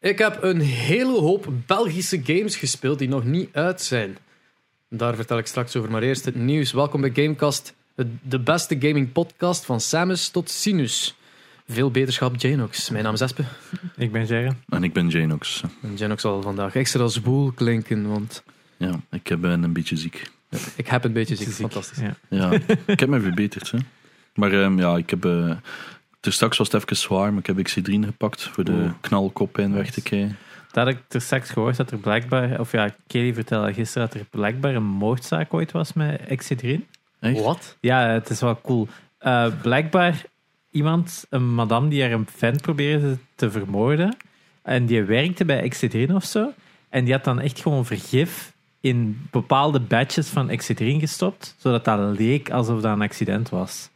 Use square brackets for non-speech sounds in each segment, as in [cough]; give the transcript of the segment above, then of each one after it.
Ik heb een hele hoop Belgische games gespeeld die nog niet uit zijn. Daar vertel ik straks over, maar eerst het nieuws. Welkom bij Gamecast, de beste gaming podcast van Samus tot Sinus. Veel beterschap, Janox. Mijn naam is Espe. Ik ben Jerry. En ik ben Janox. En Janox zal vandaag extra zwoel klinken, want Ja, ik ben een beetje ziek. ik heb een beetje ziek. Ziek. Fantastisch. Ja. Ja, ik heb me verbeterd. Hè. Maar ehm, ja, ik heb... eh dus straks was het even zwaar, maar ik heb Xidrine gepakt voor de Oeh. knalkoppijn weg te krijgen. Dat had ik er straks gehoord dat er blijkbaar, of ja, Kelly vertelde gisteren dat er blijkbaar een moordzaak ooit was met Excedrin. Echt? Wat? Ja, het is wel cool. Eh, blijkbaar iemand, een madame die haar een fan probeerde te vermoorden. En die werkte bij Excedrin of zo. En die had dan echt gewoon vergif in bepaalde batches van Excedrin gestopt. Zodat dat leek alsof dat een accident was.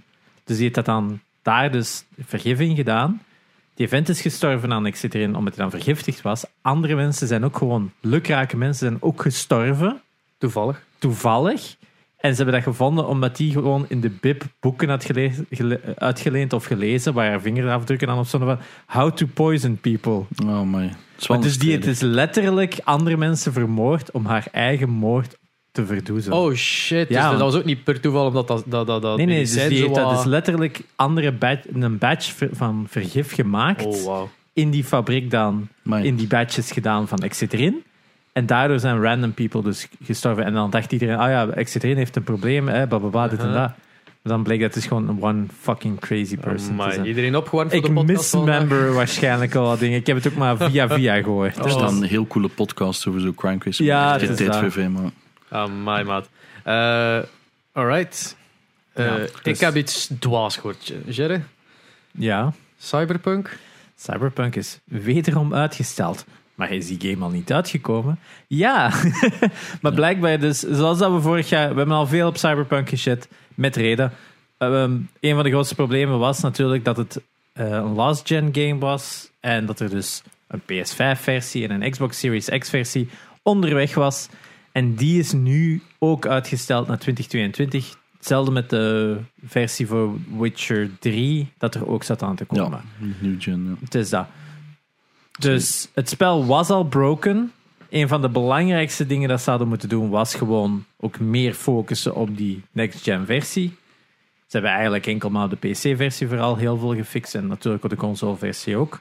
Dus die heeft dat dan daar dus vergif in gedaan. Die vent is gestorven aan Excedrin omdat hij dan vergiftigd was. Andere mensen zijn ook gewoon, lukrake mensen zijn ook gestorven Toevallig. toevallig. En ze hebben dat gevonden omdat die gewoon in de bib boeken had gele- gele- uitgeleend of gelezen, waar haar vingerafdrukken aan op stonden van How to poison people. Oh my. Het is dus die het is letterlijk andere mensen vermoord om haar eigen moord te verdoezelen. Oh shit. Ja, dus dat want- was ook niet per toeval omdat dat, dat, dat, dat nee, nee, dus die zo heeft dat wat- dus letterlijk andere batch, een batch van vergif gemaakt. Oh wow. In die fabriek dan, Amai. in die batches gedaan van Excedrin. En daardoor zijn random people dus gestorven. En dan dacht iedereen, ah ja, Excedrin heeft een probleem, hè, blablabla, dit en Uh-huh. dat. Maar dan bleek dat het gewoon een one fucking crazy person zijn. Iedereen opgewarmd voor Ik de podcast vandaag? mismember waarschijnlijk al wat dingen. Ik heb het ook maar via [laughs] via gehoord. Er Oh. staan heel coole podcasts over zo'n crime case. Ja, is dat. voor vrij, Amai, maat. Eh alright. Eh, Ja, Ik dus- heb iets dwaas gehoord. Jerry? Ja, Cyberpunk? Cyberpunk is wederom uitgesteld. Maar is die game al niet uitgekomen? Ja, [laughs] maar blijkbaar dus, zoals dat we vorig jaar, we hebben al veel op Cyberpunk geshit, met reden. Ehm, een van de grootste problemen was natuurlijk dat het eh, een last-gen game was en dat er dus een PS5-versie en een Xbox Series X-versie onderweg was. En die is nu ook uitgesteld naar 2022. Hetzelfde met de versie voor Witcher 3, dat er ook zat aan te komen. Ja, new gen. Ja. Het is dat. Dus het spel was al broken. Een van de belangrijkste dingen dat ze hadden moeten doen was gewoon ook meer focussen op die next-gen versie. Ze hebben eigenlijk enkel maar de PC-versie vooral heel veel gefixt en natuurlijk op de console-versie ook.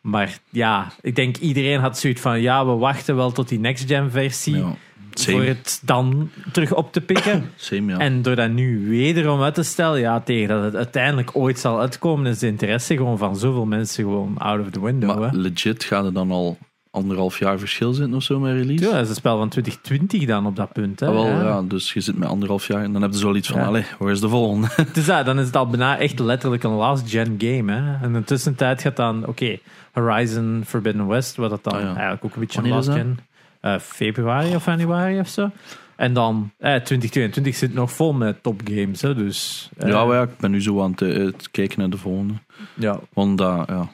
Maar ja, ik denk iedereen had zoiets van ja, we wachten wel tot die next-gen versie Ja. Voor Same, het dan terug op te pikken. [coughs] same, ja. En door dat nu wederom uit te stellen, ja, tegen dat het uiteindelijk ooit zal uitkomen, is de interesse gewoon van zoveel mensen gewoon out of the window. maar hè. legit gaat er dan al anderhalf jaar verschil zitten of zo met release? Ja, dat is een spel van 2020 dan op dat punt. Hè? Ah, wel, Ja. ja. dus je zit met anderhalf jaar en dan heb je zoiets van, Ja. allee, waar is de volgende? [laughs] Dus ja, dan is het al bijna echt letterlijk een last-gen game. Hè? En in de tussentijd gaat dan, oké, Horizon Forbidden West, wat dat dan Ah, ja. eigenlijk ook een beetje een last-gen... eh, februari of januari of zo. En dan, eh, 2022 zit nog vol met topgames. Hè? Dus, eh, ja, ja, ik ben nu zo aan het, eh, het kijken naar de volgende. ja, Want dat, ja,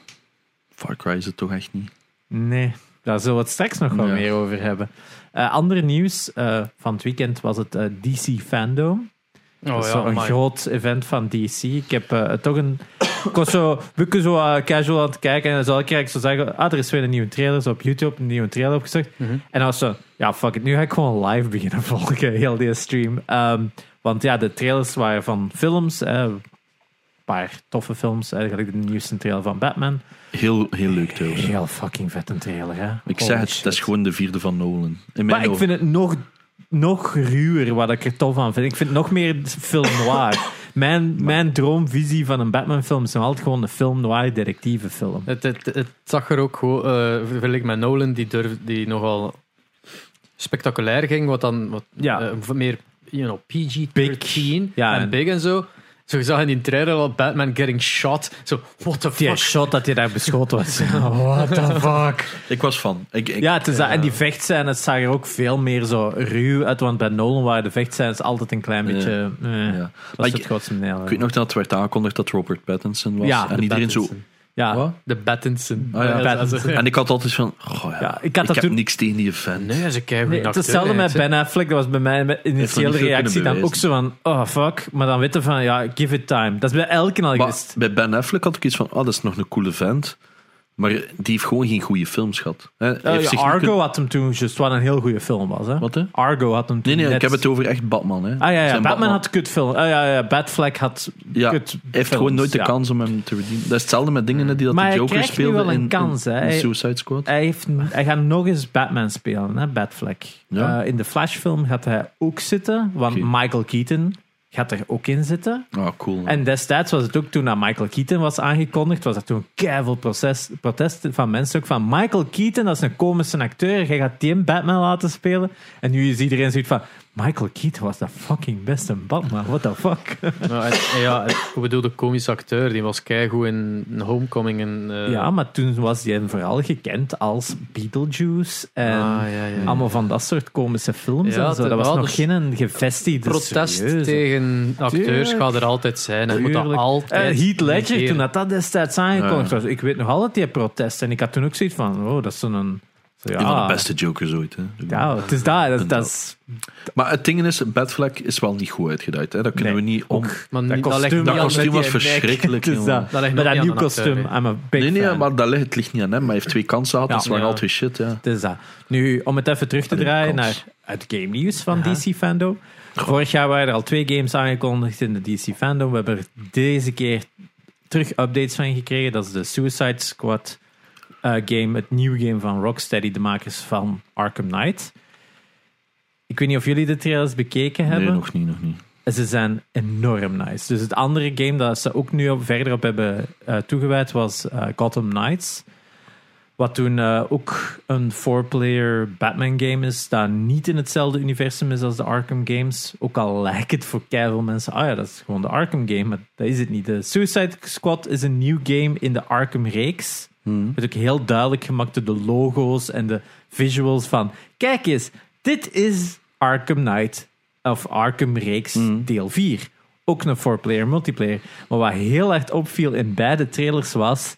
Far Cry is het toch echt niet. Nee, daar zullen we het straks nog wel Ja. meer over hebben. Eh andere nieuws van het weekend was het DC Fandom. Oh dat is ja, zo een amai. groot event van DC. Ik heb eh, toch een. Ik was zo, we zo eh, casual aan het kijken en dan zal ik eigenlijk zo zeggen: Ah, er is weer een nieuwe trailer. Zo op YouTube een nieuwe trailer opgezocht. Mhm. En dan was zo: Ja, fuck it, nu ga ik gewoon live beginnen [laughs] volgen, heel die stream. Ehm, want ja, de trailers waren van films. eh, een paar toffe films. Eigenlijk de nieuwste trailer van Batman. Heel, heel leuk trouwens. Heel fucking vet een trailer, hè? Ik Holy zeg het, shit. dat is gewoon de vierde van Nolan. In mijn Maar ik vind het nog, nog ruwer wat ik er tof aan vind. Ik vind het nog meer film noir. Mijn, mijn droomvisie van een Batman-film is nog altijd gewoon een film noir detectivenfilm. Het, het, het zag er ook gewoon, eh vergelijk met Nolan, die, durf, die nogal spectaculair ging, wat dan wat, Ja. eh, meer you know, PG-13 Big. Ja, en en- big en zo. Zo, je zag in die trailer al Batman getting shot. Zo, what the Die fuck? shot dat je daar beschoten was. [laughs] What the fuck? Ik was fan. Ik, ik, Ja, het is dat. en die vechtscènes zagen er ook veel meer zo ruw uit. Want bij Nolan waren de vechtscènes altijd een klein beetje... eh, ja. Dat Maar is ik, het grootste neel. ik weet nog dat het werd aangekondigd dat Robert Pattinson was. Ja, en De iedereen zo... Ja, Wat? De Pattinson. Ah, ja. Pattinson. En ik had altijd van... Ja, Ja, ik ik, had dat heb toen- niks tegen die fan. Nee, ze kijken Nee, het is hetzelfde met Ben Affleck. Dat was bij mij met initiële nog niet veel reactie kunnen dan ook zo van... Oh, fuck. Maar dan weten van, ja, give it time. Dat is bij elke al Maar geweest. bij Ben Affleck had ik iets van... Oh, dat is nog een coole vent. Maar die heeft gewoon geen goede films gehad. Hè. Eh, ja, Argo had hem toen juist wat een heel goede film was. Hè? Wat, hè? Argo had hem toen Nee, nee, net- ik heb het over echt Batman. Hè. Ah ja, ja Batman, had kutfilm. Ah ja, ja, Batfleck had Ja, kut Hij heeft gewoon nooit de kans om hem te redeemen. Dat is hetzelfde met dingen die dat Maar de Joker speelde wel een in, kans, hè. in Suicide Squad. Hij, heeft, hij gaat nog eens Batman spelen, hè, Batfleck. Ja. Eh, in de Flash-film gaat hij ook zitten, want. Michael Keaton gaat er ook in zitten. Ah, cool. En destijds was het ook toen dat Michael Keaton was aangekondigd, was er toen keiveel proces, protest van mensen ook van Michael Keaton, dat is een komische acteur, jij gaat die een Batman laten spelen. En nu is iedereen zoiets van, Michael Keaton was de fucking beste Batman, what the fuck. [laughs] Nou, en- ja, ik bedoel, de komische acteur, die was keigoed in Homecoming. En, eh, ja, maar toen was hij vooral gekend als Beetlejuice en Ah, ja, ja. allemaal van dat soort komische films Ja, en zo. Dat was nog dus geen gevestigde protest serieuze. tegen acteurs Tuurlijk. gaat er altijd zijn. Je moet dat altijd Eh, Heath Ledger, toen dat, dat destijds aangekondigd was. Ik weet nog altijd die protest. En ik had toen ook zoiets van, oh, dat is zo'n... Ja, Een van de beste Jokers ooit. Hè. Ja, het is dat. dat, dat is, Maar het ding is, Batfleck is wel niet goed uitgeduid. Hè. Dat kunnen Nee, we niet om... Maar dat kostuum, niet dat aan- kostuum was verschrikkelijk, [laughs] dat. Dat nog dat nieuw kostuum. I'm a big Nee, nee, fan. maar dat ligt, het ligt niet aan hem. Maar hij heeft twee [laughs] kansen gehad. Ja. dat is Ja. altijd shit. Ja. Het is dat. Nu, om het even terug te draaien kans. naar het game nieuws van DC Fandom. Vorig jaar waren er al twee games aangekondigd in de DC Fandom. We hebben er deze keer terug updates van gekregen. Dat is de Suicide Squad game, het nieuwe game van Rocksteady, de makers van Arkham Knight. Ik weet niet of jullie de trailers bekeken hebben. Nee, nog niet, nog niet. Ze zijn enorm nice. Dus het andere game dat ze ook nu op, verder op hebben eh, toegewijd was eh, Gotham Knights. Wat toen eh, ook een four-player Batman game is, dat niet in hetzelfde universum is als de Arkham games. Ook al lijkt het voor keiveel mensen, ah ja, dat is gewoon de Arkham game, maar dat is het niet. De Suicide Squad is een nieuw game in de Arkham reeks. Hmm. Met ook heel duidelijk gemaakt door de logo's en de visuals van, kijk eens, dit is Arkham Knight of Arkham reeks Mm. deel 4. Ook een four-player multiplayer. Maar wat heel erg opviel in beide trailers was,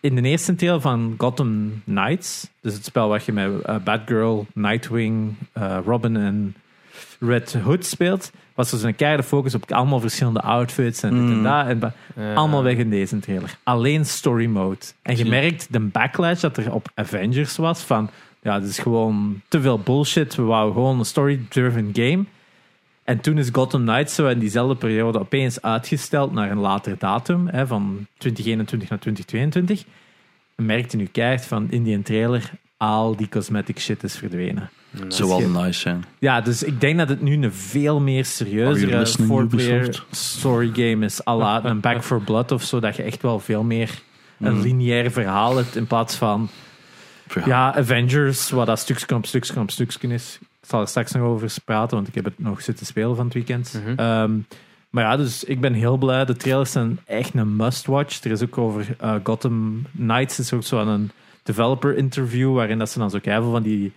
in de eerste trailer van Gotham Knights, dus het spel waar je met eh, Batgirl, Nightwing, eh, Robin en Red Hood speelt, was er zo'n keiharde focus op allemaal verschillende outfits en dit en Mm. dat. En Ja. allemaal weg in deze trailer. Alleen story mode. En je merkt de backlash dat er op Avengers was van ja, dit is gewoon te veel bullshit. We wouden gewoon een story-driven game. En toen is Gotham Knights zo in diezelfde periode opeens uitgesteld naar een later datum, hè, van 2021 naar 2022. En merkte nu keihard van in die trailer, al die cosmetic shit is verdwenen. Zou wel nice zijn. Ja, dus ik denk dat het nu een veel meer Are serieuzere four-player story game is. à la een Back for Blood of zo, dat je echt wel veel meer een Mm. lineair verhaal hebt in plaats van Verhaal. ja, Avengers, wat dat stukje op stukje op stukje is. Ik zal er straks nog over praten, want ik heb het nog zitten spelen van het weekend. Mhm. Ehm, maar ja, dus ik ben heel blij. De trailers zijn echt een must-watch. Er is ook over eh, Gotham Knights is ook zo aan een developer interview, waarin dat ze dan zo keihard van die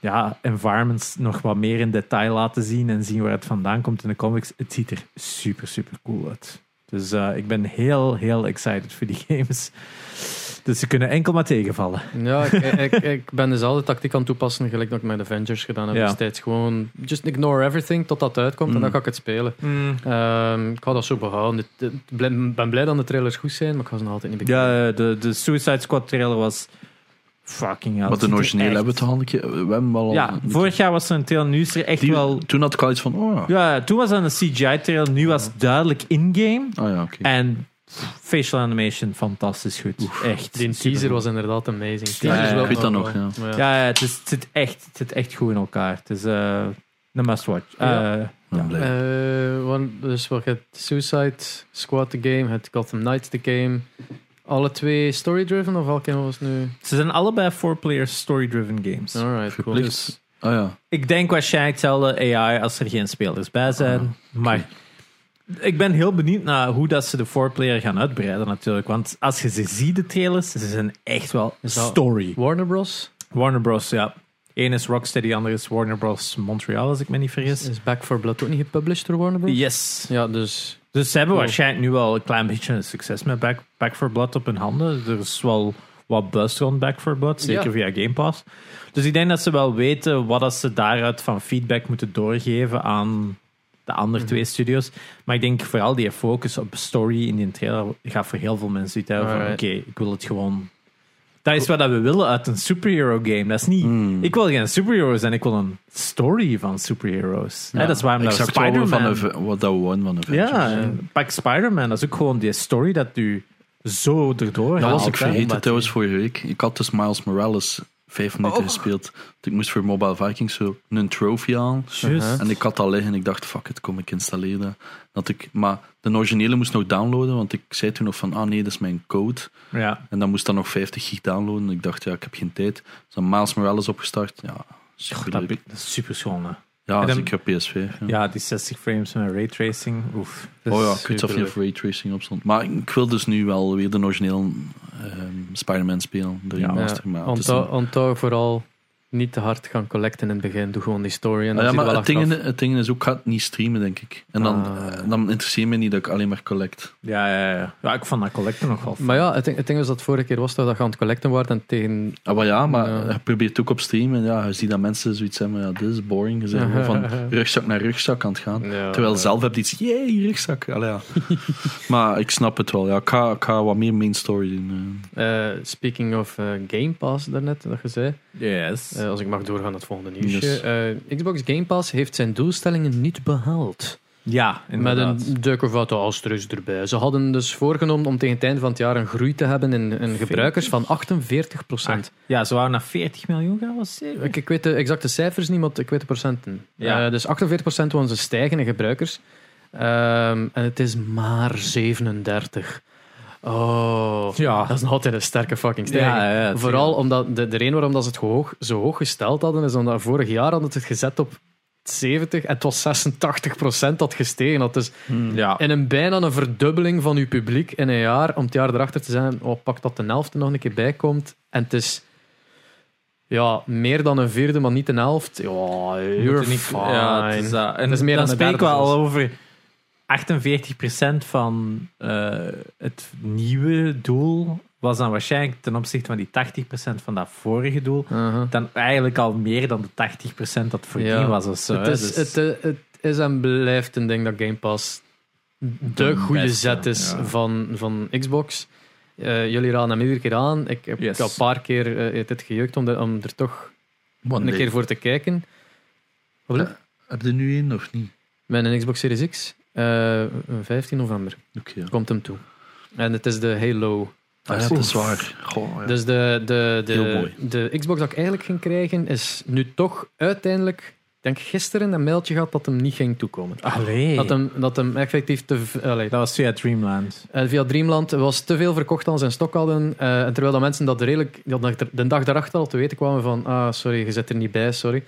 ja, environments nog wat meer in detail laten zien en zien waar het vandaan komt in de comics. Het ziet er super, super cool uit. Dus eh, ik ben heel, heel excited voor die [laughs] games. Dus ze kunnen enkel maar tegenvallen. Ja, ik, [laughs] ik, ik ben dezelfde tactiek aan het toepassen, gelijk dat ik met Avengers gedaan heb Ja. destijds. Gewoon, just ignore everything tot dat uitkomt en Mm. dan ga ik het spelen. Ehm, ik ga dat zo behouden. Ik ben blij dat de trailers goed zijn, maar ik ga ze nog altijd niet bekijken. Ja, de, de Suicide Squad trailer was fucking hell. Wat Het de originele hebben we toch al een keer... We hebben wel al- Ja, vorig jaar was er een trailer, nu is er echt Die- wel... Toen had ik al iets van... Oh, Ja, toen was er een CGI-trailer, nu was het duidelijk in-game. oh ja, oké. En facial animation, fantastisch goed. Echt. Die teaser was inderdaad amazing. Ja, ja, wel- ik weet dat oh, nog, ja. maar Ja, ja het, is, het, zit echt, het zit echt goed in elkaar. Het is eh, een must-watch. Ja. Eh, blij. Eh, want- dus wat het Suicide Squad de game, het Gotham Knights de game. Alle twee story-driven of welke was het nu? ze zijn allebei four-player story-driven games. Alright, cool. Dus, Oh ja. Ik denk waarschijnlijk hetzelfde AI als er geen spelers bij zijn. Ah, Maar ik ben heel benieuwd naar hoe dat ze de four-player gaan uitbreiden natuurlijk. Want als je ze ziet, de trailers, ze zijn echt wel story. Warner Bros. Warner Bros, ja. Eén is Rocksteady, de andere is Warner Bros. Montreal, als ik me niet vergis. Is Back for Blood ook niet gepublished door Warner Bros? Yes. Ja, dus Dus ze hebben Cool. waarschijnlijk nu wel een klein beetje een succes met Back, Back for Blood op hun handen. Er is wel wat buzz rond Back for Blood, zeker Ja. via Game Pass. Dus ik denk dat ze wel weten wat dat ze daaruit van feedback moeten doorgeven aan de andere Mhm. twee studios. Maar ik denk vooral die focus op story in die trailer gaat voor heel veel mensen uit van oké, ik wil het gewoon... Dat is wat we willen uit een superhero game. Dat is niet... Hmm. Ik wil geen superheroes en ik wil een story van superheroes. Ja, dat is waarom dat exact Spider-Man... Wat dat we won van Avengers. Ja, en pak Spider-Man. Dat is ook gewoon die story dat u zo erdoor Dat haalt, was ik vergeten trouwens vorige week. Ik had dus Miles Morales vijf minuten Oh. gespeeld. Ik moest voor Mobile Vikings zo een trophy aan. Juist. En ik had al liggen. Ik dacht, fuck it, kom ik installeren. Dat ik, maar de originele moest nog downloaden. Want ik zei toen nog van, ah nee, dat is mijn code. Ja. En dan moest dan nog 50 gig downloaden. Ik dacht, ja, ik heb geen tijd. Dus dan Miles Morales opgestart. Ja, super Dat, is super schoon. hè. Ja, dan- zeker op PS5. Ja. Ja, die 60 frames met raytracing. Oef. Oh ja, ik weet of superleuk. raytracing op stond. Maar ik wil dus nu wel weer de originele ehm, Spider-Man spelen. De Ja, remaster. maar een- onthoud vooral niet te hard gaan collecten in het begin. Doe gewoon die story en dan Ah ja, maar wel het ding, het ding is ook, ik ga het niet streamen, denk ik. En dan, Ah. eh, dan interesseert me niet dat ik alleen maar collect. Ja, ja, ja. ja, ik vond dat collecten nog wel. Maar ja, het ding, het ding was dat vorige keer was toch dat je aan het collecten wordt en tegen... Ah, maar ja, maar Ja. je probeert het ook op stream. En ja, je ziet dat mensen zoiets hebben, ja, dit is boring. Je [laughs] van rugzak naar rugzak aan het gaan. Ja, Terwijl ja. zelf heb je iets, jee, rugzak. Allee, ja. [laughs] maar ik snap het wel. Ja, ik, ga, ik ga wat meer main story doen. eh. Eh, speaking of Game Pass daarnet, dat je zei. Yes. Eh, als ik mag doorgaan naar het volgende nieuwsje. Yes. Eh, Xbox Game Pass heeft zijn doelstellingen niet behaald. ja, Met inderdaad. een duik of wat asterisk erbij. Ze hadden dus voorgenomen om tegen het einde van het jaar een groei te hebben in, in gebruikers van 48 procent. Ja, ze waren naar 40 miljoen gaan, was? Ik, ik weet de exacte cijfers niet, maar ik weet de procenten. Ja. Eh, dus 48 procent wonen ze stijgen in gebruikers. Ehm, en het is maar 37. Oh, Ja. dat is nog altijd een sterke fucking stijging. Ja, ja, Vooral omdat de, de reden waarom dat ze het hoog, zo hoog gesteld hadden, is omdat vorig jaar hadden ze het gezet op 70 en het was 86 procent dat gestegen had. Dus Ja. in een bijna een verdubbeling van uw publiek in een jaar, om het jaar erachter te zijn, oh, pak dat de helft nog een keer bij komt. En het is ja, meer dan een vierde, maar niet een helft. Ja, you're niet- fine. Ja, het is. En Het is meer dan dan een derde al zelfs. over 48% van eh, het nieuwe doel was dan waarschijnlijk ten opzichte van die 80% van dat vorige doel dan eigenlijk al meer dan de 80% dat voordien Ja. was of zo. het, is, Dus- het, eh, het is en blijft een ding dat Game Pass de De goede beste, zet is ja. van, van Xbox. Eh, jullie raden hem iedere keer aan. Ik heb Yes. heb een paar keer eh, het gejeukt om, er- om er toch One een day. keer voor te kijken. Wat? Heb je er nu één of niet? Met een Xbox Series X. eh, 15 november Oké. ja. komt hem toe. En het is de Halo. Ah, ja, dat is waar. Goh, ja. Dus de, de, de, de Xbox dat ik eigenlijk ging krijgen, is nu toch uiteindelijk, ik denk gisteren, een mailtje gehad dat hem niet ging toekomen. Allee. Dat hem, dat hem effectief te, allee, Dat was via Dreamland. eh, via Dreamland was te veel verkocht dan zijn stok hadden. eh, en terwijl dat mensen dat redelijk er- de dag daarachter al te weten kwamen van ah, sorry, je zit er niet bij, sorry.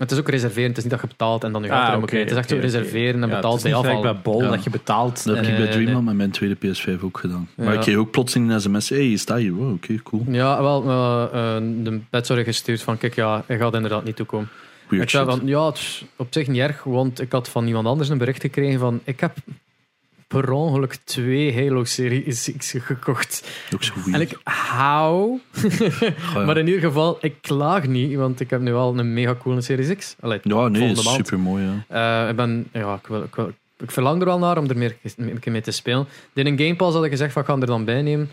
Ehm, het is ook reserveren, het is niet dat je betaalt en dan je Ah, gaat erom. Het is echt oké. reserveren en Ja, betaald het is bij niet afval. bij Bol Ja. dat je betaalt. Dat heb ik bij nee, Dreamland met mijn tweede PS5 ook gedaan. Maar ik kreeg ook plotseling een sms. hey, je staat hier. Wow, oké, cool. Ja, wel, eh, eh, de bed zou gestuurd van kijk, ja, hij gaat inderdaad niet toekomen. Weird ik zei shit. van, ja, het is op zich niet erg, want ik had van iemand anders een bericht gekregen van ik heb per ongeluk twee Halo Series X gekocht. Ook zo weird. En ik, hou. [laughs] Maar in ieder geval, ik klaag niet, want ik heb nu wel een mega coole Series X. Allee, ja, nee, volgende is maand. super mooi. Ja. Eh, ik ben, ja, ik, wil, ik, wil- ik verlang er wel naar om er meer een keer mee te spelen. In een Game Pass had ik gezegd van, ik ga hem er dan bij nemen.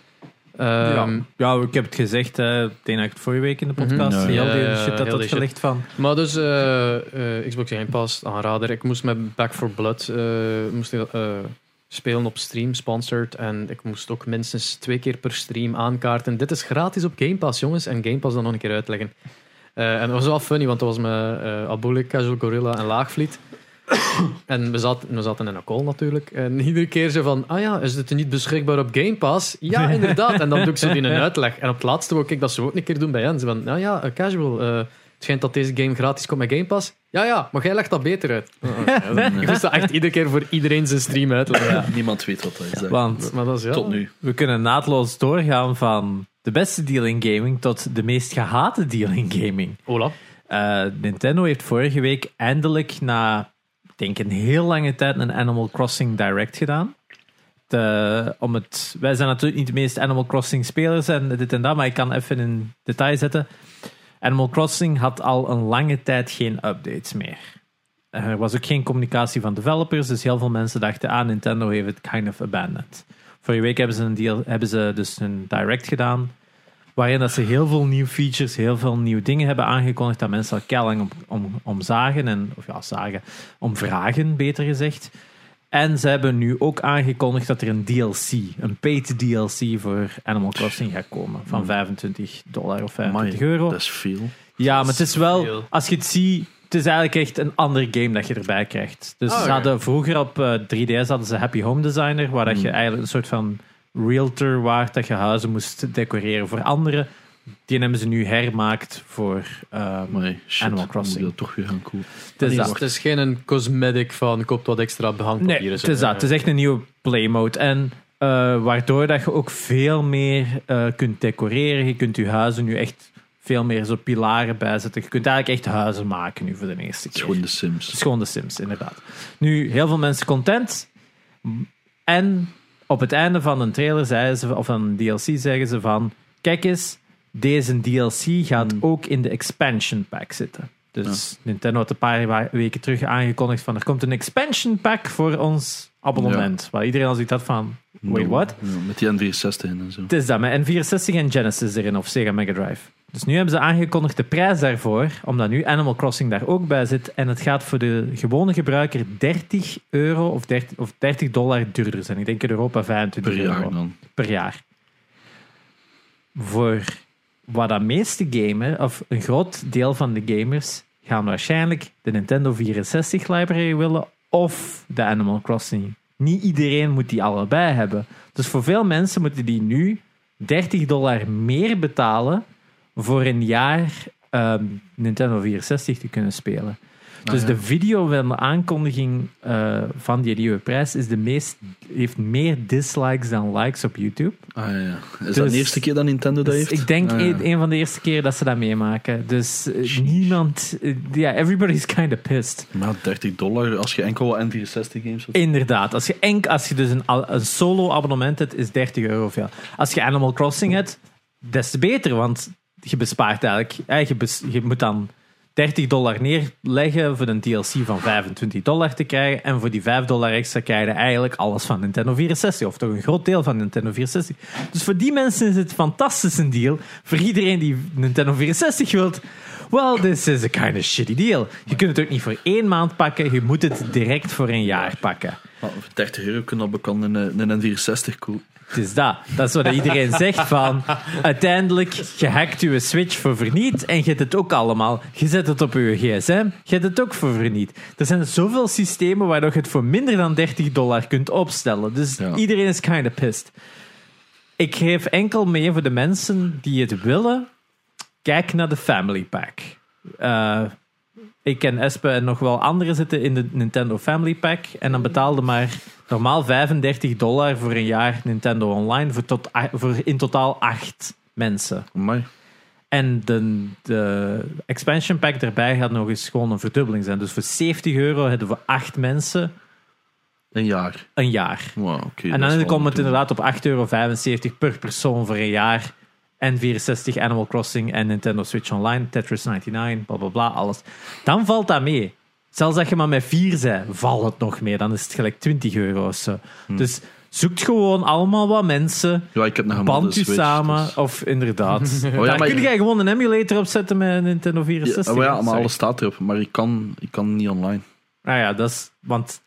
Ehm, ja. ja, ik heb het gezegd. hè. ik denk dat ik het vorige week in de podcast Mhm. heel Ja, die shit heel dat shit. gelegd van. Maar dus eh, eh, Xbox Game Pass, aanrader. Ik moest met Back for Blood eh, moest eh, spelen op stream, sponsored. En ik moest ook minstens twee keer per stream aankaarten. Dit is gratis op Game Pass, jongens. En Game Pass dan nog een keer uitleggen. Eh, en dat was wel funny, want dat was met eh Abulik, Casual Gorilla en Laagvliet. [coughs] en we zaten, we zaten in een call natuurlijk. En [laughs] iedere keer zo van, ah ja, is dit niet beschikbaar op Game Pass? Ja, [laughs] inderdaad. En dan doe ik zo in een uitleg. En op het laatste wil ik dat zo ook een keer doen bij Jens. Van, nou ja, eh, Casual, het schijnt dat deze game gratis komt met Game Pass. Ja, ja, maar jij legt dat beter uit. [laughs] ik moest dat echt iedere keer voor iedereen zijn stream uitleggen. Niemand weet wat dat is. hè. Want Maar dat is ja. Tot nu. we kunnen naadloos doorgaan van de beste deal in gaming tot de meest gehate deal in gaming. Ola. Eh, Nintendo heeft vorige week eindelijk na, ik denk een heel lange tijd, een Animal Crossing Direct gedaan. De- om het, wij zijn natuurlijk niet de meeste Animal Crossing spelers en dit en dat, maar ik kan even in detail zetten. Animal Crossing had al een lange tijd geen updates meer. er was ook geen communicatie van developers, dus heel veel mensen dachten, ah, Nintendo heeft het kind of abandoned. Vorige week hebben ze, een deal, hebben ze dus een direct gedaan, waarin dat ze heel veel nieuwe features, heel veel nieuwe dingen hebben aangekondigd, dat mensen al kelling om, om, om zagen, en, of ja, zagen, om vragen, beter gezegd. En ze hebben nu ook aangekondigd dat er een DLC, een paid DLC voor Animal Crossing gaat komen. Van 25 dollar of 25 Amai, euro. Dat is veel. Ja, maar het is wel, als je het ziet, het is eigenlijk echt een ander game dat je erbij krijgt. Dus Ah, ze hadden vroeger op eh, 3DS hadden ze Happy Home Designer, waar dat je Hmm. eigenlijk een soort van realtor waard dat je huizen moest decoreren voor anderen. Die hebben ze nu hermaakt voor. eh, Maar shit, Animal Crossing. moet je dat toch weer gaan kopen. het is nee, dat. Dus het is geen een cosmetic van koopt wat extra behangpapier. Nee, het is dat. Het is echt een nieuwe playmode. En eh, waardoor dat je ook veel meer eh, kunt decoreren. Je kunt je huizen nu echt veel meer zo pilaren bijzetten. Je kunt eigenlijk echt huizen maken nu voor de eerste Het is keer. gewoon de Sims. Het is gewoon de Sims, inderdaad. Nu, heel veel mensen content. En op het einde van een trailer zeiden ze, of van een DLC zeggen ze van... Kijk eens, deze DLC gaat Hmm. ook in de expansion pack zitten. Dus Nintendo had een paar weken terug aangekondigd van... Er komt een expansion pack voor ons abonnement. Waar iedereen al zoiets had van... Wait, what? Ja, met die N64 in en zo. Het is dat, met N64 en Genesis erin, of Sega Mega Drive. Dus nu hebben ze aangekondigd de prijs daarvoor, omdat nu Animal Crossing daar ook bij zit. En het gaat voor de gewone gebruiker 30 euro of 30, of 30 dollar duurder zijn. Ik denk in Europa 25 Per euro jaar dan. per jaar. Voor wat de meeste gamen, of een groot deel van de gamers, gaan waarschijnlijk de Nintendo 64 library willen of de Animal Crossing. Niet iedereen moet die allebei hebben. Dus voor veel mensen moeten die nu 30 dollar meer betalen voor een jaar ehm, Nintendo 64 te kunnen spelen. Dus Ah, ja. de video van de aankondiging eh, van die nieuwe prijs is de meest, heeft meer dislikes dan likes op YouTube. Ah, ja. Is dat Dus- de eerste keer dat Nintendo dat Dus heeft? ik denk Ah, ja. een, een van de eerste keren dat ze dat meemaken. Dus eh, niemand, eh, ja, everybody's kind of pissed. Maar 30 dollar als je enkel N64 games had. Inderdaad, als je, enk, als je dus een, een solo abonnement hebt, is 30 euro veel. Als je Animal Crossing hebt, des te beter, want je bespaart eigenlijk, je, bes- je moet dan 30 dollar neerleggen voor een DLC van 25 dollar te krijgen. En voor die 5 dollar extra krijg je eigenlijk alles van Nintendo 64. Of toch een groot deel van Nintendo 64. Dus voor die mensen is het fantastisch een deal. Voor iedereen die Nintendo 64 wilt. Well, this is a kind of shitty deal. Je kunt het ook niet voor één maand pakken. Je moet het direct voor een jaar pakken. Ah, voor 30 euro kun je al bekend een, een N64 kopen. Het is dat. Dat is wat iedereen [laughs] zegt van... Uiteindelijk, je hackt je Switch voor verniet en je hebt het ook allemaal. Je zet het op je gsm, je hebt het ook voor verniet. Er zijn zoveel systemen waardoor je het voor minder dan 30 dollar kunt opstellen. Dus Ja. iedereen is kind of pissed. Ik geef enkel mee voor de mensen die het willen. Kijk naar de Family Pack. Eh, ik ken Espe en nog wel anderen zitten in de Nintendo Family Pack. En dan betaalde maar normaal 35 dollar voor een jaar Nintendo Online. Voor, tot, voor in totaal acht mensen. En de, de expansion pack erbij gaat nog eens gewoon een verdubbeling zijn. Dus voor 70 euro hebben we acht mensen Een jaar. een jaar. Wow, en dan komt het inderdaad op 8,75 euro per persoon voor een jaar. En 64 Animal Crossing en Nintendo Switch Online, Tetris 99, bla bla bla, alles. Dan valt dat mee. Zelfs als je maar met vier bent, valt het nog mee. Dan is het gelijk 20 euro of zo. Hm. Dus zoekt gewoon allemaal wat mensen. Ja, ik heb nog Band je Switch, samen. dus- Of inderdaad. [laughs] Oh, ja, Daar maar- kun je gewoon een emulator opzetten met een Nintendo Ja, 64. oh ja, maar Sorry. alles staat erop. Maar ik kan, ik kan niet online. Nou ja, dat is. Want.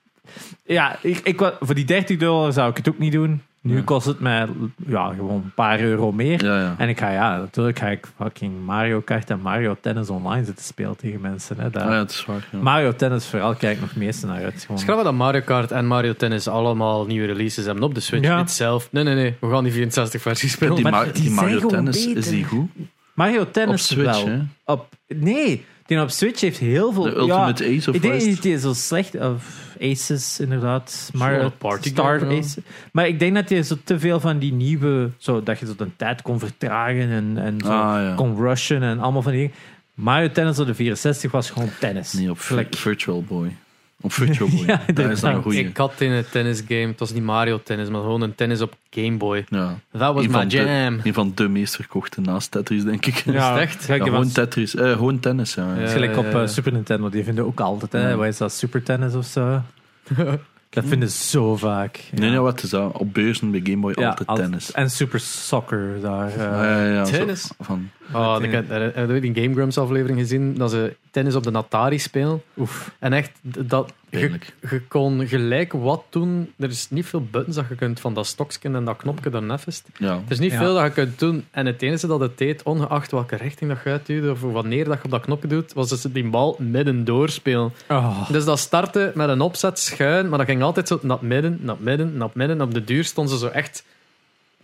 Ja, ik, ik, voor die 30 dollar zou ik het ook niet doen. Nu Ja. kost het mij ja, gewoon een paar euro meer. Ja, ja. En ik ga, ja, natuurlijk ga ik fucking Mario Kart en Mario Tennis online zitten spelen tegen mensen. Hè. Dat- Ah, ja, het is waar. Ja. Mario Tennis vooral kijk ik nog meeste naar uit. Gewoon. Grappig dat Mario Kart en Mario Tennis allemaal nieuwe releases hebben op de Switch. Niet zelf. Nee, nee, nee. We gaan die 64 versie spelen. die, maar die Mario Tennis, beter. is die goed? Mario Op Tennis Switch, wel. hè? Op, nee, die op Switch heeft heel veel. De ja, Ultimate Ace of ik denk niet die zo slecht... Of Aces, inderdaad. Party Star game, ja. Aces. Maar ik denk dat je zo te veel van die nieuwe... Zo, dat je zo de tijd kon vertragen en, en zo Ah, ja. kon rushen en allemaal van die dingen. Mario Tennis op de 64 was gewoon tennis. Nee, op Virtual Boy. Op Virtual [laughs] Boy. Ja, dat is dan een goeie. Ik had in een tennisgame, het was niet Mario Tennis, maar gewoon een tennis op Game Boy. Ja. Dat was my van, de, jam. een van de meest verkochte naast Tetris, denk ik. Ja, echt? Ja, gewoon van- Tetris. eh, gewoon tennis, ja. Ja. is gelijk op eh. Super Nintendo, die vinden ook altijd, hè. Ja. Wat is dat, Super Tennis of zo? [laughs] Dat vinden ze zo vaak. Nee, nee, wat is dat? Op beurzen bij Game Boy Ja, altijd tennis. En Super Soccer daar. eh. Ja, ja, ja, zo Tennis? Van, Oh, Met, ik heb heb- heb je die Game Grumps aflevering gezien, dat ze tennis op de Atari spelen. Oef. En echt, dat, je, je kon gelijk wat doen. Er is niet veel buttons dat je kunt van dat stokje en dat knopje daarnet is. ja. Er is niet Ja. veel dat je kunt doen. En het enige dat het deed, ongeacht welke richting dat je uitduwde of wanneer dat je op dat knopje doet, was dus die bal midden doorspelen. Oh. Dus dat startte met een opzet schuin, maar dat ging altijd zo naar het midden, naar het midden, naar het midden. Op de duur stonden ze zo echt,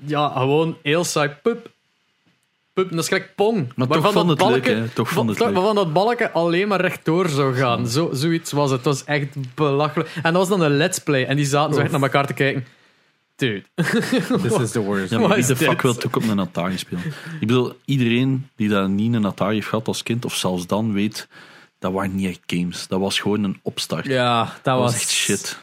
ja, gewoon heel saai. Pup, pup. Dat is gelijk pong. Maar toch Waarvan vond dat het leuk, balken- hè? Toch vond het. Waarvan dat balken alleen maar rechtdoor zou gaan. Zo, zoiets was het. Het was echt belachelijk. En dat was dan een let's play. En die zaten zo echt naar elkaar te kijken. Dude. [laughs] This is the worst. Ja, maar wie de fuck wil ook op een Atari spelen? Ik bedoel, iedereen die dat niet een Atari heeft gehad als kind, of zelfs dan, weet, dat waren niet echt games. Dat was gewoon een opstart. Ja, dat, was echt shit.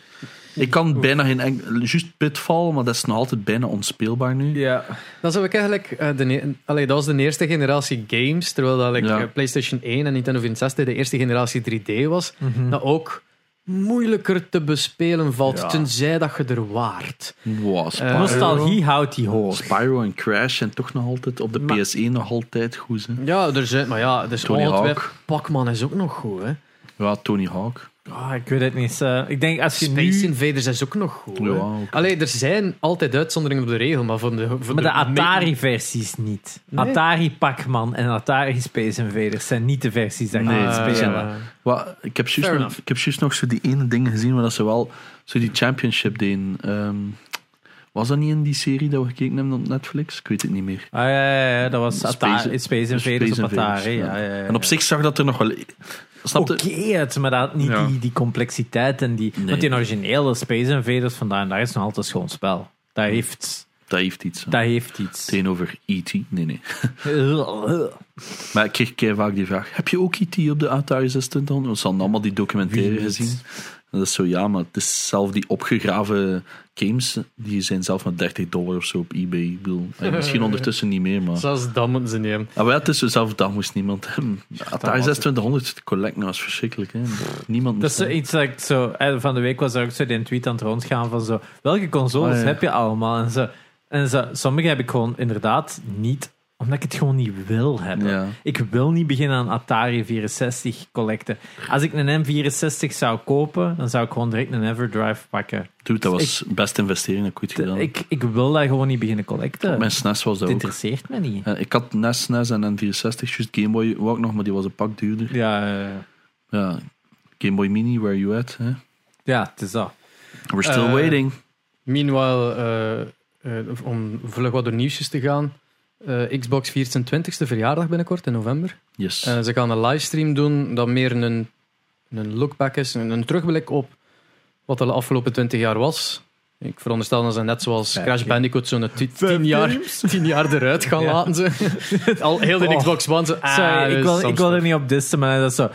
Ik kan bijna geen enkel... Juist Pitfall, maar dat is nog altijd bijna onspeelbaar nu. Ja. Dat, zou ik eigenlijk, eh, de, allee, dat was de eerste generatie games, terwijl dat like, Ja. eh, PlayStation 1 en Nintendo 64 de eerste generatie 3D was. Mhm. Dat ook moeilijker te bespelen valt, Ja. tenzij dat je er waart. Wow, Spyro, Nostalgie houdt die hoog. Spyro en Crash zijn toch nog altijd op de Maar- PS1 nog altijd goed. Hè? Ja, er zijn, maar ja, dus Tony Hawk. Pac-Man is ook nog goed, hè. Ja, Tony Hawk. Ah, ik weet het niet. eh, ik denk als je Space nu... Invaders is ook nog goed. Ja. Allee, er zijn altijd uitzonderingen op de regel, maar voor de, voor Maar de me- Atari-versies niet. Nee. Atari Pac-Man en Atari Space Invaders zijn niet de versies die Nee, spelen. ja. Ik, heb juist nog, ik heb juist nog zo die ene dingen gezien waar dat ze wel zo die championship deden. Ehm, was dat niet in die serie dat we gekeken hebben op Netflix? Ik weet het niet meer. Ah, ja, ja, ja, dat was Space- Atari, Space Invaders Space op Atari. Invaders, Ja, ja. ja, ja, En op zich zag dat er nog wel... Oké, het, maar dat niet Ja. die, die complexiteit en die... Nee. Want die originele Space Invaders vandaan, daar is nog altijd schoon spel. Dat heeft, Dat heeft iets. hè. dat heeft iets. Tegenover E.T. Nee, nee. [laughs] [laughs] Maar ik kreeg vaak die vraag: heb je ook E.T. op de Atari 2600? We hadden allemaal die documentaire gezien. Dat is zo, ja, maar het is zelf die opgegraven games, die zijn zelf met 30 dollar of zo op eBay. Ik bedoel, [laughs] misschien ondertussen niet meer, maar... Zelfs dat moeten ze niet hebben. Ah, wel, het is zo, zelf dat moest niemand hebben. Atari was het. 2600 te collecten was verschrikkelijk. Hè. Niemand Dat is zo iets dat ik zo... eh, Van de week was er ook zo die tweet aan het rondgaan van zo... Welke consoles Ah, ja. heb je allemaal? En, zo, en zo, sommige heb ik gewoon inderdaad niet... Omdat ik het gewoon niet wil hebben. Ja. Ik wil niet beginnen aan Atari 64 collecten. Als ik een M64 zou kopen, dan zou ik gewoon direct een Everdrive pakken. Dude, dat was best investering dat ik ooit gedaan. Ik, ik wil dat gewoon niet beginnen collecten. Mijn SNES was Het dat ook. interesseert me niet. Eh, ik had NES, SNES en N64, juist Game Boy ik nog, maar die was een pak duurder. Ja, Ja, Game Boy Mini, where you at? Hè? ja, het is dat. We're still Eh, waiting. Meanwhile, eh, eh, om vlug wat door nieuwsjes te gaan. Eh, Xbox 24ste verjaardag binnenkort in november. Yes. Eh, ze gaan een livestream doen dat meer een, een lookback is, een, een terugblik op wat de afgelopen 20 jaar was. Ik veronderstel dat ze net zoals Crash. Bandicoot zo'n ti- tien jaar, [laughs] tien jaar eruit gaan Ja. laten. Ze. [laughs] Al heel de Oh. Xbox One. Zo, ah, Sorry, ik, wil, ik wil er niet op dissen, maar dat is zo.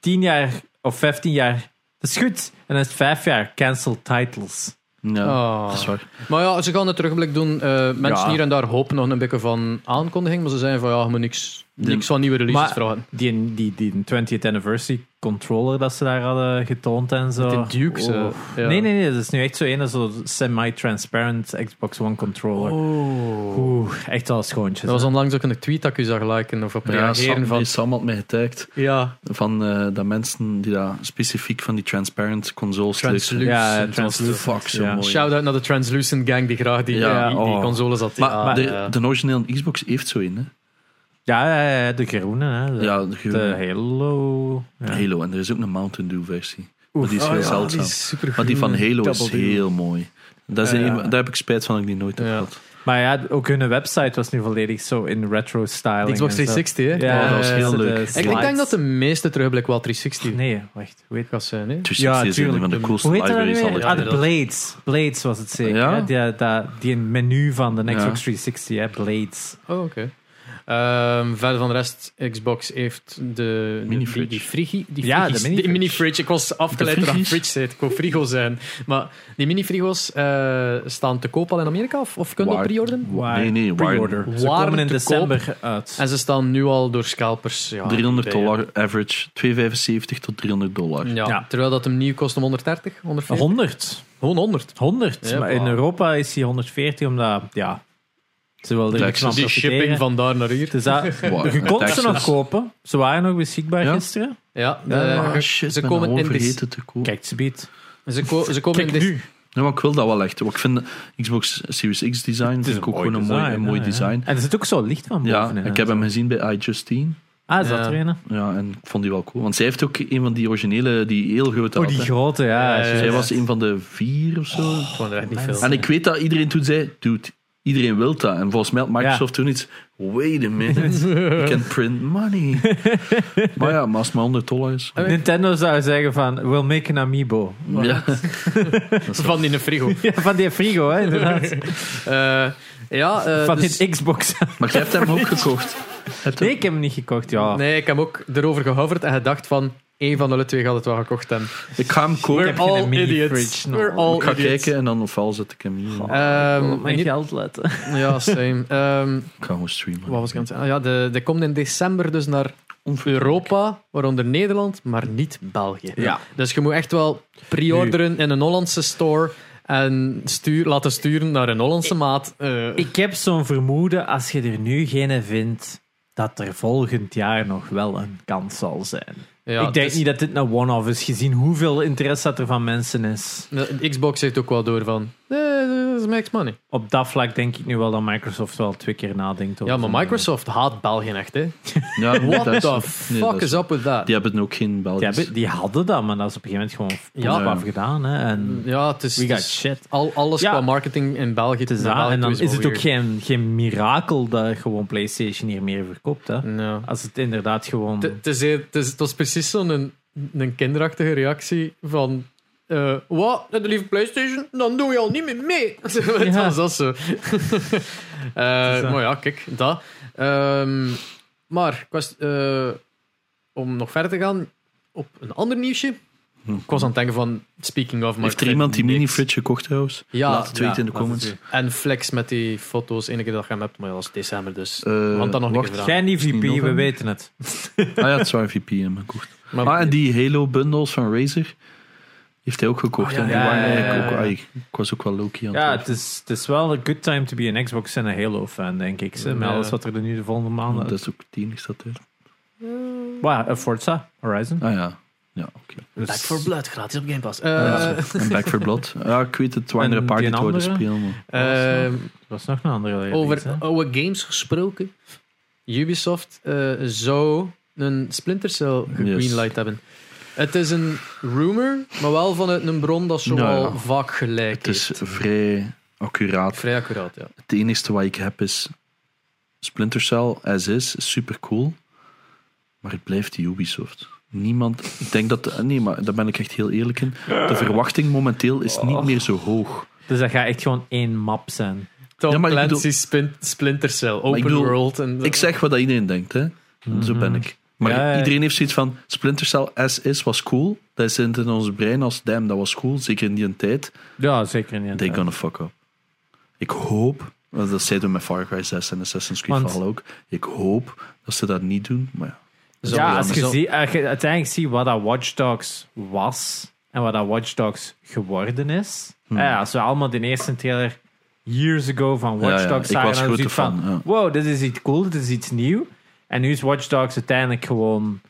10 jaar of 15 jaar, dat is goed. En dan is het 5 jaar cancel titles. Ja, Oh. dat is waar. Maar ja, ze gaan een terugblik doen. Eh, mensen Ja. hier en daar hopen nog een beetje van aankondiging, maar ze zijn van ja, je moet niks, De- niks van nieuwe releases Maar- vragen. Die, die, die 20th anniversary controller dat ze daar hadden getoond en zo. Met die Dukes, Oh. ja. Nee, nee, nee. Dat is nu echt zo een zo semi-transparent Xbox One controller. Oh. Oeh, echt wel schoontjes. Dat was onlangs ook een tweet dat ik u zag liken of op Ja, reageren Sam, van... Sam had mij getagd Ja, van eh, dat mensen die daar specifiek van die transparent consoles Translucent. Ja, translucent, fuck zo ja. mooi. shout-out naar de Translucent gang die graag die, Ja, die, die oh. consoles had. Maar, ja, de, de originele Xbox heeft zo in, hè? Ja, ja, ja, de groene. Hè. De, Ja, de de groene. Halo. Ja. Halo. En er is ook een Mountain Dew versie. Maar die is Oh heel ja, zeldzaam. die is super maar die van Halo is Double heel mooi. Dat is Ja, een- ja. daar heb ik spijt van dat ik die nooit heb Ja. gehad. Maar ja, ook hun website was nu volledig zo in retro styling. De Xbox en zo. 360, hè? Ja, Oh, dat was heel de leuk. Ik, denk dat de meeste terugblik wel 360 Nee, wacht. Hoe heet gaat zijn. Hè? 360 is een tuurlijk. van de coolste dat libraries Ah, de. Blades. Blades was het zeker. Ja? Die, dat, die menu van de Ja. Xbox 360, hè? Blades. Oh, oké. Ehm, verder van de rest, Xbox heeft de Mini-fridge. Die, die, frigi, die Ja, de de mini-fridge. Ik was afgeleid door dat fridge zei. Ik wou frigo zijn. Maar die mini-frigo's eh, staan te koop al in Amerika of, of kunnen we pre-orderen? Nee, nee, pre-order. Ze komen in december uit. En ze staan nu al door scalpers. Ja, 300 eBay, dollar average, 275 tot 300 dollar. Ja. Terwijl dat hem nieuw kost om 130, 140. 100. Gewoon 100. 100. Ja, maar in. Europa is hij 140, omdat ja, ze wilden er iets Texas. van Die shipping van daar naar hier. Dus dat, [laughs] Wow, je kon ze nog kopen. Ze waren nog beschikbaar Ja? gisteren. Ja, Ja, eh, shit, ze komen in vergeten te kopen. Kijk, ze biedt. ze, ko- ze komen in Kijk nu. Ja, maar ik wil dat wel echt. Want ik vind de Xbox Series X design Het is vind ik ook gewoon een mooi, een mooi design. En er zit ook zo licht van Ja, bovenin. ik heb hem gezien bij iJustine. Ah, is dat Ja. er een? Ja, en ik vond die wel cool. Want zij heeft ook een van die originele, die heel grote Oh, had, die grote, ja. Zij ja. was een van de vier of zo. Gewoon er echt niet veel. En ik weet dat iedereen toen zei, dude, iedereen wil dat. En volgens mij had Microsoft toen iets, wait a minute, you can [laughs] print money. maar ja, maar als het maar 100 dollar is. Nintendo zou zeggen van, we'll make an amiibo. Ja. [laughs] Van in een frigo. Ja, van die frigo, hè, inderdaad. [laughs] Eh, ja, eh, van dus- die Xbox. [laughs] Maar jij hebt hem ook gekocht. Nee, hem- ik heb hem niet gekocht, ja. Nee, ik heb ook erover gehoverd en gedacht van... één van de twee gaat het wel gekocht hebben. Ik ga hem kopen. heb We're all mini idiots. fridge, no. We're all Ik ga idiots. kijken en dan ofwel zet ik hem hier. Ehm, Op mijn niet- geld letten. [laughs] ja, same. Ehm, Ik ga gewoon streamen. wat was ik aan het zeggen? Ah, ja, de, de komt in december dus naar Europa, waaronder Nederland, maar niet België. Ja. Dus je moet echt wel pre-orderen in een Hollandse store en stuur, laten sturen naar een Hollandse maat. Eh, Ik heb zo'n vermoeden, als je er nu geen vindt, dat er volgend jaar nog wel een kans zal zijn. ja, ik denk dus- niet dat dit een one-off is, gezien hoeveel interesse dat er van mensen is. De Xbox heeft ook wel door van... Eh, dat makes money. Op dat vlak denk ik nu wel dat Microsoft wel twee keer nadenkt. over Ja, maar zo'n- Microsoft haat België echt, hè. Ja, [laughs] What dat is- the nee, fuck dat is up with that? Die hebben ook geen Die, Belgisch. hebben- die hadden dat, maar dat is op een gegeven moment gewoon Ja. ja. afgedaan. Hè. En Ja, het is... we het got is shit. al, alles Ja. qua marketing in België. Is naar dat. België En dan is het ook geen, geen mirakel dat gewoon PlayStation hier meer verkoopt. Hè. Ja. Als het inderdaad gewoon. Is- is- het was precies zo'n een, een kinderachtige reactie van... eh, wat? De lieve PlayStation? Dan doe je al niet meer mee. [laughs] Het Ja. was dat zo. [laughs] Eh, Dus, eh, maar ja, kijk, dat. Ehm, maar was, eh, om nog verder te gaan op een ander nieuwsje. Hm. Ik was aan het denken van, speaking of... maar Heeft er iemand die mini-fridge gekocht trouwens? Ja, Laat het ja, weten in de comments. En flex met die foto's, enige keer dat je hem hebt, maar ja, dat is december, dus... Want dan nog een wacht. niet Misschien VP, we weten het. Ah ja, het is waar VP hem gekocht. Maar, Ah, en die Halo-bundles van Razer heeft hij ook gekocht. Oh, ja, en die ja, waren ja, eigenlijk ja, ook... ai, ik was ook wel low-key aan het Ja, het is, het is wel een good time to be an Xbox en een Halo-fan, denk ik. Ze, met Ja. alles wat er nu de volgende maanden... Dat is ook tien, is dat er? Wow, eh, Forza Horizon. Ah ja, ja oké. Dus- Back for Blood, gratis op Game Pass. Eh, Ja, en Back for Blood. [laughs] Ja, ik weet het, waren er En een paar die het spelen. Maar. ehm, Er was nog een andere Over oude games gesproken. Ubisoft eh, zou een Splinter Cell gegreenlight hebben. Het is een rumor, maar wel vanuit een bron dat zo Nou ja. vaak gelijk Het is vrij accuraat. Vrij accuraat, ja. Het enige wat ik heb is Splinter Cell as is, is super cool. Maar het blijft Ubisoft. Niemand, ik denk dat, nee, maar daar ben ik echt heel eerlijk in. De verwachting momenteel is niet meer zo hoog. Dus dat gaat echt gewoon één map zijn. Tom Ja, maar ik Clancy bedoel- Spin- Splinter Cell, open bedoel, world. En Ik zeg wat dat iedereen denkt, hè. Zo ben ik. Maar Ja, ja. iedereen heeft zoiets van Splinter Cell as is was cool. Dat zit in ons brein als damn, dat was cool. Zeker in die tijd. Ja, zeker niet. They gonna fuck up. Ik hoop, dat zeiden we met Far Cry 6 en Assassin's Creed Want- ook. Ik hoop dat ze dat niet doen. Maar ja. Ja, als je, zo- ziet, als je uiteindelijk ziet wat dat Watch Dogs was en wat dat Watch Dogs geworden is. Hmm. Ja, als we allemaal de eerste trailer years ago van Watch Ja, ja, Dogs ik was zagen, dan van, ja. wow, dit is iets cool, dit is iets nieuw. En nu is Watch Dogs uiteindelijk gewoon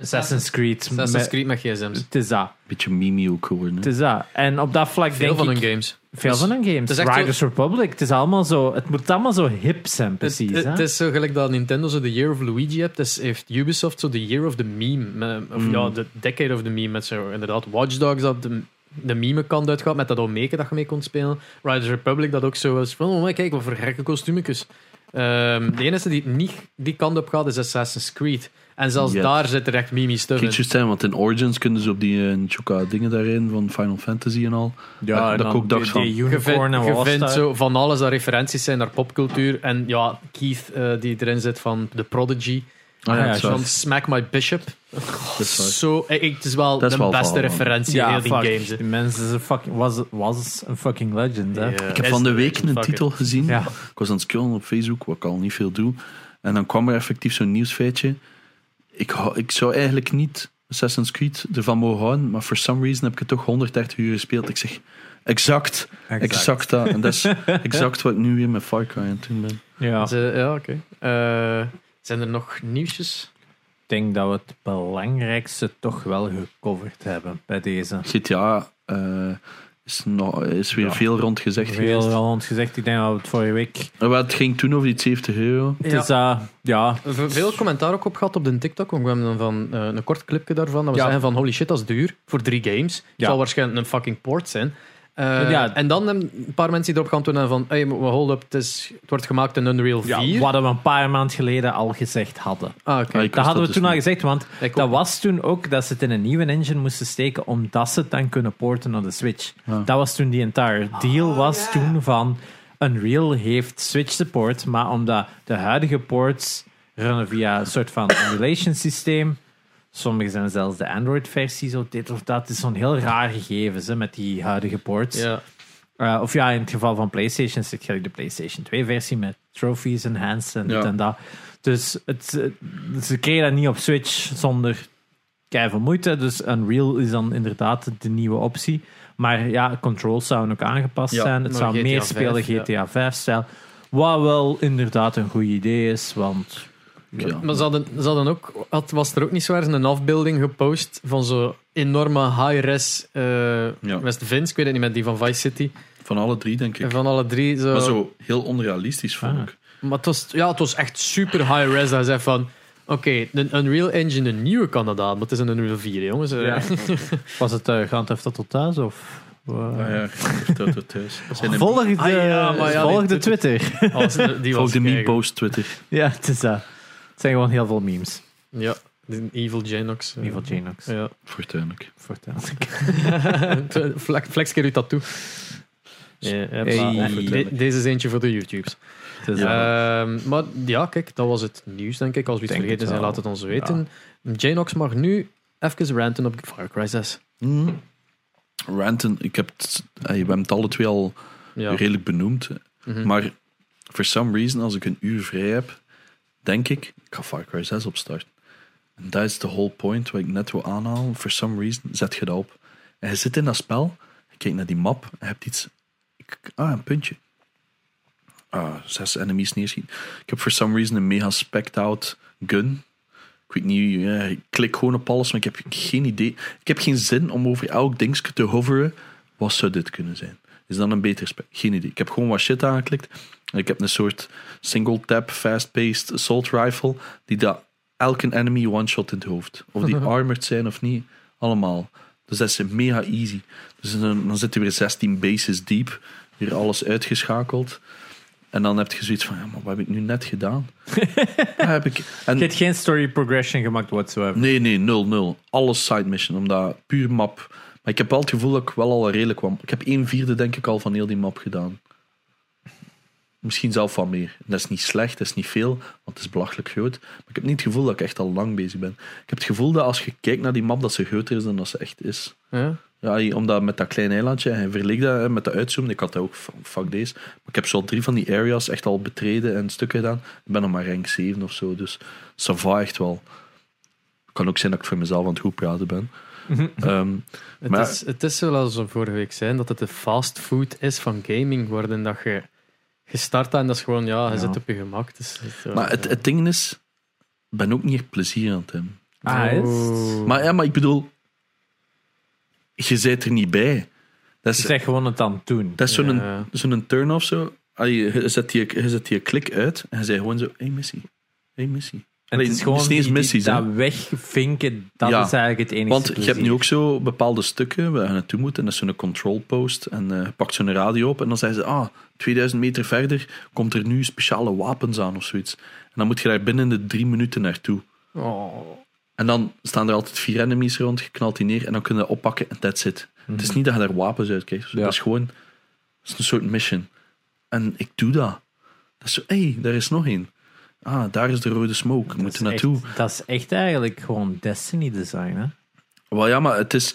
Assassin's Creed. Assassin's met- Creed met gsm's. Het is dat. Beetje mimi ook geworden. Het hè. is dat. En op dat vlak Veel denk van ik... hun games. Veel Dus van hun het games. is echt Riders Republic. Het is allemaal zo... Het moet allemaal zo hip zijn, Het, precies. het, hè? het is zo gelijk dat Nintendo zo de Year of Luigi hebt. Dus heeft Ubisoft zo de Year of the Meme. met- of Mm. ja, de Decade of the Meme. Met zo inderdaad Watch Dogs dat de, de meme kant uitgaat. Met dat Omeke dat je mee kon spelen. Riders Republic dat ook zo was van, oh maar kijk wat voor gekke kostuumetjes. Ehm, de enige die niet die kant op gaat is Assassin's Creed. En zelfs daar zit er echt mimi stuff in. juist zijn, want in Origins kunnen ze op die uh, Chuka dingen daarin van Final Fantasy en al. Ja, dat ik ook dacht van- Die Je unicorn vindt, zo van alles dat referenties zijn naar popcultuur. En ja, Keith eh, die erin zit van The Prodigy. Ah, ja, van. Smack My Bishop. Dat is waar. Zo, eh, ik, het is wel Dat is de wel beste referentie in Ja, heel die games. hè. Die mensen is een fucking, was, was een fucking legend. Hè? Ja, Ik heb is van de week legend, een fuck titel it. gezien. Ja. Ik was aan het scrollen op Facebook, wat ik al niet veel doe. En dan kwam er effectief zo'n nieuwsfeitje. Ik, hou- ik zou eigenlijk niet Assassin's Creed ervan mogen houden, maar for some reason heb ik het toch 130 uur gespeeld. Ik zeg, exact, exact, dat. En dat is [laughs] exact wat ik nu weer met Far Cry aan het doen ben. Ja, Ze- ja, oké. Eh, zijn er nog nieuwsjes? denk dat we het belangrijkste toch wel gecoverd hebben bij deze. GTA eh, is, nog, is weer Ja. veel rond gezegd Veel geweest. al ons gezegd, ik denk dat we het vorige week. Het ging toen over die 70 euro. Het is dat, ja, Veel commentaar ook op gehad op de TikTok. Want we hebben dan van, eh, een kort clipje daarvan. Dat we Ja. zeggen van holy shit, dat is duur. Voor drie games. Het Ja. zal waarschijnlijk een fucking port zijn. Eh, Ja. En dan een paar mensen die erop gaan doen van hey, hold up, het, is, het wordt gemaakt in Unreal 4. ja, wat we een paar maanden geleden al gezegd hadden. Ah, oké. Ah, Dat hadden we dus toen al niet. gezegd, want Ik dat ook. was toen ook dat ze het in een nieuwe engine moesten steken, omdat ze het dan kunnen porten naar de Switch. Ja. Dat was toen die entire deal was toen van Unreal heeft Switch support, maar omdat de huidige ports runnen via een soort van emulation systeem, sommige zijn zelfs de Android-versie, zo dit of dat, het is zo'n heel raar gegeven hè, met die huidige ports. Ja. Uh, of ja, in het geval van PlayStation zit je de PlayStation 2-versie met trophies enhanced en dit en dat. Dus het, eh, ze kregen dat niet op Switch zonder keiveel moeite. Dus Unreal is dan inderdaad de nieuwe optie. Maar ja, controls zouden ook aangepast Ja, zijn. Het zou meer 5, spelen. GTA 5-stijl. Wat wel inderdaad een goed idee is, want... Ja. Maar ze hadden, ze hadden ook, had, was er ook niet zo ergens een afbeelding gepost van zo'n enorme high-res eh Ja. West Vince, ik weet het niet met die van Vice City. Van alle drie, denk En ik. van alle drie. Zo. Maar zo heel onrealistisch vond Ah. ik. Maar het was, ja, het was echt super high-res. Dat je zei van, oké, een Unreal Engine, een nieuwe kan dat aan, maar het is een Unreal 4, jongens. Eh, Ja. [laughs] Was het uh, Grand Theft Auto thuis? Of, uh, Ah ja, thuis. [laughs] Volg de, Ah, ja, maar ja, volg de. Twitter. als- die Volg was de. Meatpost Twitter. ja, het is dat. Het zijn gewoon heel veel memes. Ja, Evil Janox. eh, Evil Janox. Ja. Fortuinlijk. Fortuin. [laughs] Flex, flex keer u dat toe. Ja, ja, Hey. maar, de- deze is eentje voor de YouTubes. Het is dat. Ehm, maar ja, kijk, dat was het nieuws, denk ik. Als we iets Denk vergeten het zijn, wel. laat het ons weten. Janox mag nu even ranten op Far Cry 6. Mhm. Ranten, ik heb het, eh, we hebben het alle twee al Ja. redelijk benoemd. Mhm. Maar for some reason, als ik een uur vrij heb, denk ik, ik ga Far Cry 6 opstarten. En dat is de whole point wat ik net wil aanhalen. For some reason, zet je dat op. En je zit in dat spel, je kijkt naar die map, en je hebt iets... Ah, een puntje. Ah, zes enemies neerschieten. Ik heb for some reason een mega specked out gun. Ik weet niet, ik klik gewoon op alles, maar ik heb geen idee. Ik heb geen zin om over elk dingetje te hoveren. Wat zou dit kunnen zijn? Is dan een beter spel? Geen idee. Ik heb gewoon wat shit aangeklikt. Ik heb een soort single-tap, fast-paced assault rifle, die dat elke enemy one-shot in het hoofd. Of die [laughs] armored zijn of niet, allemaal. Dus dat is mega easy. Dus dan, dan zitten we weer 16 bases diep, weer alles uitgeschakeld. En dan heb je zoiets van, ja, maar wat heb ik nu net gedaan? [laughs] Heb ik, en, Je hebt geen story progression gemaakt whatsoever. Nee, nee, 0-0. Alles side mission, omdat puur map. Maar ik heb wel het gevoel dat ik wel al redelijk kwam. Ik heb een vierde, denk ik, al van heel die map gedaan. Misschien zelf wat meer. Dat is niet slecht, dat is niet veel, want het is belachelijk groot. Maar ik heb niet het gevoel dat ik echt al lang bezig ben. Ik heb het gevoel dat als je kijkt naar die map, dat ze groter is dan dat ze echt is. Ja? Ja, omdat met dat kleine eilandje, en verleek dat met de uitzoomen, ik had dat ook, fuck deze. Maar ik heb zo drie van die areas echt al betreden en stukken gedaan. Ik ben nog maar rank 7 of zo, dus ça va echt wel. Het kan ook zijn dat ik voor mezelf aan het goed praten ben. Ehm, Het, Maar- is, het is zoals we vorige week zijn, dat het de fastfood is van gaming worden. Dat je gestart en dat is gewoon, ja, je Ja. zit op je gemak. Dus, het, maar het, het ding is, ik ben ook niet echt plezier aan het hebben. Ah, is? Oeh. Maar ja, maar ik bedoel, je zit er niet bij. Dat Je is, zegt gewoon het aan het doen. dat is zo'n Ja. zo'n turn-off zo. Je zet, die, je zet die klik uit en je zei gewoon zo, hey missie, hey missie, En het is het gewoon is die- missies, dat wegvinken, dat Ja. is eigenlijk het enige Want je hebt nu ook zo bepaalde stukken waar je naartoe moet. En dat is zo'n control post. En eh, je pakt zo'n radio op. En dan zeggen ze, ah, 2000 meter verder komt er nu speciale wapens aan of zoiets. En dan moet je daar binnen de drie minuten naartoe. Oh. En dan staan er altijd vier enemies rond, je knalt die neer en dan kun je oppakken en that's it. Het is niet dat je daar wapens uit krijgt. Ja. Dat is gewoon dat is een soort mission. En ik doe dat. Dat is zo, hé, hey, daar is nog één. Ah, daar is de rode smoke. We moeten naartoe. echt, dat is echt eigenlijk gewoon Destiny design, hè? Wel ja, maar het is...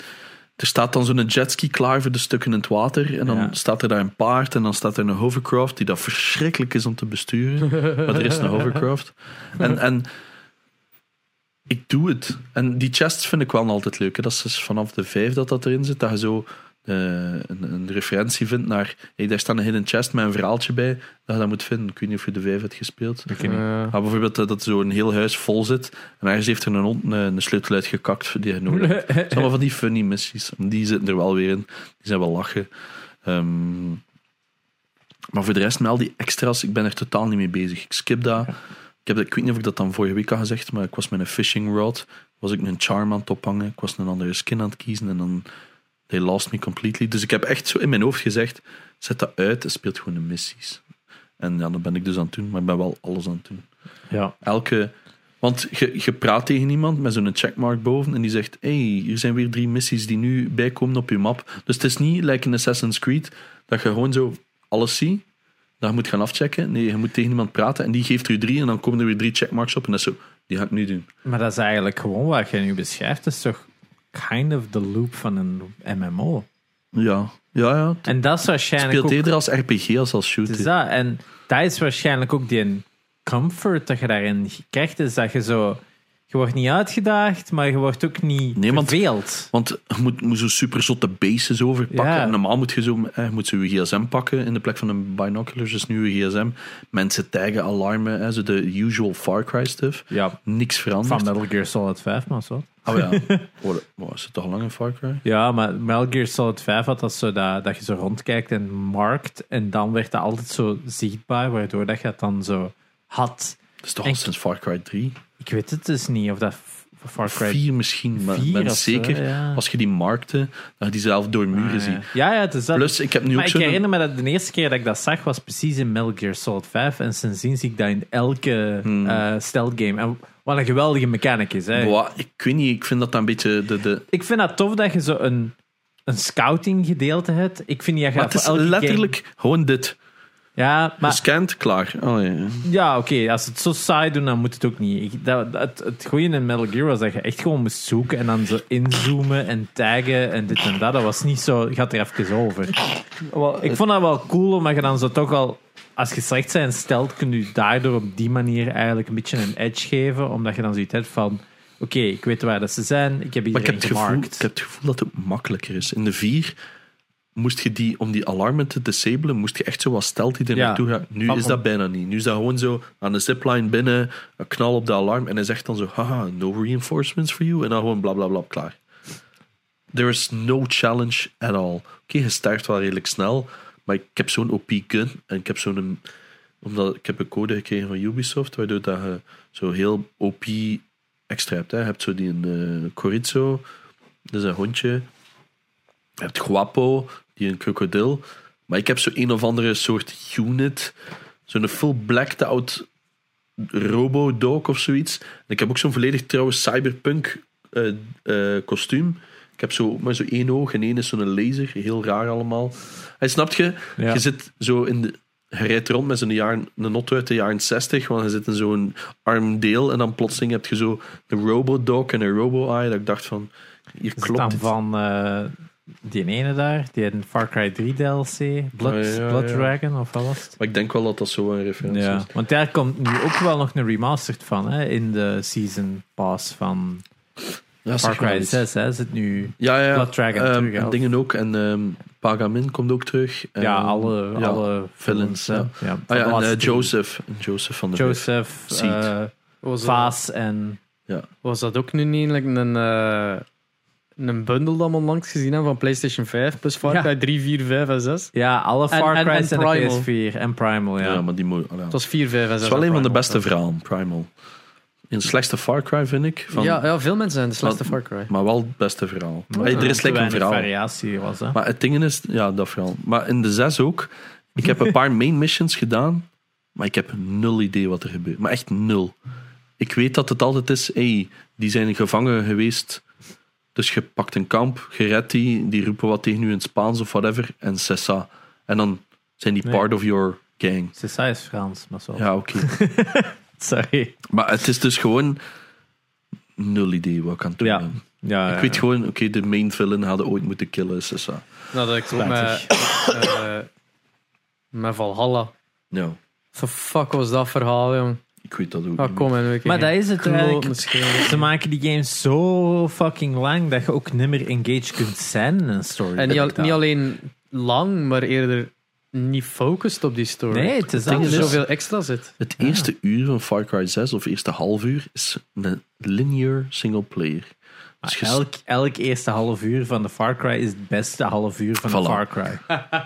Er staat dan zo'n jetski klaar voor de stukken in het water. En dan Ja. staat er daar een paard. En dan staat er een hovercraft die dat verschrikkelijk is om te besturen. [laughs] maar er is een hovercraft. En, en ik doe het. En die chests vind ik wel altijd leuk. Hè. Dat is dus vanaf de vijf dat dat erin zit. Dat je zo een, een referentie vindt naar... Hey, daar staat een hidden chest met een verhaaltje bij. Dat je dat moet vinden. Ik weet niet of je de vijf hebt gespeeld. Ik weet niet. Eh, Maar bijvoorbeeld dat, dat zo'n heel huis vol zit. En ergens heeft er een hond een, een sleutel uitgekakt die je nodig hebt. [laughs] Het zijn allemaal van die funny missies. Die zitten er wel weer in. Die zijn wel lachen. Ehm, maar voor de rest, met al die extra's, ik ben er totaal niet mee bezig. Ik skip dat. Ik, heb, ik weet niet of ik dat dan vorige week had gezegd, maar ik was met een fishing rod. Was ik een charm aan het ophangen. Ik was een andere skin aan het kiezen. En dan, they lost me completely. Dus ik heb echt zo in mijn hoofd gezegd, zet dat uit en speelt gewoon de missies. En ja, dat ben ik dus aan het doen. Maar ik ben wel alles aan het doen. Ja. Elke... Want je, je praat tegen iemand met zo'n checkmark boven en die zegt: hey, hier zijn weer drie missies die nu bijkomen op je map. Dus het is niet like in Assassin's Creed dat je gewoon zo alles ziet, dat je moet gaan afchecken. Nee, je moet tegen iemand praten en die geeft er je drie en dan komen er weer drie checkmarks op en dat is zo: die ga ik nu doen. Maar dat is eigenlijk gewoon wat je nu beschrijft. Dat is toch kind of de loop van een MMO. Ja, ja, ja. En dat is waarschijnlijk speelt ook... eerder als RPG als als shooter. is dat. En dat is waarschijnlijk ook die comfort dat je daarin krijgt. Is dat je zo... Je wordt niet uitgedaagd, maar je wordt ook niet Nee, want- verveeld. Want je moet, moet zo super zotte bases overpakken. Ja. Normaal moet je zo eh, je moet zo je gsm pakken in de plek van een binoculars, dus nu je gsm. Mensen taggen, alarmen, hè, zo de usual Far Cry stuff. Ja, Niks veranderd. van Metal Gear Solid 5, maar zo. Oh ja. [laughs] Oh, is het toch lang een Far Cry? Ja, maar Metal Gear Solid 5 had dat zo dat, dat je zo rondkijkt en markt. En dan werd dat altijd zo zichtbaar, waardoor dat je het dan zo had. Dat is toch al sinds Far Cry 3? Ik weet het dus niet of dat Far Cry 4 misschien, maar ik 4 ben of zo, zeker ja. als je die markte, dat je die zelf door muren ziet. Ja, ja, het is dat. Plus, ik heb nu maar ook ik herinner me dat de eerste keer dat ik dat zag was precies in Metal Gear Solid 5. En sindsdien zie ik dat in elke Hmm. eh, stealth game. En wat een geweldige mechanic is. Hè. Boah, ik weet niet, ik vind dat dat een beetje de... de Ik vind dat tof dat je zo een, een scouting gedeelte hebt. Ik vind dat je maar het is letterlijk gewoon dit. Ja, maar Gescand, klaar. Oh, ja. Ja, oké. Als ze het zo saai doen, dan moet het ook niet. Ik, dat, het, het goede in Metal Gear was dat je echt gewoon moest zoeken en dan zo inzoomen en taggen en dit en dat. Dat was niet zo... Gaat er even over. Ik vond dat wel cool, omdat je dan zo toch al... Als je slecht zijn stelt, kun je daardoor op die manier eigenlijk een beetje een edge geven. Omdat je dan zoiets hebt van... Oké, ik weet waar dat ze zijn. Ik heb Maar ik iedereen heb, het gevoel, gemarkt. ik heb het gevoel dat het makkelijker is. In de 4 moest je die, om die alarmen te disabelen, moest je echt zo wat stelt die er Ja. naartoe gaat. Nu is dat bijna niet. Nu is dat gewoon zo aan de zipline binnen, een knal op de alarm en hij zegt dan zo, haha, no reinforcements for you. En dan gewoon bla bla bla, klaar. There is no challenge at all. Oké, je sterft wel redelijk snel, maar ik heb zo'n OP gun en ik heb zo'n... Omdat ik heb een code gekregen van Ubisoft, waardoor dat je zo heel OP extra hebt. Hè. Je hebt zo die een Chorizo, dat is een hondje. Je hebt Guapo, die een krokodil. Maar ik heb zo een of andere soort unit. Zo'n full blacked out robo-dog of zoiets. En ik heb ook zo'n volledig trouwens cyberpunk eh, kostuum. Ik heb zo maar zo één oog en één is zo'n laser. Heel raar allemaal. Hij snapt je? Ja. Je zit zo in de... Je rijdt rond met zo'n jaren, een auto uit de jaren 60, want je zit in zo'n arm deel en dan plotseling heb je zo een robodog en een robo-eye. Dat ik dacht van, hier klopt dan het. van eh, die ene daar? Die in Far Cry 3 DLC? Blood, Oh, ja, Blood ja. Dragon, of wat was het? Maar ik denk wel dat dat zo een referentie Ja, is. want daar komt nu ook wel nog een remastered van, hè, in de season pass van Ja, Far Cry iets. 6. Hè, zit nu... Ja, ja. Blood Dragon Ehm, terug, en dingen ook. En ehm, Pagamin komt ook terug. ja, Ehm, alle, ja, alle villains, hè. ja. Ja, Ah, ja, en eh. Joseph. Joseph van de. Joseph, eh, Vaas en... was dat ook nu niet like, een, eh, een bundel dat we onlangs gezien hebben van PlayStation 5 plus Far Ja. Cry 3, 4, 5 en 6? Ja, alle Far en- Cry's en en, Primal. de PS4 en Primal, ja. Ja, maar die moet. ja. Het was 4, 5 en 6. Het is wel een van de beste verhalen, Primal. In de slechtste Far Cry, vind ik. Van, ja, ja, veel mensen zijn de slechtste Far Cry. Maar wel het beste verhaal. Ja, Hey, er is lekker een verhaal. variatie was, hè. Maar het ding is, ja, dat verhaal. Maar in de zes ook. Ik heb een paar [laughs] main missions gedaan, maar ik heb nul idee wat er gebeurt. Maar echt nul. Ik weet dat het altijd is, hey, die zijn gevangen geweest. Dus je pakt een kamp, je redt die, die roepen wat tegen u in het Spaans of whatever, en cessa. En dan zijn die Nee. part of your gang. Cessa is Frans, maar zo. Ja, oké. [laughs] Sorry. maar het is dus gewoon nul idee wat ik aan het doen Ja. ben. Ja, Ik ja, weet ja. gewoon, oké, de main villain hadden ooit moeten killen, cessa. Nou, dat ik ook met, eh, met Valhalla. Ja, Zo fuck was dat verhaal, jong. Ik weet dat ook. Ah, niet kom en Maar dat is het eigenlijk. Ze maken die games zo fucking lang dat je ook niet meer engaged kunt zijn in een story. En niet, al- alleen lang, maar eerder niet focust op die story. Nee, het is dat er is- zoveel extra zit. Het eerste uur van Far Cry 6, of eerste half uur, is een linear single player. Dus je- Elk, elk eerste half uur van de Far Cry is het beste half uur van Voilà. de Far Cry.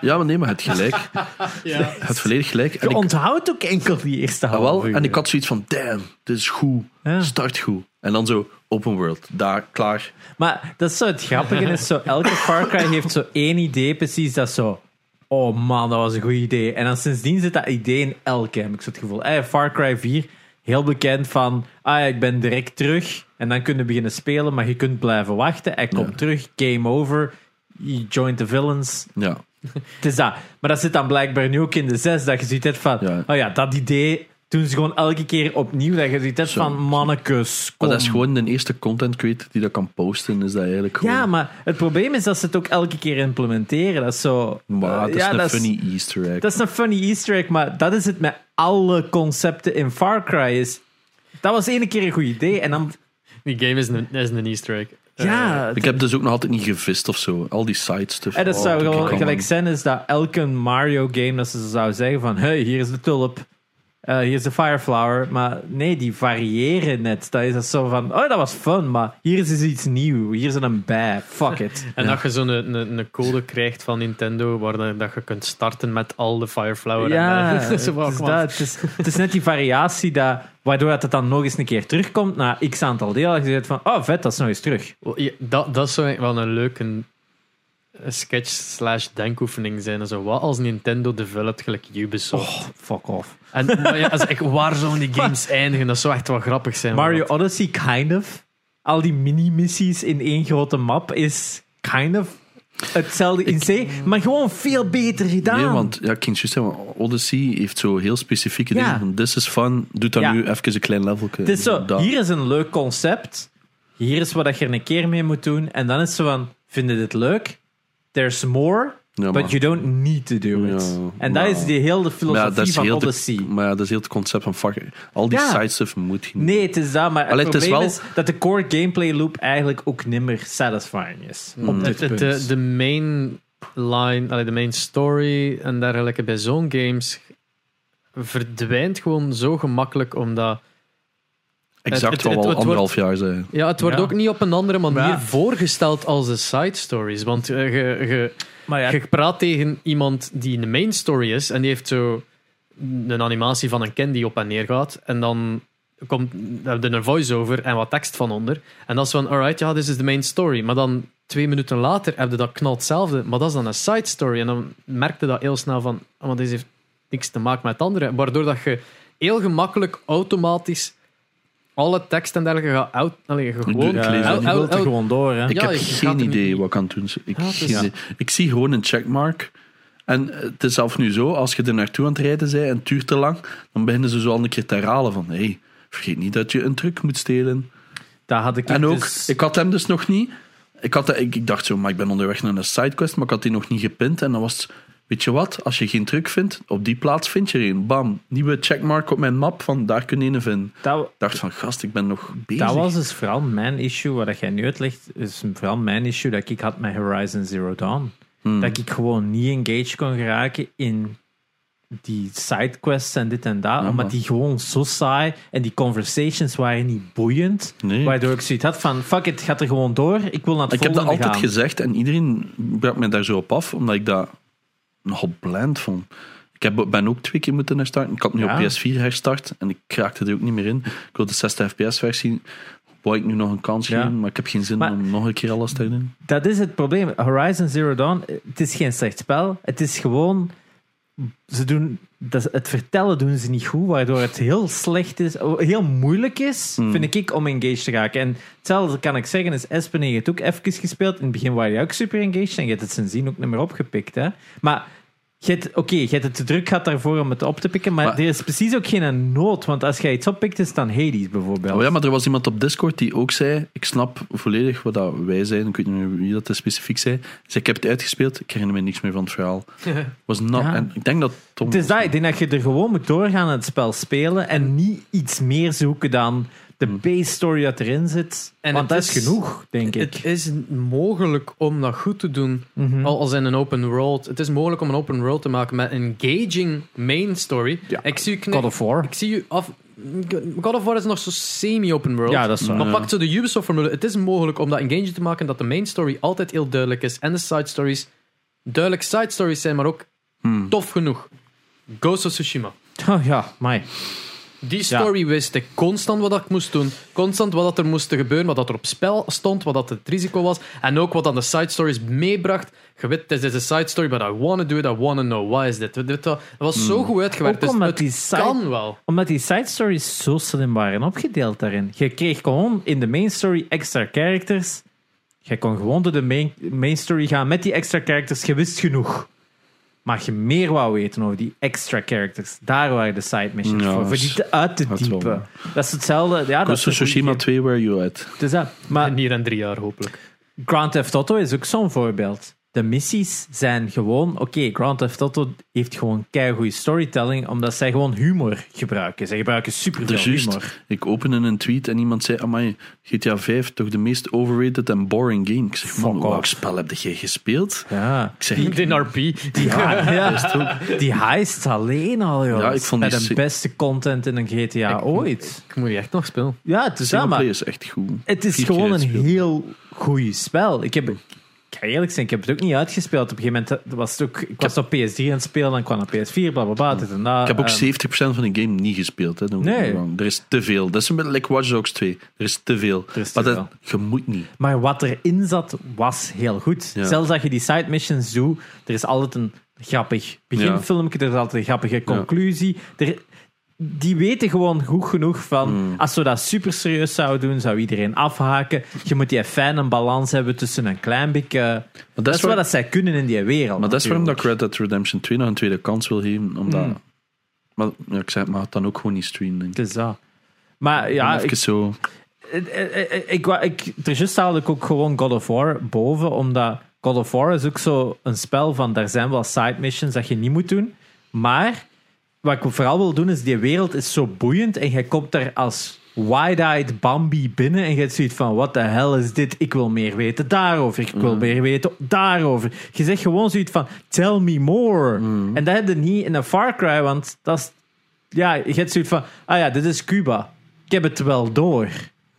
Ja, maar nee, maar het gelijk. [laughs] Het volledig gelijk. En Je ik, onthoudt ook enkel die eerste ah, half wel, uur. en ik had zoiets van, damn, dit is goed. Ja. Start goed. En dan zo, open world. Daar, klaar. Maar dat is zo het grappige. Is zo, elke Far Cry heeft zo één idee precies dat zo... Oh man, dat was een goed idee. En dan sindsdien zit dat idee in elke, heb ik zo het gevoel. Eh, Far Cry 4, heel bekend van... Ah ja, ik ben direct terug. En dan kun je beginnen spelen, maar je kunt blijven wachten. Hij komt Ja. terug, game over. Je joint the villains. Ja. [laughs] Het is dat. Maar dat zit dan blijkbaar nu ook in de 6, dat je ziet hebt van... Ja. Oh ja, dat idee doen ze gewoon elke keer opnieuw. Dat je ziet van, mannekes, Maar dat is gewoon de eerste content creator die dat kan posten, is dat eigenlijk gewoon... Ja, maar het probleem is dat ze het ook elke keer implementeren. Dat is zo. Maar het is ja, een dat funny easter egg. dat is een funny Easter egg, maar dat is het met alle concepten in Far Cry. Is, dat was ene keer een goed idee en dan. Die game is een, is een easter egg. Ja, ik heb dus ook nog altijd niet gevist of zo. Al die side stuff. en dat Oh, zou gewoon gelijk zijn is dat elke Mario game dat ze zou zeggen van hey, hier is de tulp. Eh, hier is de Fireflower. Maar nee, die variëren net. Dat is dat zo van, oh, dat was fun, maar hier is dus iets nieuws. Hier is een bij. Fuck it. [laughs] En Ja. dat je zo'n een, een, een code krijgt van Nintendo waar dat, dat je kunt starten met al de Fireflower. Ja, en, [laughs] het eh, is, dat. Het, is, het is net die variatie dat, waardoor het dan nog eens een keer terugkomt na x aantal delen. Dat je zegt van, oh vet, dat is nog eens terug. Ja, dat, dat eigenlijk wel een leuke sketch slash denkoefening zijn. Zo, wat als Nintendo developt gelijk Ubisoft? Oh, fuck off. En maar ja, als ik, waar zouden die games [laughs] eindigen? Dat zou echt wel grappig zijn. Mario want- Odyssey, kind of. Al die mini-missies in één grote map is kind of hetzelfde in C, maar gewoon veel beter gedaan. Nee, want ja, ik zeggen, Odyssey heeft zo heel specifieke Ja. dingen. van, This is fun, doe dan Ja. nu even een klein level. Het is zo, hier is een leuk concept. Hier is wat dat je er een keer mee moet doen. En dan is zo van, vind je dit leuk? There's more, Ja, but you don't need to do it. En dat is die hele filosofie ja, van heel Odyssey. De, maar ja, dat is heel het concept van fuck. Al die Ja. side stuff moet je niet. Nee, het is dat, maar het Allee, het is probleem wel- is dat de core gameplay loop eigenlijk ook nimmer satisfying is. Op dit punt. de, de main line, allee, de main story en dergelijke bij zo'n games verdwijnt gewoon zo gemakkelijk omdat Exact het- het- het anderhalf jaar zijn. ja, het wordt Ja. ook niet op een andere manier Ja. voorgesteld als de side stories. Want eh, je, je, maar ja, je praat tegen iemand die in de main story is en die heeft zo een animatie van een ken die op en neer gaat en dan komt er een voice-over en wat tekst van onder. En dat is van, alright, ja, dit is de main story. Maar dan twee minuten later heb je dat knal hetzelfde, maar dat is dan een side story. En dan merkte dat heel snel van, oh, maar deze heeft niks te maken met het andere. Waardoor dat je heel gemakkelijk automatisch alle tekst en dergelijke gaat out, allee, gewoon... ik ja, er gewoon door. Hè. Ik Ja, heb geen idee niet- wat ik aan het doen. Ik, is- idee. ik zie gewoon een checkmark. En het is zelf nu zo, als je er naartoe aan het rijden bent en het duurt te lang, dan beginnen ze zo al een keer te herhalen van hey, vergeet niet dat je een truck moet stelen. Dat had ik En ook, dus- ik had hem dus nog niet. Ik, had, ik, ik dacht zo, maar ik ben onderweg naar een sidequest, maar ik had die nog niet gepint. En dan was het, weet je wat, als je geen truck vindt, op die plaats vind je er een. Bam, nieuwe checkmark op mijn map, van daar kun je een vinden. dat, Ik dacht van, gast, ik ben nog bezig. dat was dus vooral mijn issue, wat jij nu uitlegt, is vooral mijn issue dat ik had met Horizon Zero Dawn. Hmm. Dat ik gewoon niet engaged kon geraken in die sidequests en dit en dat, Ja, omdat maar- die gewoon zo saai en die conversations waren niet boeiend. Nee. Waardoor ik zoiets had van, fuck it, gaat er gewoon door, ik wil naar het Ik heb dat volgende altijd gaan. gezegd en iedereen brak me daar zo op af, omdat ik dat nogal bland vond. Ik heb, ben ook twee keer moeten herstarten. Ik had nu Ja. op PS4 herstart en ik raakte er ook niet meer in. Ik wil de 60 fps versie. Wou ik nu nog een kans Ja. geven, maar ik heb geen zin Maar- om nog een keer alles te doen. Dat is het probleem. Horizon Zero Dawn, het is geen slecht spel. Het is gewoon... Ze doen, dat, het vertellen doen ze niet goed, waardoor het heel slecht is, heel moeilijk is, Hmm. vind ik, om engaged te raken. En hetzelfde kan ik zeggen, is Espen heeft ook even gespeeld. In het begin waren je ook super engaged en je hebt het sindsdien ook niet meer opgepikt. Hè? Maar je hebt- oké, je hebt het te druk gehad daarvoor om het op te pikken, maar, Maar- er is precies ook geen nood. Want als jij iets oppikt, is het dan Hades bijvoorbeeld. Oh ja, maar er was iemand op Discord die ook zei: Ik snap volledig wat dat wij zeiden. Ik weet niet meer wie dat specifiek zei. Dus ik heb het uitgespeeld. Ik herinner me niks meer van het verhaal. [laughs] Was not, Ja. en ik denk dat Tom. Het is dat, ik denk dat je er gewoon moet doorgaan aan het spel spelen en niet iets meer zoeken dan de base story dat erin zit. En Want het dat is is- genoeg, denk ik. Het is mogelijk om dat goed te doen, Mhm. al als in een open world. Het is mogelijk om een open world te maken met een engaging main story. Ja, ik zie God of War. Ik zie u af. God of War is nog zo semi-open world. Ja, dat is waar. Maar pak zo de Ubisoft-formule. Het is mogelijk om dat engaging te maken dat de main story altijd heel duidelijk is en de side stories duidelijk side stories zijn, maar ook Hmm. tof genoeg. Ghost of Tsushima. Oh ja, mij. Die story wist ik constant wat ik moest doen. Constant wat dat er moest gebeuren, wat dat er op spel stond, wat dat het risico was. En ook wat dan de side stories meebracht. Je weet, dit is een side story, but I want to do it, I want to know. Why is dit? Dat was zo goed uitgewerkt. Ook Dus omdat het die side- kan wel. Omdat die side stories zo slim waren opgedeeld daarin. Je kreeg gewoon in de main story extra characters. Je kon gewoon door de main, main story gaan met die extra characters. Je wist genoeg. Maar je meer wou weten over die extra characters, daar waren de side missions Ja, voor. Voor die te uit te diepen. Dat is hetzelfde. Ja, dat is Tsushima goeie 2, where you at? is dat. Maar En hier en drie jaar, hopelijk. Grand Theft Auto is ook zo'n voorbeeld. De missies zijn gewoon... Oké, Grand Theft Auto heeft gewoon keigoede storytelling, omdat zij gewoon humor gebruiken. Zij gebruiken superveel Dus juist, humor. ik opende een tweet en iemand zei: Amai, GTA 5, toch de meest overrated en boring game. Ik zeg: Man, Fuck welk off. spel heb jij gespeeld? Ja. Ik zeg: De NRP. [laughs] Die, ja, [laughs] ja. die heist alleen al, joh. Ja, ik vond Met die de beste content in een GTA ooit. Ik moet die echt nog spelen. Ja, het is maar is echt goed. het is Vier gewoon een heel goed spel. Ik heb... Ik eerlijk zijn, ik heb het ook niet uitgespeeld. Op een gegeven moment was het ook... Ik was op PS3 aan het spelen, dan kwam naar PS4, bla bla bla. dit en dat. Ik heb ook Ehm, 70% van de game niet gespeeld. Hè. Nee. Er is te veel. Dat is een beetje like Watch Dogs 2. Er is te veel. Is te maar dat, je moet niet. Maar wat erin zat, was heel goed. Ja. Zelfs als je die side missions doet, er is altijd een grappig beginfilmpje, er is altijd een grappige conclusie. Er, die weten gewoon goed genoeg van, Hmm. als we dat super serieus zouden doen, zou iedereen afhaken. Je moet die fijne balans hebben tussen een klein beetje... Maar Dat dat is waar- wat dat zij kunnen in die wereld. Maar dat is waarom dat ik. Red Dead Redemption 2 nog een tweede kans wil geven. Omdat, Mm. Maar ja, ik zei, het, maar het dan ook gewoon niet streamen. Het is dat. Maar ja, Even ik, zo. ik, ik, ik, ik, er juist haalde ik ook gewoon God of War boven, omdat God of War is ook zo een spel van, daar zijn wel side missions dat je niet moet doen, maar wat ik vooral wil doen is, die wereld is zo boeiend en jij komt daar als wide-eyed Bambi binnen en je hebt zoiets van, what the hell is dit? Ik wil meer weten daarover, ik wil meer weten daarover. Je zegt gewoon zoiets van, tell me more. En dat heb je niet in een Far Cry, want dat is, ja, je hebt zoiets van, ah ja, dit is Cuba. Ik heb het wel door.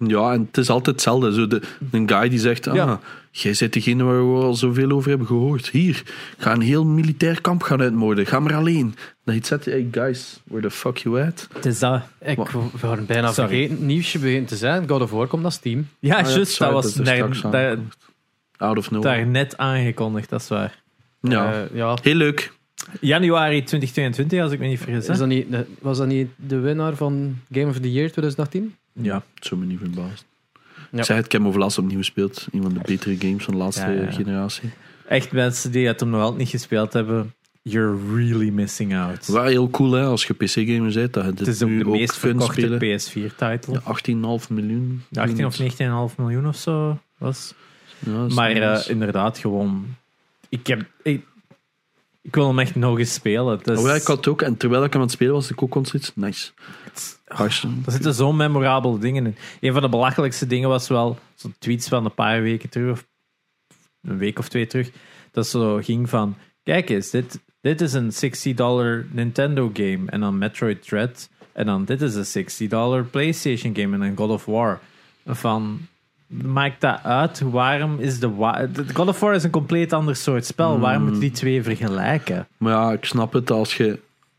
Ja, en het is altijd hetzelfde. Zo de, een guy die zegt: ah, Ja. Jij bent degene waar we al zoveel over hebben gehoord. Hier, ga een heel militair kamp gaan uitmoorden. Ga maar alleen. Dat je zegt: Hey guys, where the fuck you at? Het is dat. Ik waren bijna Sorry. vergeten. Nieuwsje begint te zijn. God of War komt naar Steam. Ja, Ah, ja, juist. dat was daar, daar. Out of nowhere. daar net aangekondigd, dat is waar. ja. Eh, ja. heel leuk. Januari 2022, als ik me niet vergis. hè? Is dat niet, was dat niet de winnaar van Game of the Year 2018? Ja. Het zou me niet verbaasd. Ja. Ik zei het, ik heb hem overlast opnieuw gespeeld. Een van de betere games van de laatste Ja, ja. generatie. Echt mensen die het hem nog altijd niet gespeeld hebben, you're really missing out. Wel heel cool hè, als je PC-gamer bent. Dat je dit Het is ook de meest verkochte spelen. PS4-titel. Ja, 18,5 miljoen. 18 of 19,5 miljoen of zo was. Maar eh, inderdaad, gewoon. Ik, heb, ik, ik wil hem echt nog eens spelen. Dus, Oh, ja, ik had het ook. En terwijl ik hem aan het spelen was, ik ook constant nice. Hartstikke. Er zitten zo memorabele dingen in. Een van de belachelijkste dingen was wel zo'n tweets van een paar weken terug, of een week of twee terug, dat zo ging van: kijk eens, dit, dit is een 60 dollar Nintendo game en dan Metroid Dread en dan dit is een 60 dollar PlayStation game en dan God of War. Van maakt dat uit? Waarom is de, wa- de God of War is een compleet ander soort spel. Waarom moeten die twee vergelijken? Maar ja, ik snap het. Als je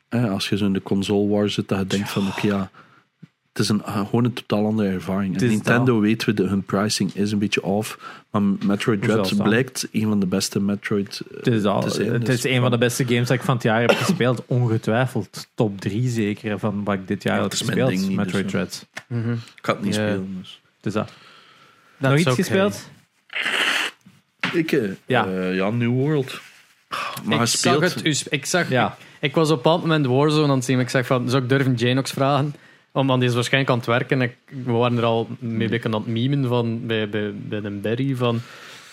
eh, als je zo in de console war zit, dat je denkt van, oké, ja, het is een, eh, gewoon een totaal andere ervaring. Het En is Nintendo weten we, de, hun pricing is een beetje off, maar Metroid Dread blijkt een van de beste Metroid eh, Het is, al, te zijn. het Dus is een van de beste games dat ik van het jaar heb gespeeld. Ongetwijfeld. Top 3 zeker van wat ik dit jaar Ja, heb het is gespeeld. Metroid dus, Dread. Mhm. Ik had het niet Ja. spelen. Dus. Dus dat. That's Nog iets okay. gespeeld? Ik, eh, Ja. eh, ja, New World. Maar ik je zag speelt... het, dus ik zag, Ja. ik, ik was op een bepaald moment Warzone aan het zien. Ik zeg van, zou ik durven Janox vragen? Omdat die is waarschijnlijk aan het werken. En ik, we waren er al mee aan het memen van, bij, bij, bij een Berry van...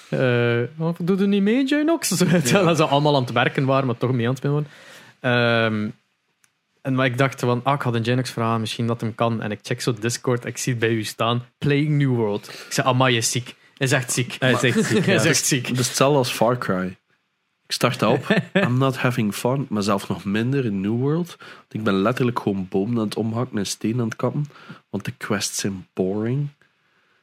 eh oh, doe er niet mee, Janox? [laughs] Terwijl ze allemaal aan het werken waren, maar toch mee aan het spelen waren. Ehm, en maar ik dacht van, ah, ik ga de Janox vragen, misschien dat hem kan. En ik check zo Discord, ik zie het bij u staan. Playing New World. Ik zei, amai, je is ziek. Hij is echt ziek. Hij is echt ziek, [laughs] Hij is echt ziek. Is hetzelfde als Far Cry. Ik start op, [laughs] I'm not having fun, maar zelfs nog minder in New World. Want ik ben letterlijk gewoon bomen aan het omhakken en steen aan het kappen. Want de quests zijn boring.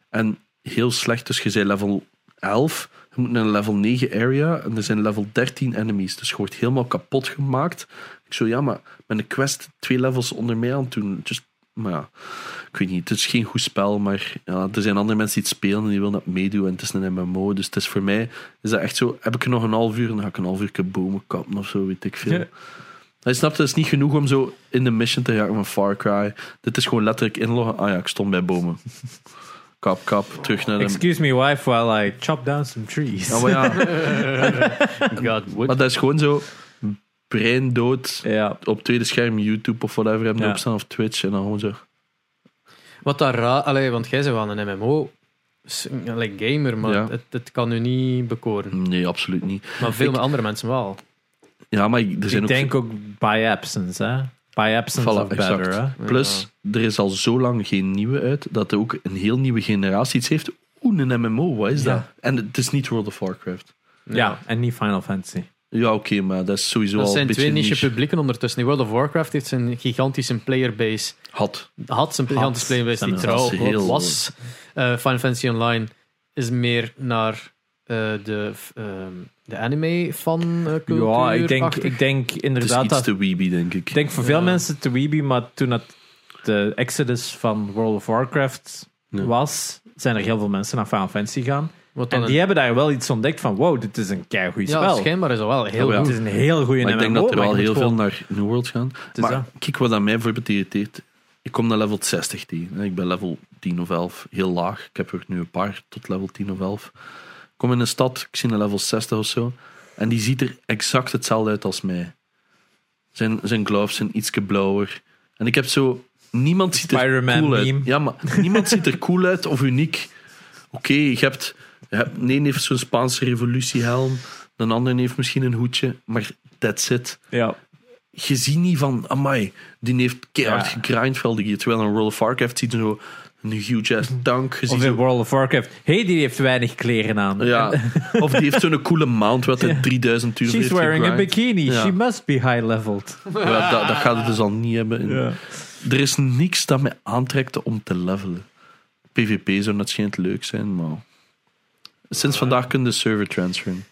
En heel slecht, dus je bent level 11, je moet naar een level 9 area en er zijn level 13 enemies. Dus je wordt helemaal kapot gemaakt. Ik zo, ja, maar met een quest twee levels onder mij aan het doen. Just, maar ja, ik weet niet, het is geen goed spel, maar ja, er zijn andere mensen die het spelen en die willen dat meedoen. En het is een MMO, dus het is voor mij, is dat echt zo, heb ik er nog een half uur, dan ga ik een half uur bomen kappen of zo, weet ik veel. Ja. Hij snapt, het is niet genoeg om zo in de mission te gaan van Far Cry. Dit is gewoon letterlijk inloggen. Ah ja, ik stond bij bomen. Kap, kap, terug naar de... Excuse me, wife, while I chop down some trees. Ja, maar ja, [laughs] God, maar dat is gewoon zo brein dood Ja. op tweede scherm YouTube of whatever hebben Ja. opstaan of Twitch en dan gewoon zo. Wat daar raar... Allee, want jij bent wel een MMO... allee, gamer, maar Ja. het, het kan u niet bekoren. Nee, absoluut niet. Maar veel Ik- andere mensen wel. Ja, maar er zijn Ik ook denk ook by absence, hè? By absence Voilà, of better, exact. hè? Plus, er is al zo lang geen nieuwe uit, dat er ook een heel nieuwe generatie iets heeft. Oeh, een MMO, wat is Ja. dat? En het is niet World of Warcraft. Ja. en niet Final Fantasy. Ja, oké, maar dat is sowieso Dat al zijn een twee beetje niche publieken ondertussen. World of Warcraft heeft zijn gigantische playerbase. Had. Had zijn gigantische playerbase die Dat trouw is heel- was. Eh, Final Fantasy Online is meer naar eh, de, ehm, de anime fan eh, cultuur. Ja, ik denk, ik denk Het is inderdaad iets dat... te weeby, denk ik. Ik denk voor veel mensen te weeby, maar toen het de exodus van World of Warcraft Ja. was, zijn er heel veel mensen naar Final Fantasy gegaan. Wat dan En een- die hebben daar wel iets ontdekt van, wow, dit is een keigoed ja, spel. schijnbaar is dat wel heel ja. Het goed. is een heel goede maar ik denk dat er maar wel je heel moet veel gewoon- naar New World gaan. is Maar dat. kijk wat aan mij bijvoorbeeld irriteert. Ik kom naar level 60 tegen. Ik ben level 10 of 11. Heel laag. Ik heb er nu een paar tot level 10 of 11. Ik kom in een stad. Ik zie een level 60 of zo. En die ziet er exact hetzelfde uit als mij. Zijn, zijn gloves zijn ietsje blauwer. En ik heb zo... Niemand ziet er Spider-Man cool uit. meme. Ja, maar niemand ziet er cool uit of uniek. Oké, je hebt... De een heeft zo'n Spaanse revolutiehelm. De ander heeft misschien een hoedje. Maar that's it Ja. je ziet niet van, amai, die heeft keihard Ja. Terwijl een World of Warcraft ziet zo een huge ass tank. Je ziet Of in World of Warcraft. hey, die heeft weinig kleren aan. ja. Of die heeft zo'n coole mount wat hij 3000 uur She's wearing a bikini. Ja. She must be high-leveled. Ja, dat, dat gaat het dus al niet hebben. Ja. Er is niks dat mij aantrekt om te levelen. PvP zou schijnt leuk zijn, maar... Sinds vandaag kun je de server transferen.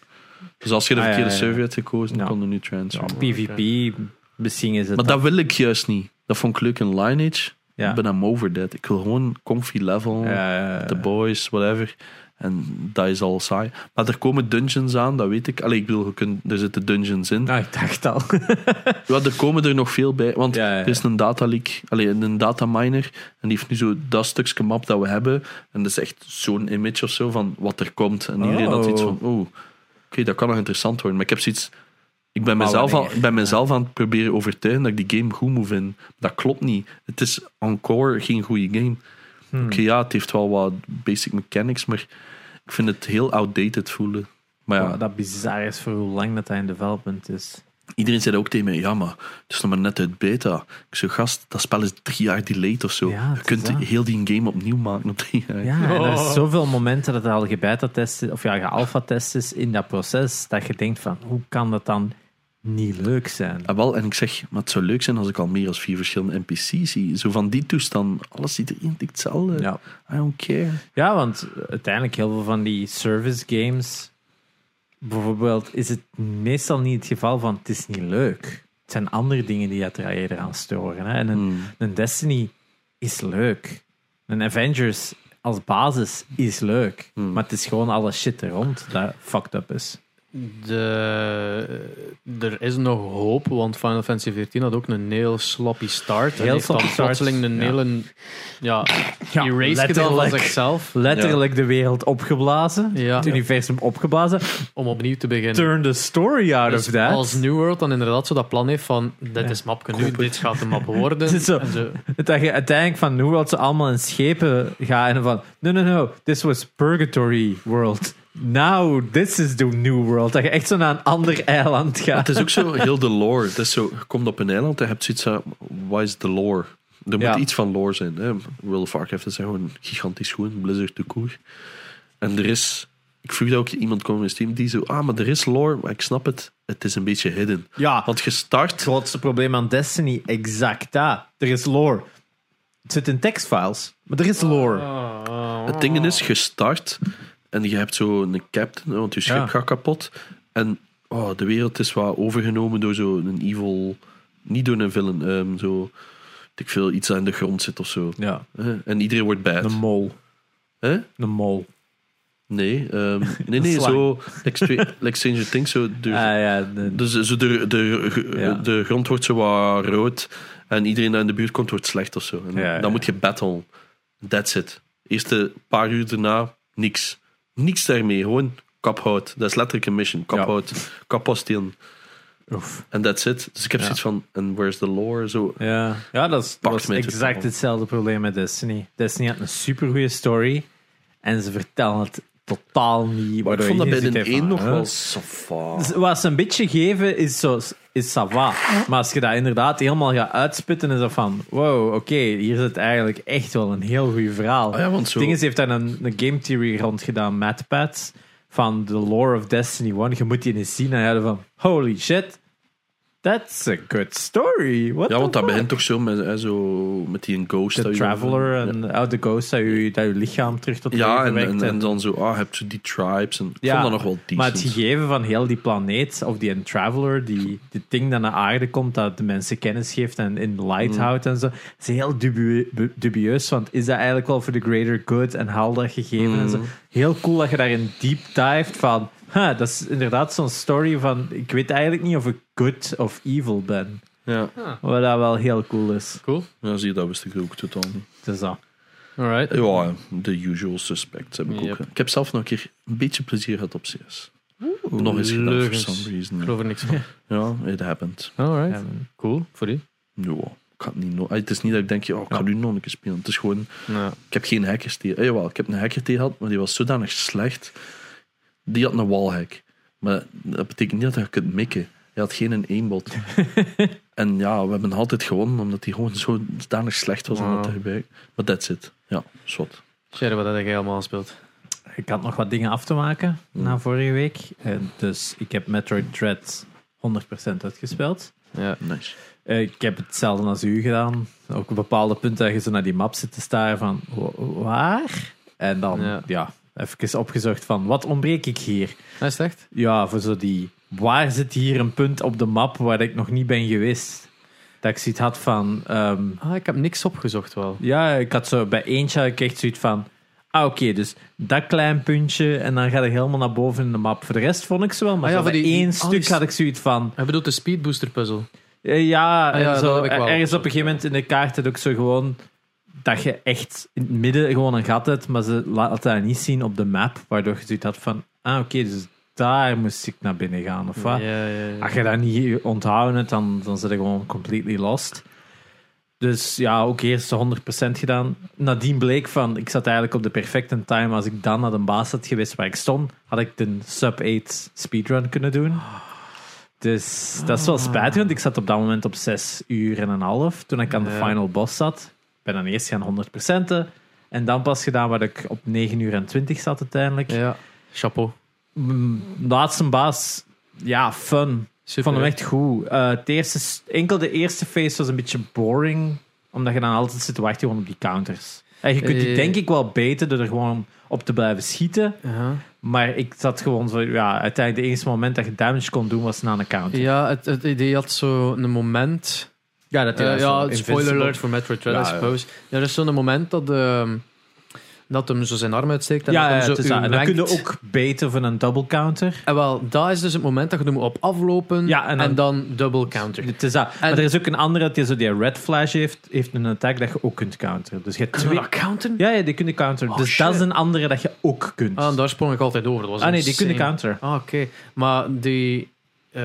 Dus als je de Ah, verkeerde server hebt gekozen, dan kon je nu transferen. PvP, misschien is het Maar dat wil ik juist niet. Dat vond ik leuk in Lineage. Ik ben I'm over that. Ik wil gewoon comfy level, the boys, whatever. En dat is al saai. Maar er komen dungeons aan, dat weet ik. Allee, ik bedoel, je kunt, er zitten dungeons in. Nou, ik dacht al. [laughs] Ja, er komen er nog veel bij. Want Ja, ja, ja. er is een data leak, allee, een data miner. En die heeft nu zo dat stukje map dat we hebben. En dat is echt zo'n image of zo van wat er komt. En iedereen had iets van, oeh, oké, dat kan nog interessant worden. Maar ik heb zoiets... Ik ben, mezelf, al, ben mezelf aan het proberen overtuigen dat ik die game goed moet vinden. Dat klopt niet. Het is encore geen goede game. Hmm. Oké, ja, het heeft wel wat basic mechanics, maar ik vind het heel outdated voelen. Maar ja, dat bizar is voor hoe lang dat hij in development is. iedereen zei ook tegen mij, ja, maar het is nog maar net uit beta. Ik zei, gast, dat spel is drie jaar delayed of zo. Ja, Je kunt dat. heel die game opnieuw maken op drie jaar. Ja, en er Oh. is zoveel momenten dat er al gebeta-test is, of ja, gealpha-test is in dat proces, dat je denkt van, hoe kan dat dan niet leuk zijn? Ah, wel, en ik zeg, maar het zou leuk zijn als ik al meer dan vier verschillende NPC's zie. Zo van die toestand, alles ziet er hetzelfde. Ja. I don't care. Ja, want uiteindelijk heel veel van die service games, bijvoorbeeld, is het meestal niet het geval van het is niet leuk. Het zijn andere dingen die er eerder aan storen. Hè. En een, Hmm. een Destiny is leuk. Een Avengers als basis is leuk. Hmm. Maar het is gewoon alle shit er rond dat fucked up is. De, er is nog hoop, want Final Fantasy XIV had ook een heel sloppy start. en Heel heeft dan sloppy start, plotseling een ja. hele ja, Ja, erase gedaan van letterlijk. zichzelf Letterlijk de wereld opgeblazen. Ja. Het universum opgeblazen. om opnieuw te beginnen. Turn the story out Dus of that. als New World dan inderdaad zo dat plan heeft van dit Ja. is mapje nu, dit gaat de map worden. [laughs] Het is zo. En zo. Dat je uiteindelijk van New World ze allemaal in schepen gaan en van no, no, no, this was Purgatory World. Now this is the New World. Dat je echt zo naar een ander eiland gaat. Het is ook zo heel de lore. Het is zo, je komt op een eiland en je hebt zoiets van, wat is de lore? Er moet Ja. iets van lore zijn. Hè? World of Warcraft is gewoon gigantisch goed. Blizzard de koer. En er is... Ik vroeg dat ook iemand kwam in mijn team die zo... Ah, maar er is lore, maar ik snap het. Het is een beetje hidden. Ja, Want je start... het grootste probleem aan Destiny, exact dat. Er is lore. Het zit in tekstfiles, maar er is lore. Het ding is, je start en je hebt zo een captain, want je schip Ja. gaat kapot. En oh, de wereld is wat overgenomen door zo'n evil... Niet door een villain, ehm, zo... Ik veel, iets in de grond zit of zo. Ja? En iedereen wordt bad. een mol. Hè? Een mol. Nee, ehm, [laughs] nee, nee, zo. Like, Stra- like Stranger Things, zo. De, Ah ja, de- dus zo de, de, Ja. de grond wordt zo wat rood en iedereen dat in de buurt komt wordt slecht of zo. En Ja. Dan moet je battlen. That's it. Eerste paar uur daarna, niks. Niks daarmee, gewoon kaphout. Dat is letterlijk een mission. Kaphout, kapostelen. oef. En that's it. Dus ik heb Ja. zoiets van, and where's the lore? Zo. Ja, ja dat is, totaal. exact hetzelfde probleem met Destiny. Destiny had een supergoeie story en ze vertellen het totaal niet. Maar ik vond dat bij de van, 1 nog wel safa. Dus Wat ze een beetje geven is, zo, is ça va. Maar als je dat inderdaad helemaal gaat uitspitten, is dat van: wow, oké, hier zit eigenlijk echt wel een heel goed verhaal. Ah ja, want zo- Het ding is, heeft daar een, een game theory rond gedaan, Pats, van The Lore of Destiny 1. Je moet die eens zien en je van: holy shit, that's a good story. What Ja, the want dat fuck? begint toch zo met, hè, zo met die een ghost. De dat je- Traveler Ja. en uit de Ghost, dat je, dat je lichaam terug tot Ja, leven en, en, en dan zo, ah, je hebt zo die tribes. En ik Ja, vond dat nog wel decent. Maar het gegeven van heel die planeet, of die een traveler, die, die ding dat naar aarde komt, dat de mensen kennis geeft en in light Mm. houdt en zo, is heel dubieus. Want is dat eigenlijk wel voor de greater good en haal dat gegeven en zo? Mm. Heel cool dat je daarin deep dived van, huh, dat is inderdaad zo'n story van, ik weet eigenlijk niet of ik good of evil ben. Ja. Wat dat wel heel cool is. Cool. ja, zie je, dat wist ik ook totaal niet. Dat. Alright. Ja, de usual suspects heb ik Yep. ook. Ik heb zelf nog een keer een beetje plezier gehad op CS. nog eens gedaan, for some Ik geloof reason. er niks van. [laughs] Ja, it happened. Alright. Ja, Cool, voor u. Ja, ik niet nog- het is niet dat ik denk, ja, ik ga Ja. nu nog een keer spelen. Het is gewoon, Ja. ik heb geen hackers tegen. Eh, jawel, ik heb een hacker tegen gehad, maar die was zodanig slecht. Die had een wallhack. Maar dat betekent niet dat je kunt mikken. Hij had geen aimbot. [laughs] en ja, we hebben altijd gewonnen, omdat hij gewoon zo zodanig slecht was om dat te gebruiken. Maar that's it. Ja, zwart. Sherry, wat heb jij allemaal gespeeld? Ik had nog wat dingen af te maken Hmm. na vorige week. En dus ik heb Metroid Dread 100% uitgespeeld. Ja. Nice. Eh, ik heb hetzelfde als u gedaan. Ook op bepaalde punten dat je zo naar die map zit te staren van wa- waar? En dan Ja. ja. Even opgezocht van wat ontbreek ik hier? Dat is echt? Ja, voor zo die waar zit hier een punt op de map waar ik nog niet ben geweest? Dat ik zoiets had van ehm, Ah, ik heb niks opgezocht wel. ja, ik had zo bij eentje had ik echt zoiets van. Ah, oké, dus dat klein puntje en dan ga ik helemaal naar boven in de map. Voor de rest vond ik ze wel, maar Ah ja, voor die- één die- stuk oh, die- had ik zoiets van. Hij bedoelt de speedbooster puzzle. eh, Ja, Ah ja, zo, heb ik wel ergens op een gegeven moment in de kaart had ook zo gewoon dat je echt in het midden gewoon een gat hebt, maar ze laten dat niet zien op de map, waardoor je zoiets had van, ah oké, dus daar moest ik naar binnen gaan, of wat? Ja, ja, ja. Als je dat niet onthouden hebt, dan, dan zit je gewoon completely lost. Dus ja, ook eerst 100% gedaan. Nadien bleek van, ik zat eigenlijk op de perfecte time. Als ik dan naar de baas had geweest waar ik stond, had ik de sub-8 speedrun kunnen doen. Dus dat is wel spijtig, want ik zat op dat moment op 6 uur en een half toen ik aan de final boss zat. Ik ben dan eerst gaan 100%. En dan pas gedaan waar ik op 9 uur en 20 zat uiteindelijk. Ja, chapeau. Laatste baas, ja, fun. Ik Super. vond hem echt goed. Eh, het eerste, enkel de eerste phase was een beetje boring. Omdat je dan altijd zit te wachten op die counters. En je kunt die Eh. denk ik wel beter door er gewoon op te blijven schieten. Ja, Maar ik zat gewoon zo, ja, uiteindelijk het enige moment dat je damage kon doen was na een counter. ja het, het idee had zo een moment... Ja, dat Eh, ja, invincible- spoiler alert voor Metroid Dread, Ja, I ja. suppose. Ja, er is zo'n moment dat, ehm, dat hem zo zijn arm uitsteekt. En Ja, dat ja, hem zo En dan kun je ook beter van een double counter. En wel, dat is dus het moment dat je moet op aflopen Ja, en en dan- double counter. Het is dat. maar er is ook een andere, die zo die red flash heeft, heeft een attack dat je ook kunt counteren. Dus je hebt twee... counteren? Ja, ja, die kunnen counteren. Oh, dus dat is een andere dat je ook kunt. Ah, en daar sprong ik altijd over. Dat was ah nee, die insane. kunnen counteren. Ah, oké. Maar die... eh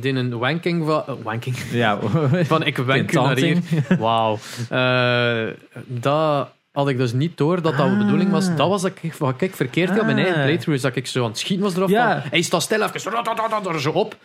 die een wanking van... eh, wanking? Ja, [laughs] Van ik wank naar hier. [laughs] Wauw. Eh, dat had ik dus niet door dat dat de bedoeling was. Dat was dat ik, wat ik verkeerd had. Mijn Ah. eigen playthrough is dat ik zo aan het schieten was erop. Ja. Van, hij staat stil even. zo op.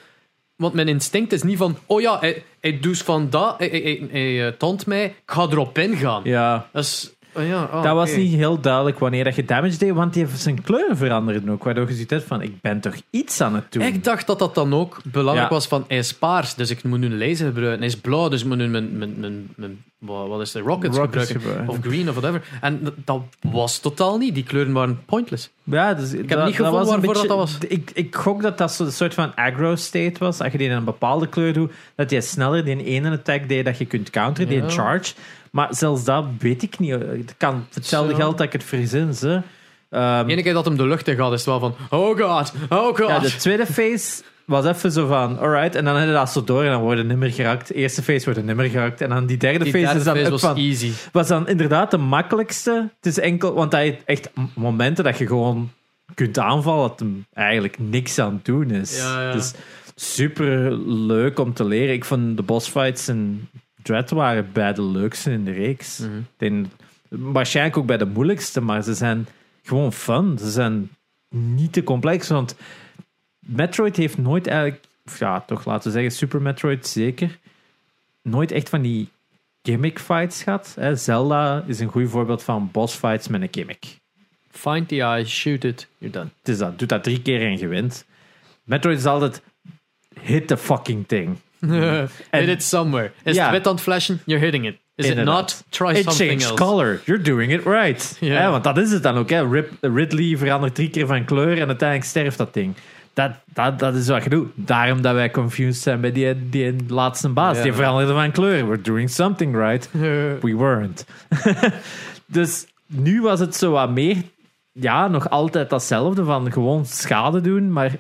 Want mijn instinct is niet van... Oh ja, hij, hij doet van dat. Hij, hij, hij, mij. Ik ga erop ingaan. ja. Is... oh ja, ah, Dat was niet heel duidelijk wanneer dat je damage deed, want die heeft zijn kleuren veranderd ook. Waardoor je ziet hebt van, ik ben toch iets aan het doen. Ik dacht dat dat dan ook belangrijk Ja. was van hij is paars, dus ik moet nu een laser gebruiken. Hij is blauw, dus ik moet nu mijn, mijn, mijn, mijn wat is het, rockets, Rockets gebruiken. Of green of whatever. En dat, dat was totaal niet. Die kleuren waren pointless. Ja, dus ik heb niet gevonden waarvoor dat was. Ik, ik gok dat dat zo'n soort van aggro state was. Als je die in een bepaalde kleur doet, dat je sneller die ene attack deed dat je kunt counteren, die Ja. charge. Maar zelfs dat weet ik niet. Het kan hetzelfde geld dat ik het verzin. Ze. Ehm, De ene keer dat hem de lucht in gaat, is het wel van oh god, oh god. ja, de tweede phase was even zo van, alright. En dan je dat zo door en dan worden nimmer geraakt. De eerste phase wordt nimmer geraakt. En dan die derde die phase is dan phase was van, easy. was dan inderdaad de makkelijkste. Het is enkel, want hij heeft echt momenten dat je gewoon kunt aanvallen dat hem eigenlijk niks aan het doen is. Ja, ja. Is super leuk om te leren. Ik vond de bossfights in Dread waren bij de leukste in de reeks. Mhm. Waarschijnlijk ook bij de moeilijkste, maar ze zijn gewoon fun. Ze zijn niet te complex, want Metroid heeft nooit eigenlijk, ja, toch laten we zeggen, Super Metroid zeker, nooit echt van die gimmick fights gehad. Hè. Zelda is een goed voorbeeld van boss fights met een gimmick. Find the eye, shoot it, you're done. Het is dat, doet dat drie keer en je wint. Metroid is altijd hit the fucking thing. [laughs] Hit it somewhere. Is Ja. het wit aan het flashen? You're hitting it. Is it not? Try It something changed else. color. You're doing it right. Ja. Want dat is het dan ook. Hè. Rip, Ridley verandert drie keer van kleur en uiteindelijk sterft dat ding. Dat, dat, dat is wat je doet. Daarom dat wij confused zijn bij die, die laatste baas. Die veranderde van kleur. We're doing something right. We weren't. [laughs] dus nu was het zo wat meer, ja, nog altijd datzelfde van gewoon schade doen, maar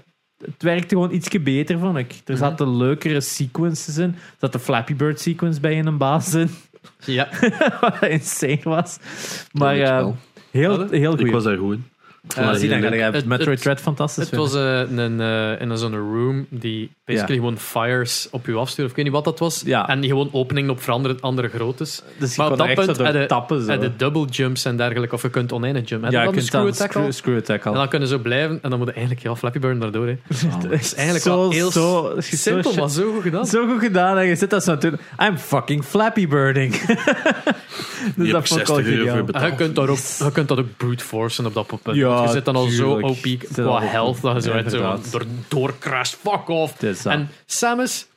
het werkte gewoon ietsje beter, vond ik. Er zaten leukere sequences in. Er zat de Flappy Bird sequence bij in een baas in, Ja. [laughs] wat insane was. Maar eh, heel, heel Ik goed. was daar goed in. Dat zie dan, ga je Het- Metroid het- Dread fantastisch Het was eh, een, eh, in zo'n room die basically gewoon fires op je afstuurt. Of ik weet niet wat dat was. Ja. En die gewoon openingen op veranderde andere groottes. Dus je maar kon op dat punt je- tappen. Zo. En de double jumps en dergelijke. Of je kunt oneindig jump. Heb ja, je je de kunt screw attack al? screw, screw attack al. En dan kunnen ze zo blijven. En dan moet je eigenlijk ja, Flappy Bird daardoor. Hè. [laughs] Oh, Dat is eigenlijk Zo- wel heel zo- simpel, zo- maar zo goed gedaan. Zo goed gedaan. En je zit dat zo doen. I'm fucking Flappy Birding. [laughs] dus Die heb dat vond ik wel 60 euro geniaal. voor betaald. En je, kunt dat ook, je kunt dat ook brute forcen op dat punt. Want je zit dan al zo. OP qua health dat je zo uit door, doorcrasht. Fuck off. En Samus,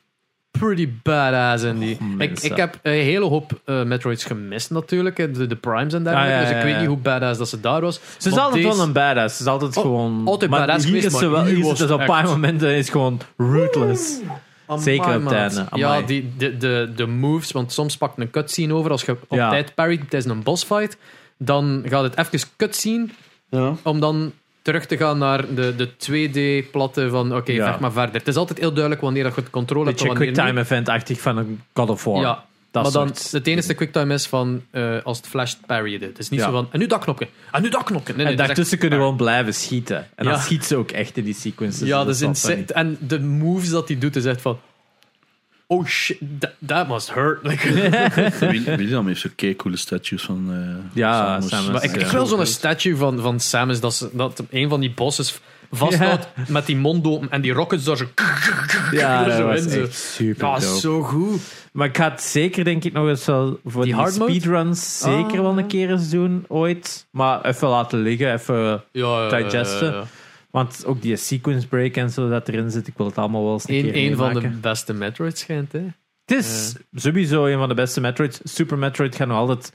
pretty badass in die. Oh, ik, mensen. ik heb een hele hoop eh, Metroids gemist natuurlijk. hè, De, de primes en dergelijke. Ah, ja, dus ik weet niet hoe badass dat ze daar was. Ze is altijd deze- wel een badass. Ze is altijd Oh, gewoon... altijd maar badass hier geweest, is wel... hier is het op een paar momenten is gewoon ruthless. Amai, Zeker op het. Ja, die, de, de, de moves, want soms pakt een cutscene over. Als je op tijd parryt tijdens een bossfight, dan gaat het even cutscene Ja. om dan terug te gaan naar de, de 2D-platte van oké, Ja. vecht maar verder. Het is altijd heel duidelijk wanneer dat je het controle hebt Beetje en wanneer quicktime event-achtig van een God of War. Ja, dat maar dan het enige quicktime is van eh, als het flasht parry. Het is niet Ja. zo van en nu dat knopje, en nu dat knopje. Nee, nee, en daartussen kunnen we gewoon blijven schieten. En dan schiet ze ook echt in die sequences. Ja, dat is wel insane. En de moves dat hij doet is echt van oh shit, that, that must hurt. Like, [laughs] Wil- William heeft zo kei coole statues van eh Ja, Samus. Samus. Maar ik Ja. heb wel zo'n statue van, van Samus dat, ze, dat een van die bosses vasthoudt met die mond open en die rockets daar zo, Ja, dat zo was echt super Ja, dope. zo goed. Maar ik ga het zeker, denk ik, nog eens wel voor Die die, hard mode? speedruns zeker Ah, wel ja. een keer eens doen, ooit. Maar even laten liggen, even... Ja, Digesten. Want ook die sequence break en zo dat erin zit, ik wil het allemaal wel eens een Eén keer een van de meemaken. beste Metroid schijnt, hè? Het is sowieso een van de beste Metroids. Super Metroid gaat nog altijd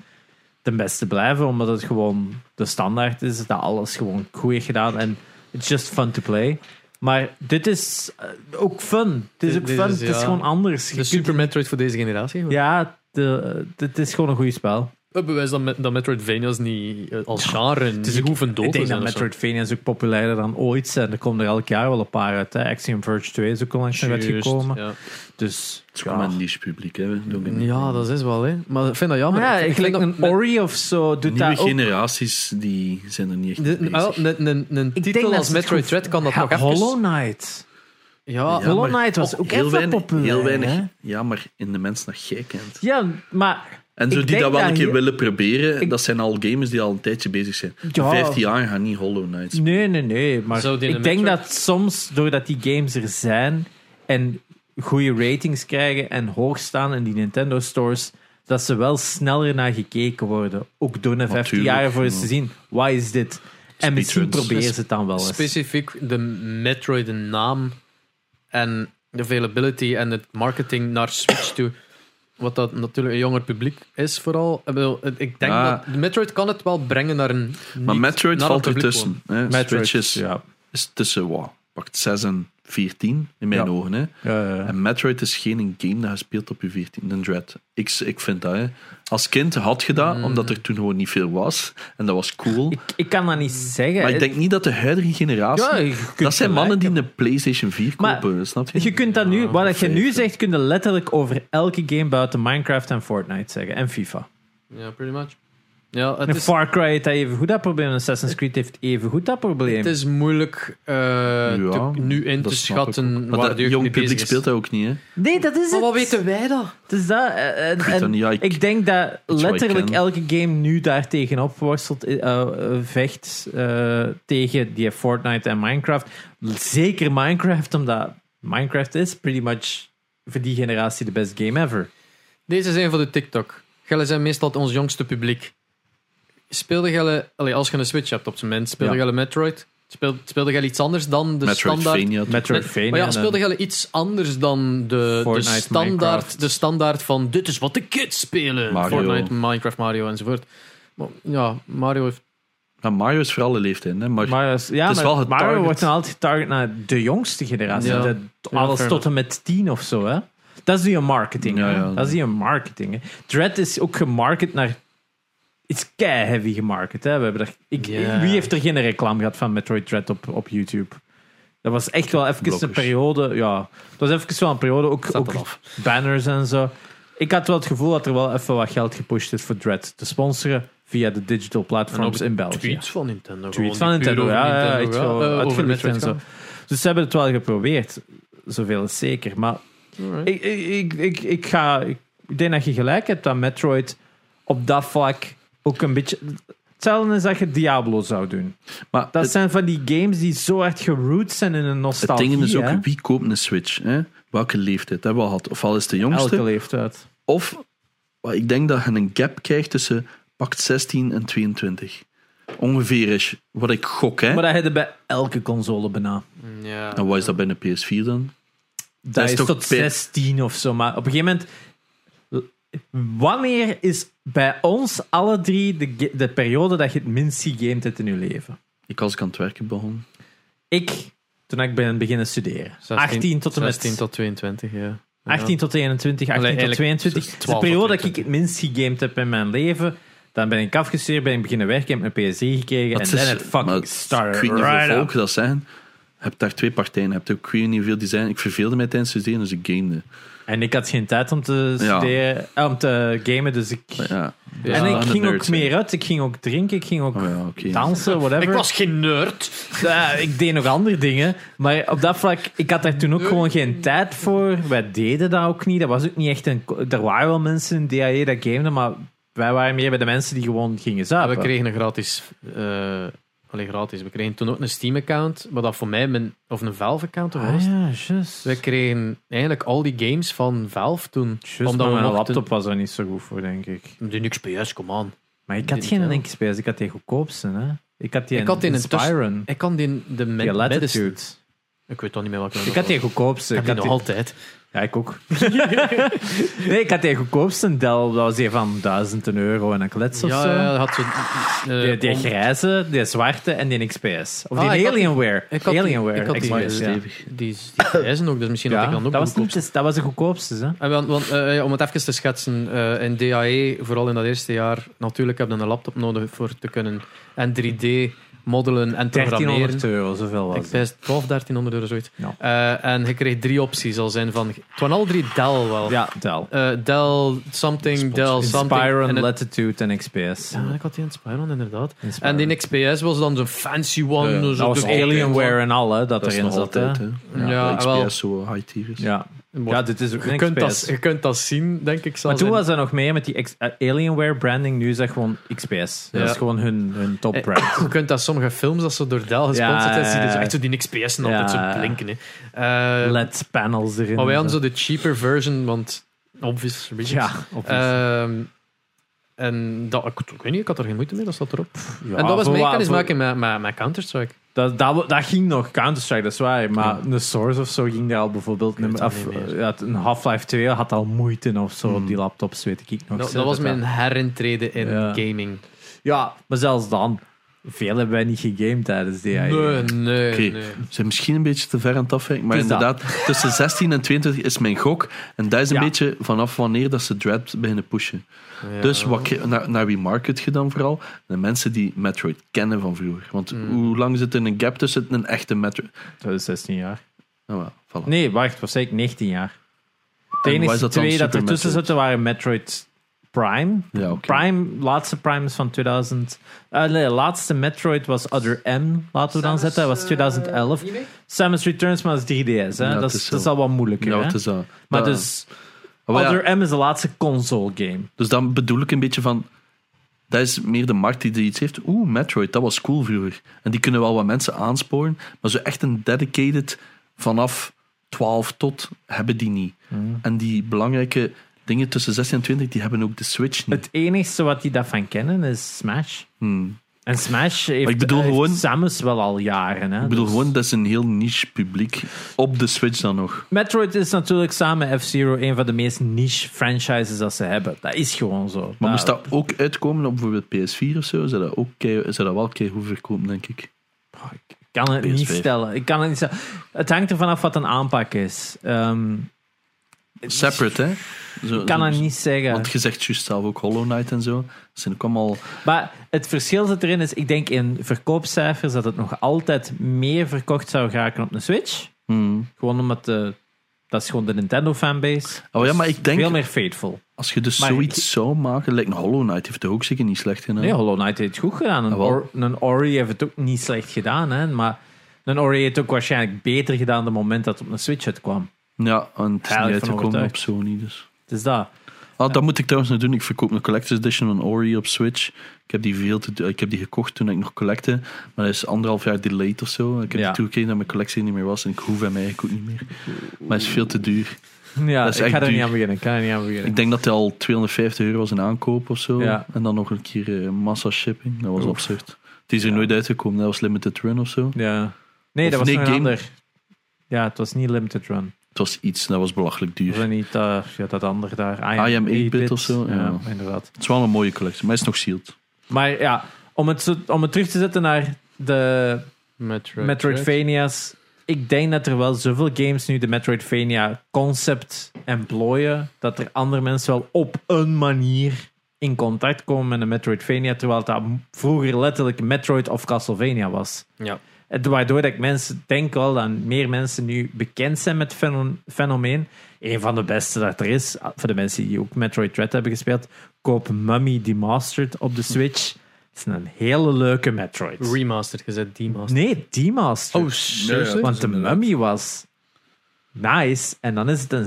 de beste blijven, omdat het gewoon de standaard is, dat alles gewoon goed is gedaan en it's just fun to play. Maar dit is eh, ook fun. Het is Dit- ook dit fun. is, het is ja, gewoon anders. Je De kunt- Super Metroid voor deze generatie. ja, de, het is gewoon een goed spel. Het bewijs dat, Met- dat Metroidvania's niet eh, als genre Het is niet ook- hoeven dood Ik te denk zijn. dat of zo. Metroidvania ook populairder dan ooit zijn. Er komen er elk jaar wel een paar uit. Hè. Axiom Verge 2 is ook al langs nog Juist, uitgekomen. Ja. Dus Het is gewoon een niche publiek. Hè. Ja, dat is wel, hè. Maar ik vind dat jammer. Ja, Ik dat een Ori of zo doet Nieuwe dat ook. generaties die zijn er niet echt bezig. Een, een, een Ik denk titel dat als Metroid Dread kan dat Ja, nog even... Hollow Knight. Ja, Ja, Hollow Knight was ook heel even weinig, populair. heel weinig. hè? Ja, maar in de mens dat jij kent. Ja, maar En zo Ik die dat wel een keer willen proberen, Ik- dat zijn al gamers die al een tijdje bezig zijn. Ja. 15 jaar gaan niet Hollow Knights. Nee, nee, nee. Maar ik denk Metroid- dat soms, doordat die games er zijn en goede ratings krijgen en hoog staan in die Nintendo stores, dat ze wel sneller naar gekeken worden. Ook door een 15 Natuurlijk, jaar voor eens te zien, wat is dit? En misschien proberen ze het dan wel eens. specifiek de Metroid, de naam en de availability en het marketing naar Switch toe. Wat dat natuurlijk een jonger publiek is, vooral. Ik, denk dat de Metroid kan het wel brengen naar een. Maar Metroid naar valt ertussen. Switch is, ja. is tussen wat, pakt 6 en 14 in mijn Ja. ogen. Hè. Ja, ja, ja. En Metroid is geen game dat je speelt op je 14. Een Dread. Ik, ik vind dat. Hè. Als kind had je dat, Mm. omdat er toen gewoon niet veel was. En dat was cool. Ik, ik kan dat niet zeggen. maar ik denk niet dat de huidige generatie... Ja, je kunt dat zijn mannen die een PlayStation 4 Maar kopen, snap je? Je kunt dat nu, wat dat je nu zegt, kun je letterlijk over elke game buiten Minecraft en Fortnite zeggen. En FIFA. Ja, pretty much. Ja, het En is, Far Cry heeft even goed dat probleem. en Assassin's Creed heeft even goed dat probleem. het is moeilijk eh, te- nu in te schatten Maar waar dat jong publiek is. speelt dat ook niet, hè? nee, dat is Maar wat het. weten wij dan? Het is dat. eh, En, Ik weet en dat niet, ja, ik- ik denk dat letterlijk elke game nu daar tegenop worstelt, eh, vecht eh, tegen die Fortnite en Minecraft. Zeker Minecraft, omdat Minecraft is pretty much voor die generatie de best game ever. Deze zijn voor de TikTok. Gelle zijn meestal ons jongste publiek. Speelde Gelle, allee, als je een Switch hebt op zijn minst, speelde Ja. Gelle Metroid? Speelde, speelde Gelle iets anders dan de standaard? Metroidvania. Maar ja, speelde Gelle iets anders dan de, de, standaard, Minecraft. de standaard van dit is wat de kids spelen. Mario. Fortnite, Minecraft, Mario enzovoort. Maar, ja, Mario heeft... Maar Mario is voor alle leeftijden, hè? Maar Maar, is- ja, Het is maar wel het Mario target. wordt dan altijd getarget naar de jongste generatie. Ja. De- alles tot en met tien of zo. Hè? Dat is die marketing. Ja, hè. ja. Dat is die marketing. Hè. Dread is ook gemarket naar. Is kei heavy gemarket. Hè. We hebben er, ik, Ja. Wie heeft er geen reclame gehad van Metroid Dread op, op YouTube? Dat was echt wel even een periode. Ja, dat was even wel een periode. Ook, ook banners en zo. Ik had wel het gevoel dat er wel even wat geld gepusht is voor Dread te sponsoren via de digital platforms in België. Tweets van Nintendo. Tweets van Nintendo, ja, ja, echt gaan. zo en. Dus ze hebben het wel geprobeerd, zoveel is zeker. Maar ik, ik, ik, ik, ga, ik denk dat je gelijk hebt dat Metroid op dat vlak ook een beetje. Hetzelfde is dat je Diablo zou doen. maar Dat het, zijn van die games die zo hard geroot zijn in een het nostalgie. ding is ook, hè. wie koopt een Switch? Hè? Welke leeftijd hebben we al gehad? Ofwel is het de jongste, Elke leeftijd. of ik denk dat je een gap krijgt tussen pakt 16 en 22. Ongeveer is wat ik gok, hè? Maar dat heb je bij elke console bijna. Ja. En wat is dat bij een PS4 dan? Dat, is is, toch tot bij- 16 of zo. Maar op een gegeven moment. Wanneer is bij ons alle drie de, de periode dat je het minst gegamed hebt in je leven? Ik als ik aan het werken begon. Ik, toen ik ben beginnen studeren. 18 tot en met 16 tot 22, ja. 18 tot 21, 18 Allee, tot eigenlijk 22. Dat is de 12 tot periode dat ik 22. het minst gegamed heb in mijn leven. Dan ben ik afgestudeerd, ben ik beginnen werken, heb mijn PS3 gekregen en het dan het fucking maar started Ik weet niet right hoeveel volk dat zijn. Je hebt daar twee partijen. Je hebt ook ik weet niet hoeveel die zijn. Ik verveelde mij tijdens het studeren, dus ik gamede. En ik had geen tijd om te Ja. studeren, eh, om te gamen, dus ik... Ja, Ja. en ik ging ook meer uit, ik ging ook drinken, ik ging ook Oh dansen, whatever. Ik was geen nerd. Ja, ik deed nog andere dingen. Maar op dat vlak, ik had daar toen ook gewoon geen tijd voor. Wij deden dat ook niet. Dat was ook niet echt een... Er waren wel mensen in DAE dat gameden, maar wij waren meer bij de mensen die gewoon gingen Ja, zuipen. we kregen een gratis... eh allee, gratis. We kregen toen ook een Steam-account, maar dat voor mij... Mijn, of een Valve-account, was Ah het? ja, juist. We kregen eigenlijk al die games van Valve toen. Juist, omdat we mijn mochten- laptop was er niet zo goed voor, denk ik. De XPS, kom aan. Maar ik had geen. Linkspels, ik had die goedkoopste. Hè? Ik had die Ik had die in een. Ik kan die de middenste- Ik weet toch niet meer welke Ik had die goedkoopste. Ik heb had die nog altijd. Ja, ik ook. [laughs] nee, ik had die goedkoopste Dell. Dat was die van 1000 euro en een klets of Ja, zo. ja, dat had zo... eh, Die, die grijze, die zwarte en die XPS. Of Ah, die Alienware. ik had Alienware ik had die- XPS. Die die prijzen ook, dus misschien Ja, had ik dan ook dat, was goedkoopste. niet, dat was de goedkoopste. Hè? En want, want, eh, om het even te schetsen, eh, in DAE, vooral in dat eerste jaar, natuurlijk heb je een laptop nodig voor te kunnen en 3D modellen en programmeren. 1300 euro, zoveel was Ik pijs 12, 1300 euro zoiets. Ja. Eh, en je kreeg drie opties al zijn van... Het waren al drie Dell wel. Ja, Dell. Eh, Dell something, Dell something. Inspiron, en het- Latitude en XPS. ja, ik had die Inspiron inderdaad. Inspiron. En die XPS was dan zo'n fancy one. Ja, ja. zo dat was de- Alienware en al, hè, dat, Dat is erin nog zat. hè. altijd, hè. Ja, wel. XPS zo high tier is. Ja. Ja, dit is ook Je kunt, dat, je kunt dat zien, denk ik. Maar toen was er nog mee met die X- eh, Alienware branding. Nu is dat gewoon XPS. Dat is gewoon hun, hun top Eh, brand. [clears throat] Je kunt dat sommige films, dat ze door Dell gesponsord Ja, zijn, echt zo die XPS en altijd zo blinken. Hè. Eh, LED panels erin. maar wij hadden zo de cheaper version, want obvious reasons. Ja, op Ehm, en dat, ik, ik weet niet, ik had er geen moeite mee, dat staat erop. ja, en dat was mijn wa- kennis voor- maken met, met, met Counter-Strike. Dat, dat, dat ging nog, Counter-Strike, dat is waar. Maar een Source of zo ging daar al bijvoorbeeld... meer. ja, een Half-Life 2 had al moeite of zo op die laptops, weet ik nog. Dat, dat was mijn herintreden in Ja. gaming. Ja, maar zelfs dan. Veel hebben wij niet gegamed tijdens die Nee, nee, Oké, nee. we zijn misschien een beetje te ver aan het afwijken, maar dat. inderdaad, tussen 16 en 22 is mijn gok. En dat is een Ja. beetje vanaf wanneer dat ze Dread beginnen pushen. Ja. Dus wat, je- naar, naar wie market je dan vooral? De mensen die Metroid kennen van vroeger. Want Hmm. hoe lang zit er een gap tussen een echte Metroid? Dat is 16 jaar. Nou, wel, voilà. Nee, wacht, was zeker 19 jaar. De En enige is dat dan, twee dat Super er tussen Metroid? zitten waren Metroid Prime. Ja, oké. Prime, laatste Prime is van 2000. eh nee, laatste Metroid was Other M, laten we dan zetten. Dat was 2011. Samus Returns, maar dat is 3DS. Hè? Ja, dat, het is, is dat is al wat moeilijker. Ja, hè? het is dat. Maar Dat- dus, Oh, ja, Other M is de laatste console game. Dus dan bedoel ik een beetje van. Dat is meer de markt die er iets heeft. Oeh, Metroid, dat was cool vroeger. En die kunnen wel wat mensen aansporen. Maar zo echt een dedicated vanaf 12 tot hebben die niet. Hmm. En die belangrijke dingen tussen 16 en 20, die hebben ook de Switch niet. Het enige wat die daarvan kennen is Smash. Hmm. En Smash heeft, ik bedoel heeft gewoon- Samus wel al jaren. Hè? Ik bedoel Dus- gewoon, dat is een heel niche publiek. Op de Switch dan nog. Metroid is natuurlijk samen F-Zero een van de meest niche franchises dat ze hebben. Dat is gewoon zo. Maar moest dat ook uitkomen op bijvoorbeeld PS4 of zo, zou dat, ook kei, zou dat wel kei goed verkopen, denk ik. Ik kan het niet PS5. stellen. Ik kan het niet stellen. Het hangt ervan af wat een aanpak is. Ehm, Separate, hè? Zo, kan het niet zeggen. Want je zegt juist zelf ook Hollow Knight en zo. Dat zijn ook allemaal... Maar het verschil zit erin, is ik denk in verkoopcijfers dat het nog altijd meer verkocht zou raken op een Switch. Hmm. Gewoon omdat de, dat is gewoon de Nintendo fanbase. Oh ja, maar ik denk, Veel meer faithful. als je dus Maar zoiets ik- zou maken, lijkt een Hollow Knight heeft het ook zeker niet slecht gedaan. Nee, Hollow Knight heeft het goed gedaan. Een, Ah. Or- een Ori heeft het ook niet slecht gedaan. Hè? Maar een Ori heeft het ook waarschijnlijk beter gedaan op het moment dat het op een Switch uitkwam. Ja, en het is niet uitgekomen op. Sony, dus... Het is dat. Ah, dat moet ik trouwens nog doen. Ik verkoop een Collector's Edition van Ori op Switch. Ik heb die, veel te, ik heb die gekocht toen ik nog collecte. Maar dat is anderhalf jaar delayed of zo. Ik heb Ja. die toegegeven dat mijn collectie niet meer was. En ik hoef hem eigenlijk ook niet meer. Maar het is veel te duur. Ja, ik ga er niet aan beginnen. Ik ga er niet aan beginnen. Ik denk dat hij al 250 euro was in aankoop of zo. Ja. En dan nog een keer eh, massa shipping. Dat was absurd. Het is er Ja. nooit uitgekomen. Dat was limited run of zo. Ja. Nee, Of dat was nee, game- ander. Ja, het was niet Limited Run. Het was iets, dat was belachelijk duur. Was niet eh, ja, dat andere daar? I am 8-bit of zo, Ja, ja. inderdaad. Het is wel een mooie collectie, maar is nog sealed. Maar ja, om het, om het terug te zetten naar de Metroid. Metroidvania's. Ik denk dat er wel zoveel games nu de Metroidvania concept employen, dat er andere mensen wel op een manier in contact komen met een Metroidvania, terwijl dat vroeger letterlijk Metroid of Castlevania was. Ja. Waardoor dat ik mensen denk wel dat meer mensen nu bekend zijn met het feno- fenomeen. Een van de beste dat er is, voor de mensen die ook Metroid Dread hebben gespeeld, koop Mummy Demastered op de Switch. Het is een hele leuke Metroid. Remastered, gezet demastered. Nee, Demastered. Oh, seriously? Want de. Mummy was nice. En dan is het een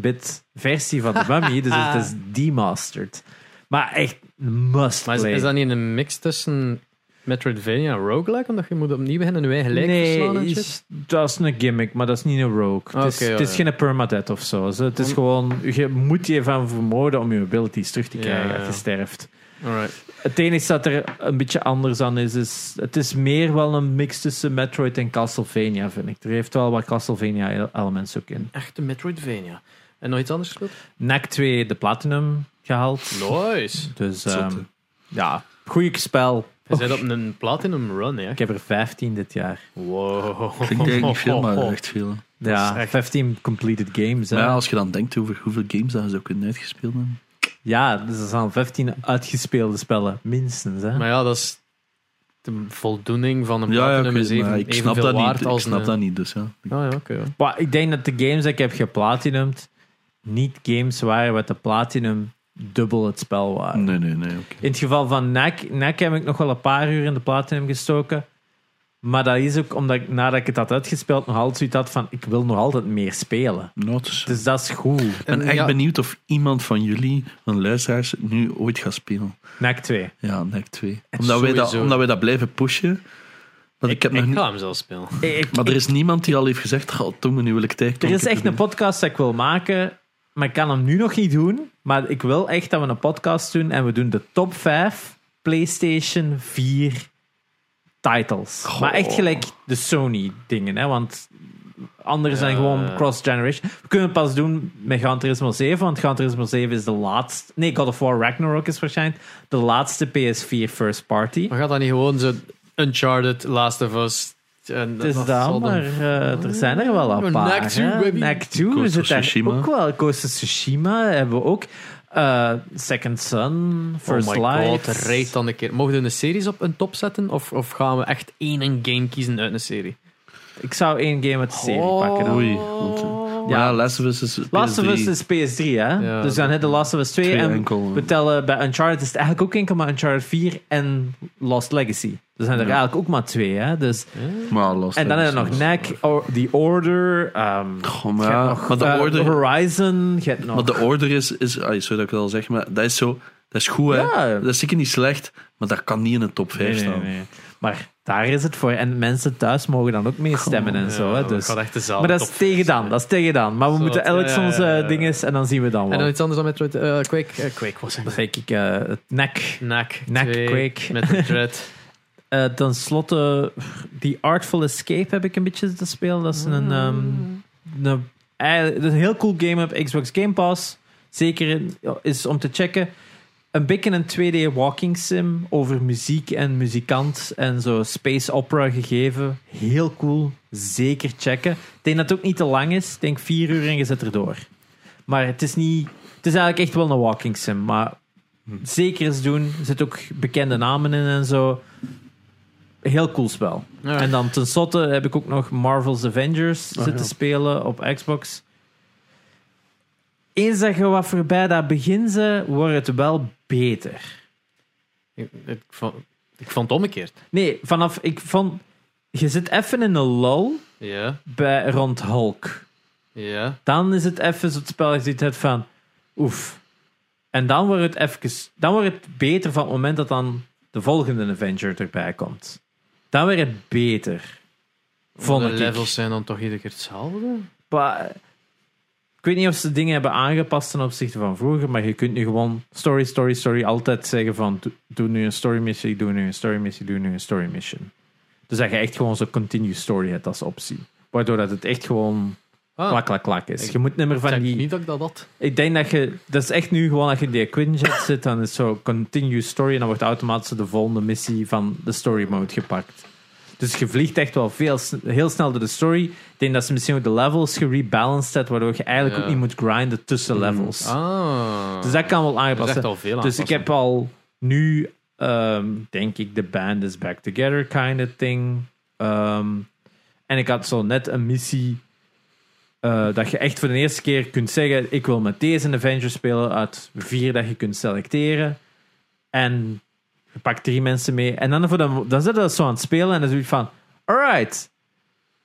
16-bit versie van de [laughs] Mummy. dus het is demastered. Maar echt must Maar is, play. is dat niet een mix tussen Metroidvania roguelike? Omdat je moet opnieuw beginnen en je eigen lijk verslaan en nee, shit? dat is een gimmick, maar dat is niet een rogue. het is, Oké, ja, het is ja. geen permadeath of zo. zo. Het is gewoon, je moet je van vermoorden om je abilities terug te Ja, krijgen ja. als je sterft. Alright. Het enige dat er een beetje anders aan is, is het is meer wel een mix tussen Metroid en Castlevania, vind ik. Er heeft wel wat Castlevania-elements ook in. Echte Metroidvania. En nog iets anders gespeeld? NAC 2 de Platinum gehaald. Nice. Dus Zotte. ehm, ja, goeie spel. Je zei op een Platinum Run, hè? Ik heb er 15 dit jaar. Wow. Klinkt eigenlijk niet veel, maar [laughs] echt veel. Ja, is echt- 15 completed games. hè. Maar ja, als je dan denkt over hoeveel games dat je zou kunnen uitgespeeld hebben. Ja, dus er zijn 15 uitgespeelde spellen, minstens. Hè? Maar ja, dat is de voldoening van een Ja, ja, Platinum ik, is even, ik snap dat waard niet. als Ik snap een... dat niet, dus ja. Ah ja, oké. ja. Maar ik denk dat de games die ik heb geplatinumd niet games waren wat de platinum dubbel het spel waren. Nee, nee, nee. oké. In het geval van NAC, NAC heb ik nog wel een paar uur in de platinum gestoken. Maar dat is ook omdat ik nadat ik het had uitgespeeld nog altijd zoiets had van ik wil nog altijd meer spelen. Is- Dus dat is goed. Ik ben En echt ja- benieuwd of iemand van jullie, van luisteraars, nu ooit gaat spelen. NAC 2. Ja, NEC 2. Omdat wij, dat, omdat wij dat blijven pushen. Want ik, heb nog Ik niet, ga hem zelf spelen. Ik- maar er is niemand die al heeft gezegd: Goh, Tom, nu wil ik tijd Er is echt een podcast dat ik wil maken, maar ik kan hem nu nog niet doen. Maar ik wil echt dat we een podcast doen en we doen de top 5 PlayStation 4 titles. Goh. Maar echt gelijk de Sony dingen, hè, want andere zijn gewoon cross-generation. We kunnen het pas doen met Gran Turismo 7, want Gran Turismo 7 is de laatste... Nee, God of War Ragnarok is waarschijnlijk de laatste PS4 first party. Maar gaat dat niet gewoon zo Uncharted, Last of Us... En Het is dat maar eh, er zijn er wel een paar. NAC 2, hè. baby. NAC 2 Ghost zit of daar Tsushima. ook wel. Ghost of Tsushima hebben we ook. Eh, Second Son, First oh my Light. god, rijd dan een keer. Mogen we een series op een top zetten? Of, of gaan we echt één een game kiezen uit een serie? Ik zou één game uit de serie Oh. pakken. dan. Oei. Ja. Last of Us is. Last of PS3. Us is PS3, hè? Ja, dus dan heb je Last of Us 2 Twee en enkel, we tellen bij Uncharted is het eigenlijk ook enkel maar Uncharted 4 en Lost Legacy. Er zijn er Ja. eigenlijk ook maar twee, hè? Dus, Maar Lost en dan heb je Legacy nog NAC, or, The Order, Goh, je maar, nog, de eh, order, Horizon, je hebt nog... maar de order is, is ah, sorry dat ik het al zeg, maar dat is zo, dat is goed, hè? Dat is zeker niet slecht, maar dat kan niet in de top 5 Nee, nee, staan. nee. Maar daar is het voor. En mensen thuis mogen dan ook mee stemmen en zo. Hè, Ja, dus. Maar dat is tegen dan. Dat is tegen dan. Maar we Zo, moeten elk ja, soms ja, ja. eh, dinges en dan zien we dan En wel. dan iets anders dan met uh, Quake. Eh, Quake was Dan het. zeg ik eh, het nek. Knack. Knack, 2, Quake. Met de [laughs] Dread. Eh ten slotte, die Artful Escape heb ik een beetje te spelen. Dat is een, ehm, een, is een heel cool game op Xbox Game Pass. Zeker is om te checken. Een beetje een 2D walking sim over muziek en muzikant en zo space opera gegeven. Heel cool. Zeker checken. Ik denk dat het ook niet te lang is. Ik denk vier uur en je zit erdoor. Maar het is niet... Het is eigenlijk echt wel een walking sim. Maar zeker eens doen. Er zitten ook bekende namen in en zo. Heel cool spel. Ja. En dan tenslotte heb ik ook nog Marvel's Avengers Ah, zitten ja. spelen op Xbox. Eens dat je wat voorbij dat begin ze, wordt het wel beter. Ik, ik, vond, ik vond het omgekeerd. Nee, vanaf... Ik vond... Je zit even in een Ja, bij, rond Hulk. ja. Dan is het even zo het spel je ziet het van... Oef. En dan wordt het even... Dan wordt het beter van het moment dat dan de volgende Avenger erbij komt. Dan wordt het beter. Vond de ik. levels zijn dan toch iedere keer hetzelfde? Maar, weet niet of ze dingen hebben aangepast ten opzichte van vroeger, maar je kunt nu gewoon story, story, story altijd zeggen van doe, doe nu een story missie, doe nu een story missie, doe nu een story mission. Dus dat je echt gewoon zo'n continue story hebt als optie. Waardoor dat het echt gewoon Ah, klak, klak, klak is. Ik Je moet niet meer ik van denk die... niet dat ik dat had. Ik denk dat je... Dat is echt nu gewoon dat je in die Quinjet zit, dan is zo continue story en dan wordt automatisch de volgende missie van de story mode gepakt. Dus je vliegt echt wel veel, heel snel door de story. Ik denk dat ze misschien ook de levels gerebalanced hebben, waardoor je eigenlijk Ja. ook niet moet grinden tussen levels. Ah. Dus dat kan wel aangepast Dus ik heb al nu, ehm, denk ik, de band is back together kind of thing. Ehm, en ik had zo net een missie eh, dat je echt voor de eerste keer kunt zeggen: ik wil met deze Avenger spelen uit vier dat je kunt selecteren. En je pakt drie mensen mee. En dan, voor de, dan zit je zo aan het spelen en dan zoiets van: alright.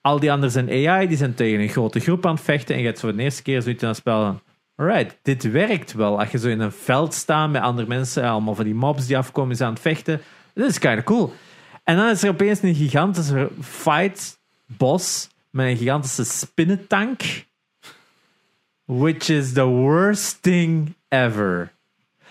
Al die anderen zijn AI, die zijn tegen een grote groep aan het vechten. En je hebt voor de eerste keer zoiets aan het spel Alright, dit werkt wel. Als je zo in een veld staat met andere mensen, allemaal van die mobs die afkomen, zijn aan het vechten. Dat is kind cool. En dan is er opeens een gigantische fight boss met een gigantische spinnentank. Which is the worst thing ever.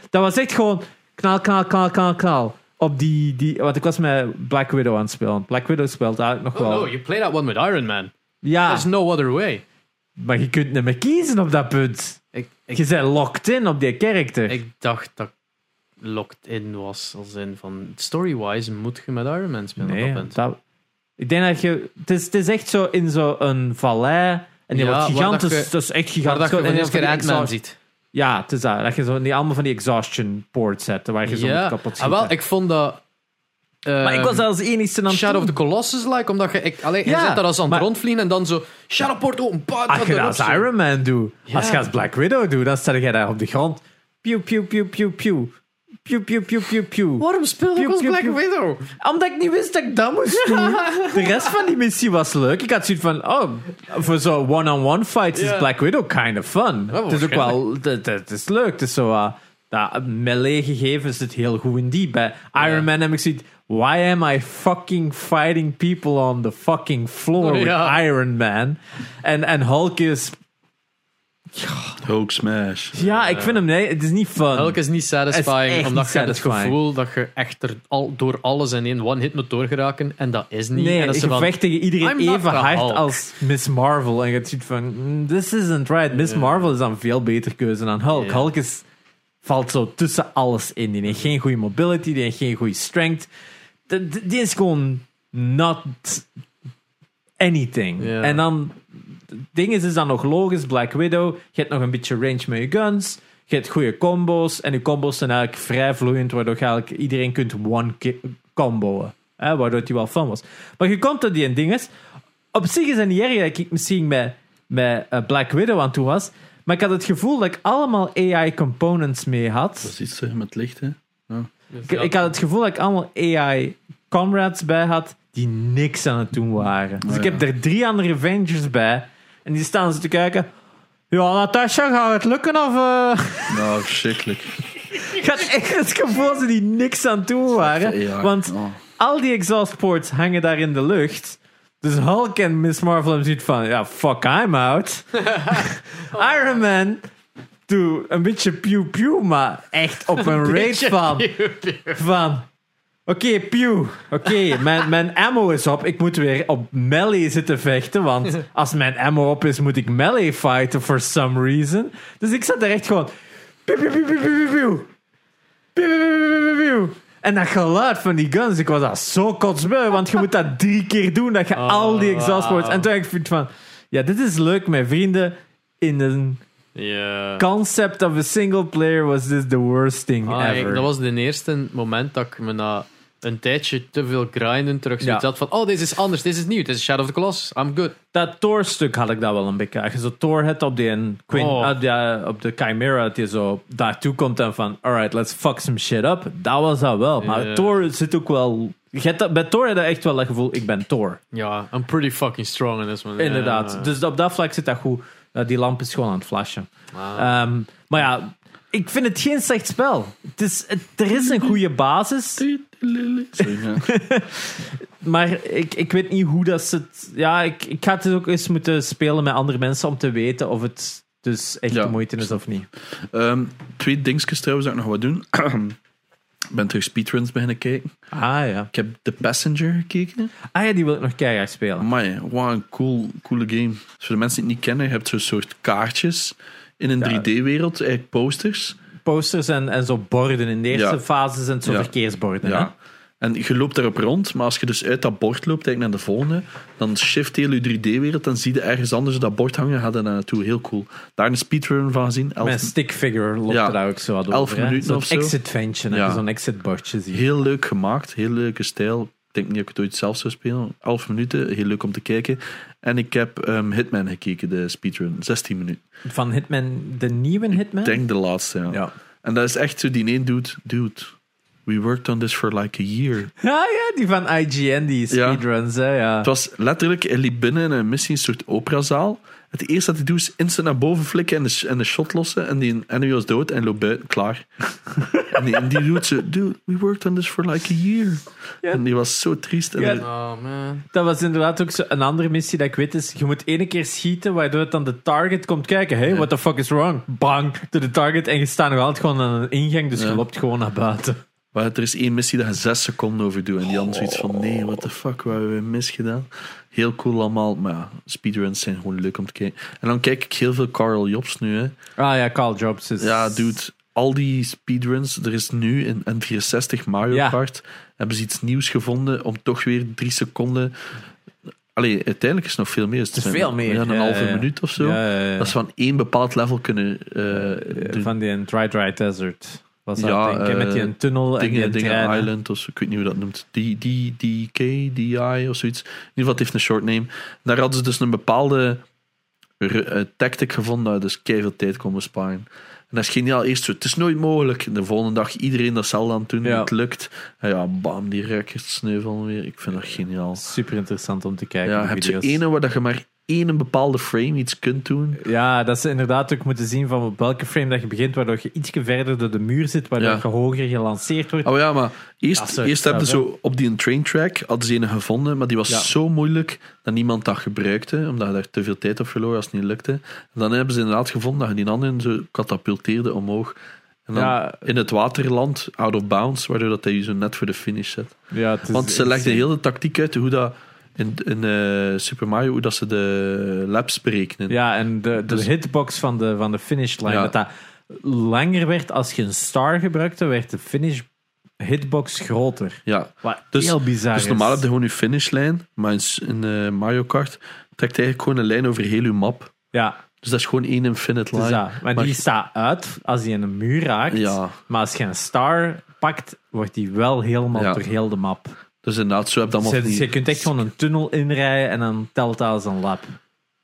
Dat was echt gewoon. Knal, knal, knal, knal, knal. Op die, die, want ik was met Black Widow aan het spelen. Black Widow speelt eigenlijk nog Oh wel. no, you play that one with Iron Man. ja, There's no other way. maar je kunt niet meer kiezen op dat punt. Ik, ik, Je bent locked in op die karakter. ik dacht dat locked in was. Als in van story-wise moet je met Iron Man spelen. op nee, dat punt. dat, ik denk dat je... Het is, het is echt zo in zo'n vallei. En die Ja, wordt waar gigantisch. dat je- is echt gigantisch. dat je eerste keer Ant-Man exhaust- ziet. Ja, het is dat. Dat je zo, die, allemaal van die exhaustion ports zet. Waar je zo Ja, kapot ah, schieten. wel, ik vond dat... maar ik was als enigste aan Shadow of the Colossus like, omdat je... Ik, alleen, je zit daar als aan het rondvliegen en dan zo... Shadow Port open, pa, Als je dat als Iron Man doet, Ja. als je als Black Widow doet, dan sta je daar op de grond. Pew, pew, pew, pew, pew. Pew, pew, pew, pew, pew. Waarom speel Pew, ik als pew, Black pew. Widow? Omdat ik niet wist dat ik dat moest doen. [laughs] De rest van die missie was leuk. Ik had zoiets van, oh, voor zo'n one-on-one fights is. Black Widow kind of fun. Het is ook wel, het, het is leuk. Het is zo, uh, dat melee gegeven zit heel goed in die. Bij Iron Man heb ik zoiets, why am I fucking fighting people on the fucking floor Oh, with. Iron Man? En, en Hulk is, Hulk smash. ja, ik vind hem, nee, het is niet fun. Hulk is niet satisfying, Het is echt omdat niet je hebt het satisfying. gevoel dat je echt er al, door alles in één one-hit moet doorgeraken. En dat is niet. Nee, en dat je ze van, vecht tegen iedereen I'm not even the hard Hulk. als Miss Marvel. En je ziet van, mm, this isn't right. Miss. Marvel is dan veel beter keuze dan Hulk. Ja. Hulk is, valt zo tussen alles in. Die heeft geen goede mobility, die heeft geen goede strength. Die, is gewoon not anything. Ja. En dan, ding is, is dan nog logisch. Black Widow, je hebt nog een beetje range met je guns. Je hebt goede combo's. En je combo's zijn eigenlijk vrij vloeiend, waardoor je eigenlijk iedereen kunt one-comboen. Hè, waardoor die wel fun was. Maar je komt tot die dinges. Op zich is het niet erg dat ik misschien met, met eh, Black Widow aan toe was. Maar ik had het gevoel dat ik allemaal AI-components mee had. Dat is iets hè, met licht, hè. Ik, ik had het gevoel dat ik allemaal AI-comrades bij had die niks aan het doen waren. Dus Oh, ik ja. heb er drie andere Avengers bij. En die staan ze te kijken. Ja, Natasha, gaat het lukken of... eh Nou, verschrikkelijk. [laughs] ik had echt het gevoel dat ze die niks aan doen waren. Ja, Want oh. al die exhaust ports hangen daar in de lucht. Dus Hulk en Miss Marvel hebben zoiets van... Ja, fuck, I'm out. [laughs] Iron Man... Doe een beetje pew-pew, maar echt op een rate van... van Oké, pew. Oké, mijn, mijn ammo is op. Ik moet weer op melee zitten vechten. Want als mijn ammo op is, moet ik melee fighten for some reason. Dus ik zat daar echt gewoon... En dat geluid van die guns, ik was dat zo kotsbeu. Want je moet dat drie keer doen, dat je al die exhaust ports... En toen dacht ik van... Ja, dit is leuk met vrienden in een Ja. concept of a single player was this the worst thing Ah, ik- ever. dat was de eerste moment dat ik me na een tijdje te veel grinden terug Ja. zat van, oh, deze is anders, deze is nieuw, dit is Shadow of the Colossus, I'm good. dat Thor-stuk had ik dat wel een beetje. Als je zo Thor hebt op, die een Queen, Oh. ah, ja, op de Chimera, dat je zo daartoe komt en van, alright, let's fuck some shit up. Dat was dat wel. Maar Ja. Thor zit ook wel... Dat, bij Thor heb je echt wel dat gevoel, ik ben Thor. Ja, I'm pretty fucking strong in this one. Inderdaad. Dus op dat vlak zit dat goed. Uh, die lamp is gewoon aan het flashen. Ah. Ehm, maar ja, ik vind het geen slecht spel. Het is, het- er is een goede basis. Sorry. [laughs] Maar ik, ik weet niet hoe dat zit. Ja, ik, ik ga het ook eens moeten spelen met andere mensen om te weten of het dus echt Ja, de moeite is of niet. Ehm, twee dingetjes trouwens dat ik nog wat doen. [clears throat] Ik ben terug speedruns beginnen kijken. Ah ja. Ik heb The Passenger gekeken. Ah ja, die wil ik nog keihard spelen. Amai, wat een cool, coole game. Dus voor de mensen die het niet kennen, je hebt zo'n soort kaartjes in een Ja. 3D-wereld, eigenlijk posters. Posters en, en zo borden. In de eerste Ja. fase zijn het zo verkeersborden. Ja. En je loopt daarop rond, maar als je dus uit dat bord loopt, eigenlijk naar de volgende, dan shift heel je 3D-wereld, dan zie je ergens anders dat bord hangen, er daar naartoe. Heel cool. Daar een speedrun van gezien. Elf- Met een stickfigure loopt Ja. er daar ook zo wat Elf over. hè. minuten Zo'n of zo. exit-ventje. Ja. zo'n exit-bordje ziet. Heel leuk gemaakt, heel leuke stijl. Ik denk niet dat ik het ooit zelf zou spelen. 11 minuten, heel leuk om te kijken. En ik heb ehm, Hitman gekeken, de speedrun. 16 minuten. Van Hitman, de nieuwe Hitman? Ik denk de laatste, ja. Ja. En dat is echt zo die één dude. Dude, we worked on this for like a year. Ja, [laughs] ja, die van IGN, die Ja. speedruns. Hè, ja. Het was letterlijk, hij liep binnen in een missie, een soort operazaal. Het eerste dat hij doet is instant naar boven flikken en de, en de shot lossen. En die enemy was dood en loopt buiten, klaar. [laughs] en, die, en die doet zo, dude, we worked on this for like a year. Ja. En die was zo triest. En Ja. die- Oh man. Dat was inderdaad ook zo een andere missie dat ik weet is. Je moet ene keer schieten, waardoor het dan de target komt kijken. Hey, what the fuck is wrong? Bang, door de target. En je staat nog altijd gewoon aan een ingang, dus je Ja. loopt gewoon naar buiten. Maar er is één missie dat je zes seconden over doet. En die andere zoiets van, nee, what the fuck, wat hebben we misgedaan? Heel cool allemaal. Maar ja, speedruns zijn gewoon leuk om te kijken. En dan kijk ik heel veel Carl Jobs nu. Hè. Ah ja, Carl Jobs is... Ja, dude, al die speedruns. Er is nu in N64 Mario Ja. Kart. Hebben ze iets nieuws gevonden om toch weer drie seconden... Allee, uiteindelijk is het nog veel meer. Het is veel meer. Ja, een halve ja, minuut of zo. Dat ze van één bepaald level kunnen eh. Van die Dry Dry Desert. Was dat, Ja, met die eh, een tunnel en die dingen, dingen. Island of ik weet niet hoe dat noemt. D, D, DK, DI of zoiets. In ieder geval, het heeft een short name. Daar hadden ze dus een bepaalde eh, tactic gevonden, dat dus keihard tijd kon besparen. En dat is geniaal. Eerst zo, het is nooit mogelijk. De volgende dag iedereen datzelfde aan het doen. Ja. Het lukt. En ja, bam, die records sneuvelen weer. Ik vind dat geniaal. Super interessant om te kijken. Ja, die heb je ene waar dat je maar één bepaalde frame iets kunt doen. Ja, dat ze inderdaad ook moeten zien van op welke frame dat je begint, waardoor je iets verder door de muur zit, waardoor Ja. je hoger gelanceerd wordt. Oh ja, maar eerst, soort eerst hebben ze zo op die train track hadden ze een gevonden, maar die was Ja. zo moeilijk dat niemand dat gebruikte, omdat je daar te veel tijd op verloor als het niet lukte. En dan hebben ze inderdaad gevonden dat je die anderen zo katapulteerde omhoog. En dan Ja. in het waterland, out of bounds, waardoor dat hij je zo net voor de finish zet. Ja, Want ze legden heel de tactiek uit hoe dat in, in eh, Super Mario, hoe dat ze de laps berekenen. Ja, en de, de Dus- hitbox van de, van de finishlijn, Ja. dat dat langer werd als je een star gebruikte, werd de finish hitbox groter. Ja. Wat Dus- heel bizar Dus normaal is. heb je gewoon je finishlijn, maar in, eh, Mario Kart trekt eigenlijk gewoon een lijn over heel je map. Ja, Dus dat is gewoon één infinite dus line. dat. Maar, Maar- die staat uit als die in een muur raakt. Ja, Maar als je een star pakt, wordt die wel helemaal Ja. door heel de map. Dus inderdaad, zo heb je allemaal Dus, je- je kunt echt gewoon een tunnel inrijden en dan telt dat als een lap.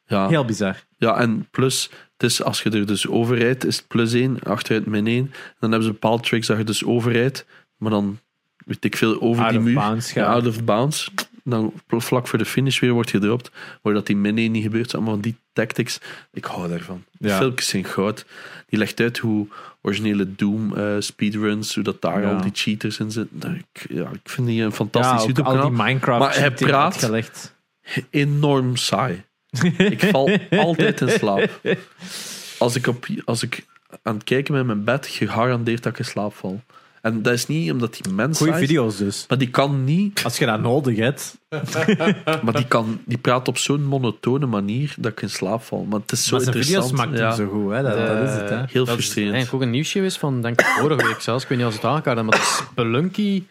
ja, Heel bizar. ja, en plus, het is, als je er dus overrijdt, is het plus 1, achteruit min 1. Dan hebben ze bepaalde tricks dat je dus overrijdt, maar dan, weet ik veel, over Out die of muur. bounds Ja, out of bounds. Dan vlak voor de finish weer wordt gedropt, waardoor dat die min 1 niet gebeurt. Allemaal van die tactics. Ik hou daarvan. Ja. filmpjes zijn goud. Die legt uit hoe originele Doom eh, speedruns, hoe dat daar Ja. al die cheaters in zitten. Nou, Ik, ja, ik vind die een fantastisch Ja, YouTube al kanaal. die Minecraft Maar hij praat- enorm saai. ik val [laughs] altijd in slaap. Als ik, op, als ik aan het kijken ben in mijn bed, gegarandeerd dat ik in slaap val. En dat is niet omdat die mens Goeie is, video's dus. maar die kan niet, Als je dat nodig hebt. [laughs] maar die, kan, die praat op zo'n monotone manier dat ik in slaap val. Maar het is zo Maar zijn video's interessant. maakt hem zo goed. Hè? Dat, dat is het. Hè? Heel dat is frustrerend. eigenlijk ook een nieuwsje is van, denk ik, vorige week zelfs. Ik weet niet als het aangekaart maar de Spelunky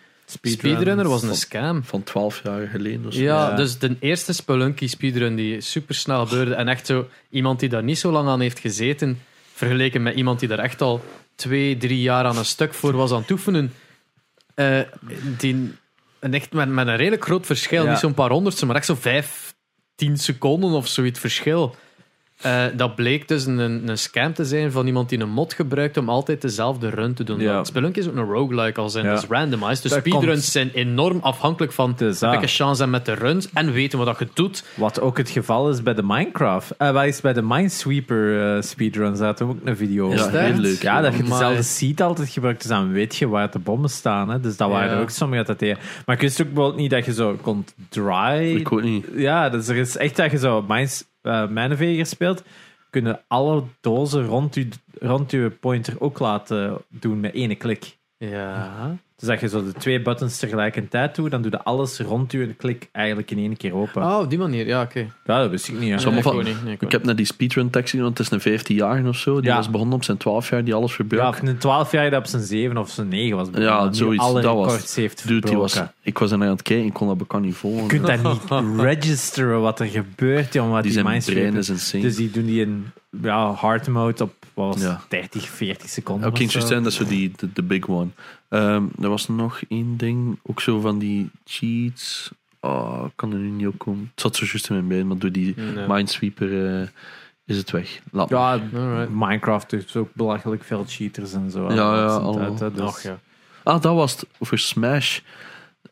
speedrunner was een scam. Van 12 jaar geleden of zo. Ja, Ja. dus de eerste Spelunky speedrun die super snel gebeurde en echt zo iemand die daar niet zo lang aan heeft gezeten, vergeleken met iemand die daar echt al twee, drie jaar aan een stuk voor was aan het oefenen, eh, die, en echt met, met een redelijk groot verschil, Ja. niet zo'n paar honderdste, maar echt zo vijf, tien seconden of zoiets verschil. Eh, dat bleek dus een, een scam te zijn van iemand die een mod gebruikt om altijd dezelfde run te doen. Ja. Want Spelunky is ook een roguelike al zijn, Ja. dat is randomized. Dus Dat speedruns komt- zijn enorm afhankelijk van heb ik een chance hebben met de runs en weten wat dat je doet. Wat ook het geval is bij de Minecraft. eh wat is bij de Minesweeper eh, speedruns? Daar hadden we ook een video Ja, over. heel leuk. Ja, dat je dezelfde seed altijd gebruikt, dus dan weet je waar de bommen staan. Hè. Dus dat waren Ja. er ook sommigen dat. Maar ik wist ook bijvoorbeeld niet dat je zo kon dry. Ik ook niet. Ja, dus er is echt dat je zo Mines, uh, Mineveger speelt, kunnen alle dozen rond je, rond je pointer ook laten doen met één klik. Ja. Dus dat je zo de twee buttons tegelijkertijd doet, dan doe je alles rond je klik eigenlijk in één keer open. Oh, op die manier. Ja, oké. Ja, dat wist ik niet. Hè. Ik van- ook niet. Nee, ik ook Ik heb net die speedrun tekst gezien, want het is een 15 jaar of zo. Die Ja. was begonnen op zijn 12 jaar, die alles Ja, verbruikt. of een 12 jaar dat op zijn 7 of zijn 9 was. begonnen, Ja, zoiets, Alle dat was- records heeft Dude, die was, ik was er naar aan het kijken, ik kon dat bekend niet volgen. Je kunt dat niet [laughs] registeren wat er gebeurt, jongen. Wat die die, zijn brein is insane. Dus die doen die in ja, hard mode op wat was het, Ja. 30, 40 seconden. Oké, okay, dat is zo die, de big one. Ehm, er was nog één ding, ook zo van die cheats. Oh, ik kan er nu niet op komen. Het zat zo juist in mijn brein, maar door die Nee. Minesweeper eh, is het weg. Laat. Ja, Alright. Minecraft heeft ook belachelijk veel cheaters en zo. Ja, ja, hè, dus- Nog, ja. Ah, dat was het. Voor Smash.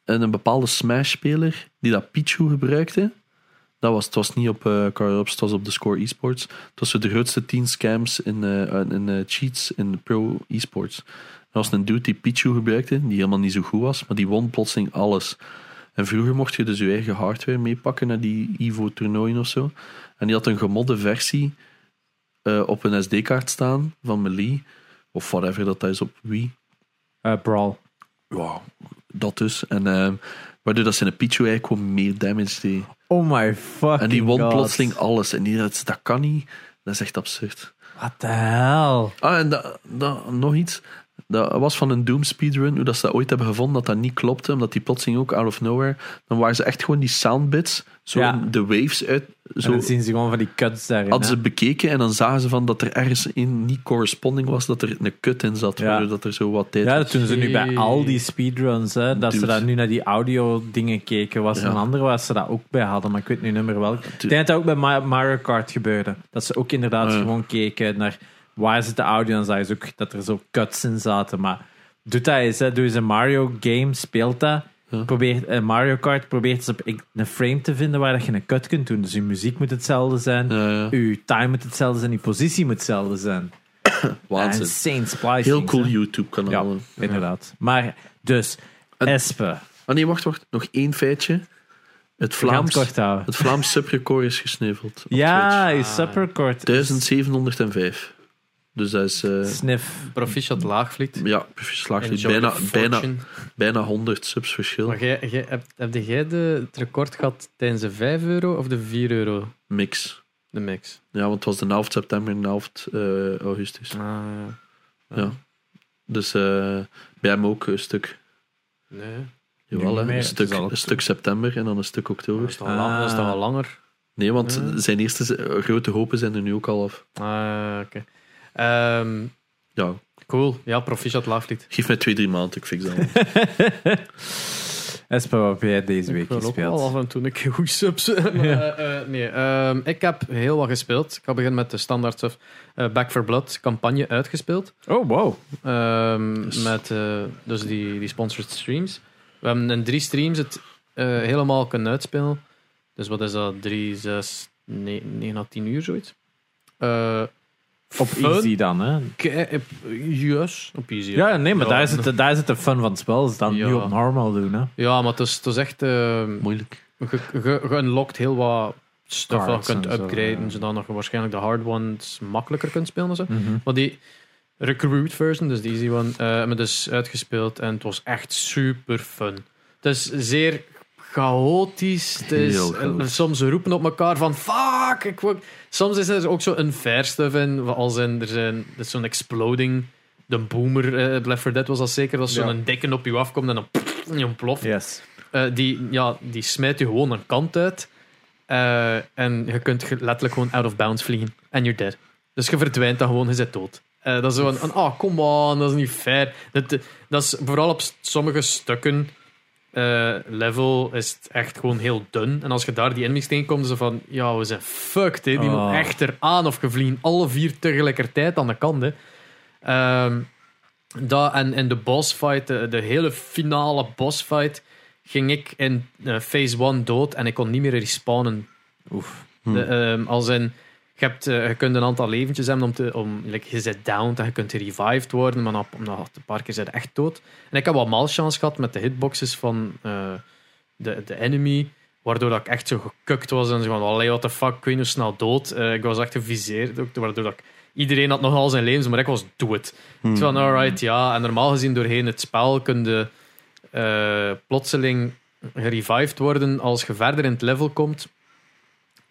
En een bepaalde Smash-speler die dat Pichu gebruikte. Dat was, het was niet op eh Car Ups, het was op de Score Esports. Het was de grootste 10 scams in, eh, in eh, cheats in pro esports. Was een dude die Pichu gebruikte, die helemaal niet zo goed was, maar die won plotseling alles. En vroeger mocht je dus je eigen hardware meepakken naar die Evo-toernooien of zo. En die had een gemodde versie eh, op een SD-kaart staan van Melee, of whatever dat, is op Wii. Eh, Brawl. Wow, dat dus. En eh, waardoor dat zijn Pichu eigenlijk gewoon meer damage deed. Oh my fucking En die won god. plotseling alles. En die, dat, dat kan niet. Dat is echt absurd. What the hell? Ah, en dat, nog iets. Dat was van een Doom speedrun, hoe dat ze dat ooit hebben gevonden, dat dat niet klopte, omdat die plotseling ook out of nowhere, dan waren ze echt gewoon die soundbits, zo Ja. de waves uit, En zo dan zien ze gewoon van die cuts daarin. hadden hè. ze bekeken en dan zagen ze van dat er ergens in niet corresponding was, dat er een kut in zat, Ja. dat er zo wat tijd Ja, dat doen ze nu bij al die speedruns. Hè, dat ze daar nu naar die audio dingen keken. Was Ja. een andere waar ze dat ook bij hadden, maar ik weet nu niet meer welk. Ik denk dat dat ook bij Ma- Mario Kart gebeurde. Dat ze ook inderdaad gewoon keken naar waar zit de audio en zagen ze ook dat er zo cuts in zaten. Maar doe dat eens, hè. doe eens een Mario game, speelt dat. Ja. Probeer, eh, Mario Kart probeert eens op een frame te vinden waar dat je een cut kunt doen. Dus je muziek moet hetzelfde zijn, Ja, ja. je time moet hetzelfde zijn, je positie moet hetzelfde zijn. [coughs] Waanzin. Insane splicing. Heel cool. YouTube-kanaal. Ja, inderdaad. Maar dus, En- Espe, Ah nee, wacht, wacht. Nog één feitje. Het Vlaams, het Vlaams [laughs] subrecord is gesneuveld. op Ja, je superkort. 1705. Dus dat is eh, Sniff. Proficiat Laagvliet. ja, verslagen. Enjoy Bijna, bijna, bijna 100 subs verschil. Maar jij, jij, heb, heb jij de, het record gehad tijdens de 5 euro of de 4 euro? Mix. De mix. Ja, want het was de 11 september en de 11 eh, augustus. Ah, ja. Ja. Dus eh, bij hem ook een stuk. Nee. Jawel, hè, een, stuk, is een stuk september en dan een stuk oktober. is dat is toch al langer? Nee, want zijn eerste grote hopen zijn er nu ook al af. Ah, oké. Ehm, Ja, cool. Ja, proficiat Laagvliet. geef mij twee, drie maanden, ik fix dat. [laughs] Espe, wat heb jij deze week Ik wil ook wel gespeeld? af en toe een keer goed subs. [laughs] Maar, eh, eh, nee, ehm, ik heb heel wat gespeeld. Ik ga beginnen met de standaard stuff. Eh, Back for Blood campagne uitgespeeld. Oh, wow. Ehm, Yes. Met eh, dus die, die sponsored streams. We hebben in drie streams het eh, helemaal kunnen uitspelen. Dus wat is dat? Drie, zes, ne- negen à tien uur zoiets. Eh, Op fun. easy dan, hè? Op- Yes, op easy. Ja, nee, maar Ja. daar, zit de, daar zit de fun van het spel. Dus dan Ja. nu op normal doen, hè? Ja, maar het is, het is echt... ehm, Moeilijk. Je, je, je unlockt heel wat stuff dat je kunt upgraden, ja. zodat je waarschijnlijk de hard ones makkelijker kunt spelen. En zo. Mhm. Maar die recruit version, dus de easy one, eh hebben we dus uitgespeeld en het was echt super fun. Het is zeer chaotisch. Het is, en soms roepen op elkaar van fuck. Ik wil... Soms is er ook zo een fair stuff in, als in er zijn is zo'n exploding. De boomer, eh Left 4 Dead was dat zeker, dat zo'n Ja. dikke op je afkomt en dan pff, je ontploft. Yes. Eh, die, ja, die smijt je gewoon een kant uit. Eh, en je kunt letterlijk gewoon out of bounds vliegen. En you're dead. Dus je verdwijnt dan gewoon, je zit dood. Eh, dat is zo ah, come on, dat is niet fair. Dat, dat is vooral op sommige stukken eh, level is het echt gewoon heel dun. En als je daar die enemies tegenkomt, zo van, ja, we zijn fucked, hè. die Oh. moeten echt eraan of je vliegen alle vier tegelijkertijd aan de kant. Hè. Dat, en in de bossfight, de, de hele finale bossfight, ging ik in eh, phase 1 dood en ik kon niet meer respawnen. Oef. Hm. De, ehm, als in, je, hebt, eh, je kunt een aantal leventjes hebben om te. Om, like, je zit down en je kunt revived worden, maar na, na een paar keer zit je echt dood. En ik heb wat malchance gehad met de hitboxes van eh, de, de enemy, waardoor dat ik echt zo gekukt was en zo van, allee, what the fuck, weet niet hoe snel dood. Eh, ik was echt geviseerd, ook, waardoor dat ik, iedereen had nog al zijn levens, maar ik was do it. Ik van, alright, ja. En normaal gezien doorheen het spel kun je plotseling gerevived worden als je verder in het level komt.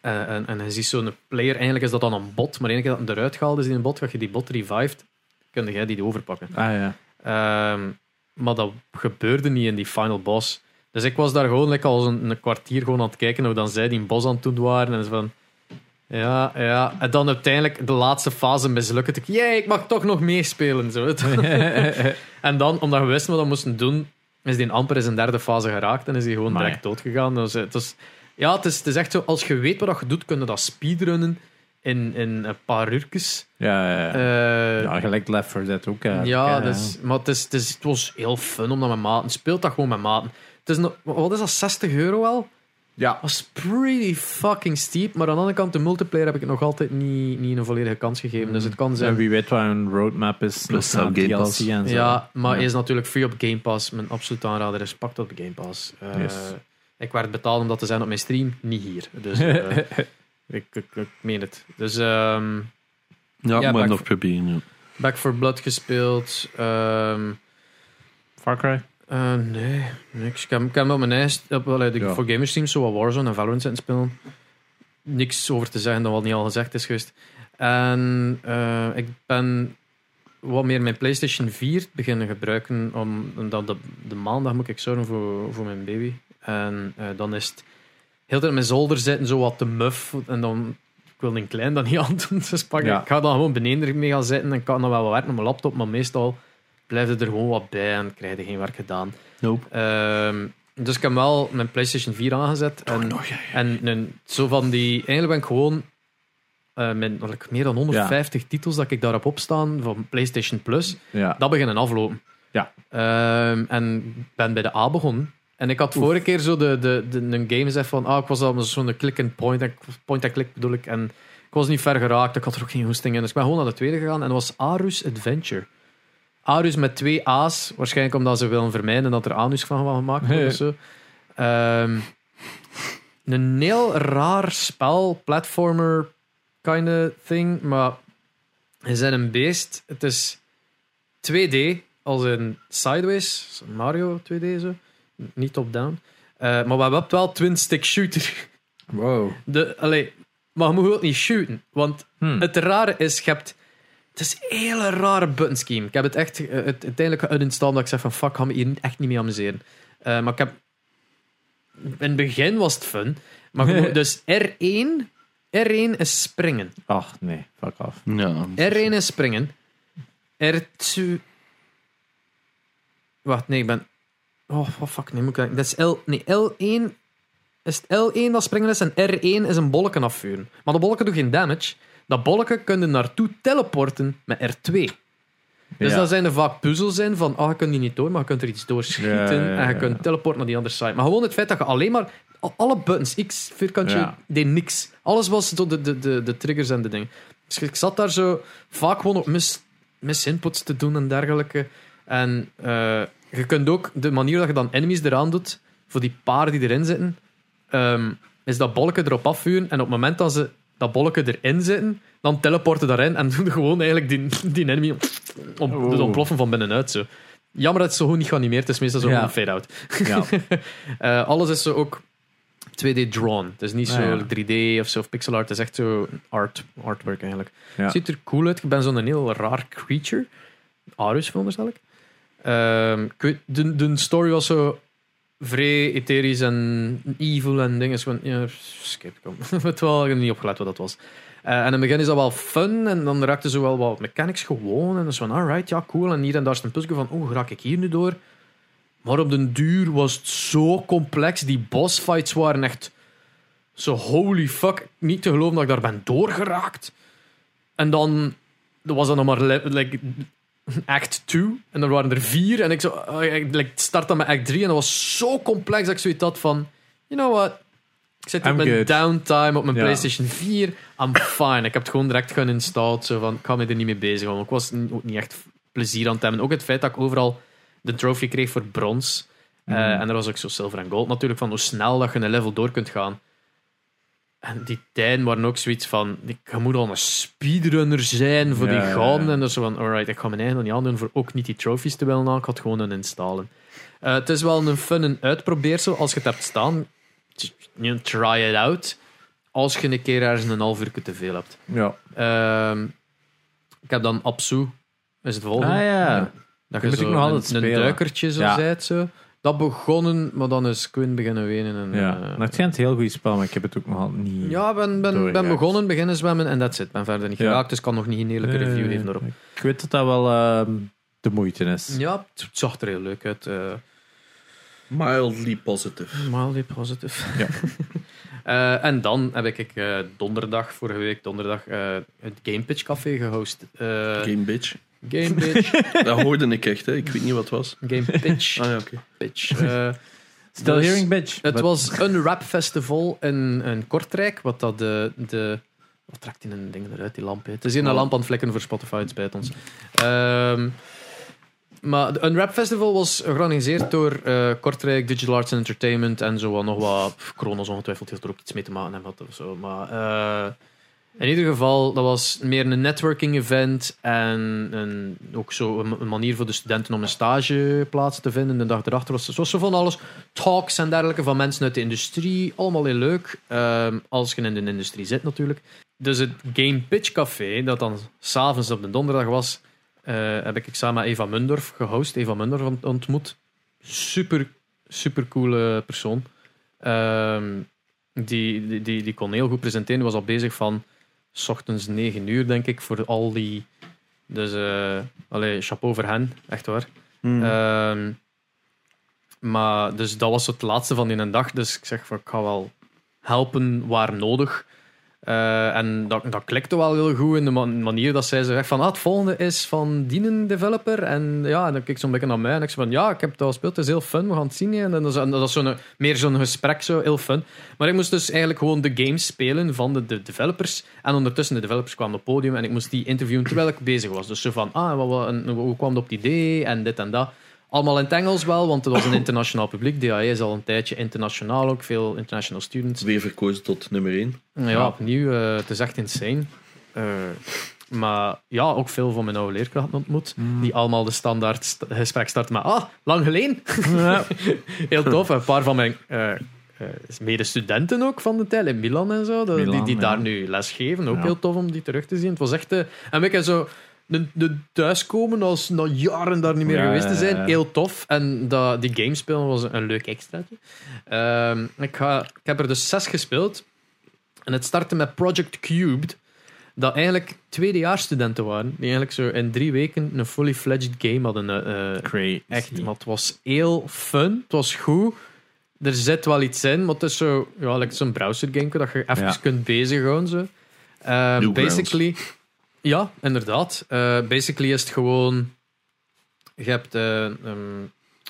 Eh, en, en je ziet zo'n player, eigenlijk is dat dan een bot, maar keer dat hem eruit gehaald is in een bot, ga je die bot revived, kun jij die overpakken. Ah ja. Ehm, maar dat gebeurde niet in die final boss. Dus ik was daar gewoon lekker al een, een kwartier gewoon aan het kijken hoe dan zij die bos aan het doen waren. En van... Ja, ja. En dan uiteindelijk de laatste fase mislukt. Ik, jee, ik mag toch nog meespelen. Zo. [laughs] en dan, omdat we wisten wat we moesten doen, is die amper in zijn derde fase geraakt en is hij gewoon direct doodgegaan. Dus, het is, ja, het is, het is echt zo, als je weet wat je doet, kun je dat speedrunnen in, in een paar uurtjes. Ja, ja, ja. Eh, ja, gelijk Left 4 Dead ook. ja, Ja, dus, maar het, is, het, is, het was heel fun om dat met maten. Speelt dat gewoon met maten. Het is nog, wat is dat, 60 euro wel? Ja. was pretty fucking steep. Maar aan de andere kant, de multiplayer heb ik het nog altijd niet, niet een volledige kans gegeven. Dus het kan En zijn. wie weet wat een roadmap is. Plus Game Pass. en zo. Ja, maar is natuurlijk free op Game Pass. Mijn absolute aanrader is pak dat op Game Pass. Eh, Yes. Ik werd betaald om dat te zijn op mijn stream, niet hier. Dus eh, [laughs] ik, ik, ik meen het. Dus ehm, Ja, Ja, maar nog proberen. Ja. Back for Blood gespeeld. ehm, Far Cry? eh, nee, niks. Ik heb, ik heb op mijn ijs, op, allee, Ja. voor gamers zo wat Warzone en Valorant zitten spelen. Niks over te zeggen dat wat niet al gezegd is geweest. En eh, ik ben wat meer mijn PlayStation 4 beginnen gebruiken. Om, omdat de, de maandag moet ik zorgen voor, voor mijn baby. En eh, dan is het heel tijd mijn zolder zitten, zo wat te muf. En dan, ik wil een klein dat niet [laughs] aan doen. Dus pak, Ja. ik ga dan gewoon beneden mee gaan zitten. En kan dan wel wat werken op mijn laptop. Maar meestal blijft er gewoon wat bij en krijg je geen werk gedaan. Nope. Ehm, dus ik heb wel mijn PlayStation 4 aangezet. En, ja, en zo van die... Eigenlijk ben ik gewoon... eh, met like, meer dan 150 titels dat ik daarop opstaan van PlayStation Plus. Ja. Dat beginnen aflopen. Ja. Ehm, en ben bij de A begonnen. En ik had vorige keer zo de, de, de, een game gezegd van... Ah, ik was al zo'n click-and-point. en- Point-and-click bedoel ik. En ik was niet ver geraakt. Ik had er ook geen hoesting in. Dus ik ben gewoon naar de tweede gegaan. En dat was Arus Adventure. Arus met twee A's. Waarschijnlijk omdat ze willen vermijden dat er anus van gemaakt wordt Ja. [laughs] of zo. Ehm, een heel raar spel. Platformer kind of thing. Maar je bent een beest. Het is 2D. Als in Sideways. Mario 2D zo. Niet top-down. Eh, maar we hebben wel twin-stick shooter. [laughs] Wow. De, allee, maar je moet ook niet shooten. Want Hm. het rare is, je hebt... Het is een hele rare button scheme. Ik heb het echt het, uiteindelijk uninstalled omdat ik zeg van fuck, ik ga me hier echt niet mee amuseren. Eh, maar ik heb... In het begin was het fun. Maar [laughs] moet- dus R1... R1 is springen. Ach, nee. Fuck off. Ja. R1 is springen. R2... Wacht, nee, ik ben... Oh, oh, fuck, nee, moet ik... Dat is L... Nee, L1... Is het L1 dat springen is en R1 is een bolleken afvuren. Maar de bolleken doen geen damage. Dat bolleken kunnen naartoe teleporten met R2. Dus Ja. dan zijn er vaak puzzels in van, ah, je kunt die niet door, maar je kunt er iets doorschieten Ja, ja, ja, en je kunt teleporten naar die andere side. Maar gewoon het feit dat je alleen maar al- alle buttons, X, vierkantje, deed niks. Alles was de, de, de, de triggers en de dingen. Dus ik zat daar zo vaak gewoon op mis, mis inputs te doen en dergelijke. En eh, je kunt ook de manier dat je dan enemies eraan doet, voor die paar die erin zitten, ehm, is dat bolletje erop afvuren. En op het moment dat ze dat bolletje erin zitten, dan teleporten daarin en [laughs] doen gewoon eigenlijk die, die enemy om, Oh. dus ontploffen van binnenuit. Zo. Jammer dat het zo goed niet geanimeerd is, meestal zo Ja. een fade-out. Ja. [laughs] Eh, alles is zo ook 2D drawn. Het is niet Ah, zo ja. 3D of zo, of pixel art. Het is echt zo art, artwork eigenlijk. Ja. Ziet er cool uit. Ik ben zo'n heel raar creature. Arus, veronderstel ik. Ehm, de, de story was zo vrij etherisch en evil en dingen. Gewoon, ja, skip, kom. [laughs] Ik niet opgelet wat dat was. Eh, en in het begin is dat wel fun en dan raakte zo wel wat mechanics gewoon. En dan is van, alright, ja, cool. En hier en daar is een puzzel van, oh, raak ik hier nu door? Maar op den duur was het zo complex. Die bossfights waren echt zo holy fuck. Niet te geloven dat ik daar ben doorgeraakt. En dan was dat nog maar like, act 2. En dan waren er vier. En ik zo, uh, ik start dan met act 3. En dat was zo complex dat ik zoiets had van... You know what? Ik zit op mijn downtime op mijn Ja. PlayStation 4. I'm fine. Ik heb het gewoon direct geïnstalleerd. Zo van, ik ga me er niet mee bezig houden. Ik was ook niet echt plezier aan het hebben. Ook het feit dat ik overal de trophy kreeg voor brons. Eh, Mhm. en er was ook zo zilver en gold natuurlijk. Van hoe snel dat je een level door kunt gaan. En die tijden waren ook zoiets van... Je moet al een speedrunner zijn voor Ja, die ja, gouden. ja. En dat is zo van... Alright, ik ga mijn eigen dan niet aandoen voor ook niet die trophies te willen. Ik had gewoon een installen. Eh, het is wel een fun en uitprobeersel als je het hebt staan. Try it out. Als je een keer ergens een half uur te veel hebt. ja. Ehm, ik heb dan Apsu. Is het volgende. Ah ja. Dat Die je moet zo ik nog altijd een, een duikertje zo Ja. zijt, zo. Dat begonnen, maar dan is Quinn beginnen wenen. En, ja. Maar het schijnt een heel goed spel, maar ik heb het ook nog altijd niet... ja, ik ben, ben, ben begonnen, beginnen zwemmen en that's it. Ben verder niet Ja. geraakt, dus ik kan nog niet een eerlijke Nee, review geven daarop. Ik weet dat dat wel ehm, de moeite is. Ja, het zag er heel leuk uit. eh Mildly positive. mildly positive. Ja. [laughs] Eh, en dan heb ik eh, donderdag, vorige week donderdag, eh, het Game Pitch Café gehost. Eh, Game bitch. Game Pitch. [laughs] Dat hoorde ik echt, hè. ik weet niet wat het was. Game Pitch. Ah ja, oké. pitch. [laughs] Eh, Still Dus hearing bitch. Het But- was een rap festival in, in Kortrijk, wat dat de... de wat trekt in een ding eruit, die lamp? hè? Het is hier een Oh. lamp aan het vlekken voor Spotify, het spijt ons. Ehm, maar de- een rap festival was georganiseerd door eh, Kortrijk, Digital Arts and Entertainment en zo wat nog wat... Kronos ongetwijfeld heeft er ook iets mee te maken hebben of zo. Maar eh, in ieder geval, dat was meer een networking event en een, ook zo een, manier voor de studenten om een stageplaats te vinden. De dag erachter was, was zo van alles. Talks en dergelijke van mensen uit de industrie. Allemaal heel leuk. Ehm, als je in de industrie zit natuurlijk. Dus het Game Pitch Café, dat dan s'avonds op de donderdag was, eh, heb ik samen met Eva Mundorf gehost. Eva Mundorf ont- ontmoet. Super, super coole persoon. Ehm, die, die, die, die kon heel goed presenteren. Die was al bezig van s ochtends 9 uur, denk ik, voor al die. Dus, eh allee, chapeau voor hen, echt waar. Hmm. Ehm, maar dus dat was het laatste van die een dag. Dus ik zeg van ik ga wel helpen waar nodig. Eh, en dat, dat klikte wel heel goed in de man- manier dat zij zegt van ah, het volgende is van dienen developer. En ja, en dan ze een beetje naar mij en ik zei van ja, ik heb het al gespeeld, het is heel fun, we gaan het zien. En dat is zo'n, meer zo'n gesprek, zo heel fun. Maar ik moest dus eigenlijk gewoon de games spelen van de, de developers. En ondertussen, de developers kwamen op het podium en ik moest die interviewen terwijl ik bezig was. Dus zo van, ah, wat, hoe kwam het op het idee en dit en dat. Allemaal in het Engels wel, want het was een internationaal publiek. DAE is al een tijdje internationaal ook, veel international students. Weer verkozen tot nummer 1. Ja, Ja. opnieuw, eh, het is echt insane. Eh, maar ja, ook veel van mijn oude leerkrachten ontmoet, die allemaal de standaard st- gesprek starten met ah, lang geleden. Ja. [laughs] Heel tof. Een paar van mijn eh, eh, medestudenten ook van de tijd in Milan en zo, die, Milan, die ja. daar nu les geven. Ook Ja. heel tof om die terug te zien. Het was echt eh, een beetje zo de, de thuiskomen als na jaren daar niet meer Ja, geweest te zijn. ja. Heel tof. En dat, die game spelen was een, een leuk extraatje. Ehm, ik, ga, ik heb er dus zes gespeeld. En het startte met Project Cubed. Dat eigenlijk tweedejaarsstudenten waren. Die eigenlijk zo in drie weken een fully fledged game hadden. eh, eh, Crazy. Echt, maar het was heel fun. Het was goed. Er zit wel iets in, maar het is zo, ja, like zo'n browser game dat je even Ja. kunt bezighouden. Zo. Eh, Newgrounds. basically, ja, inderdaad. Eh, basically is het gewoon, je hebt, ehm,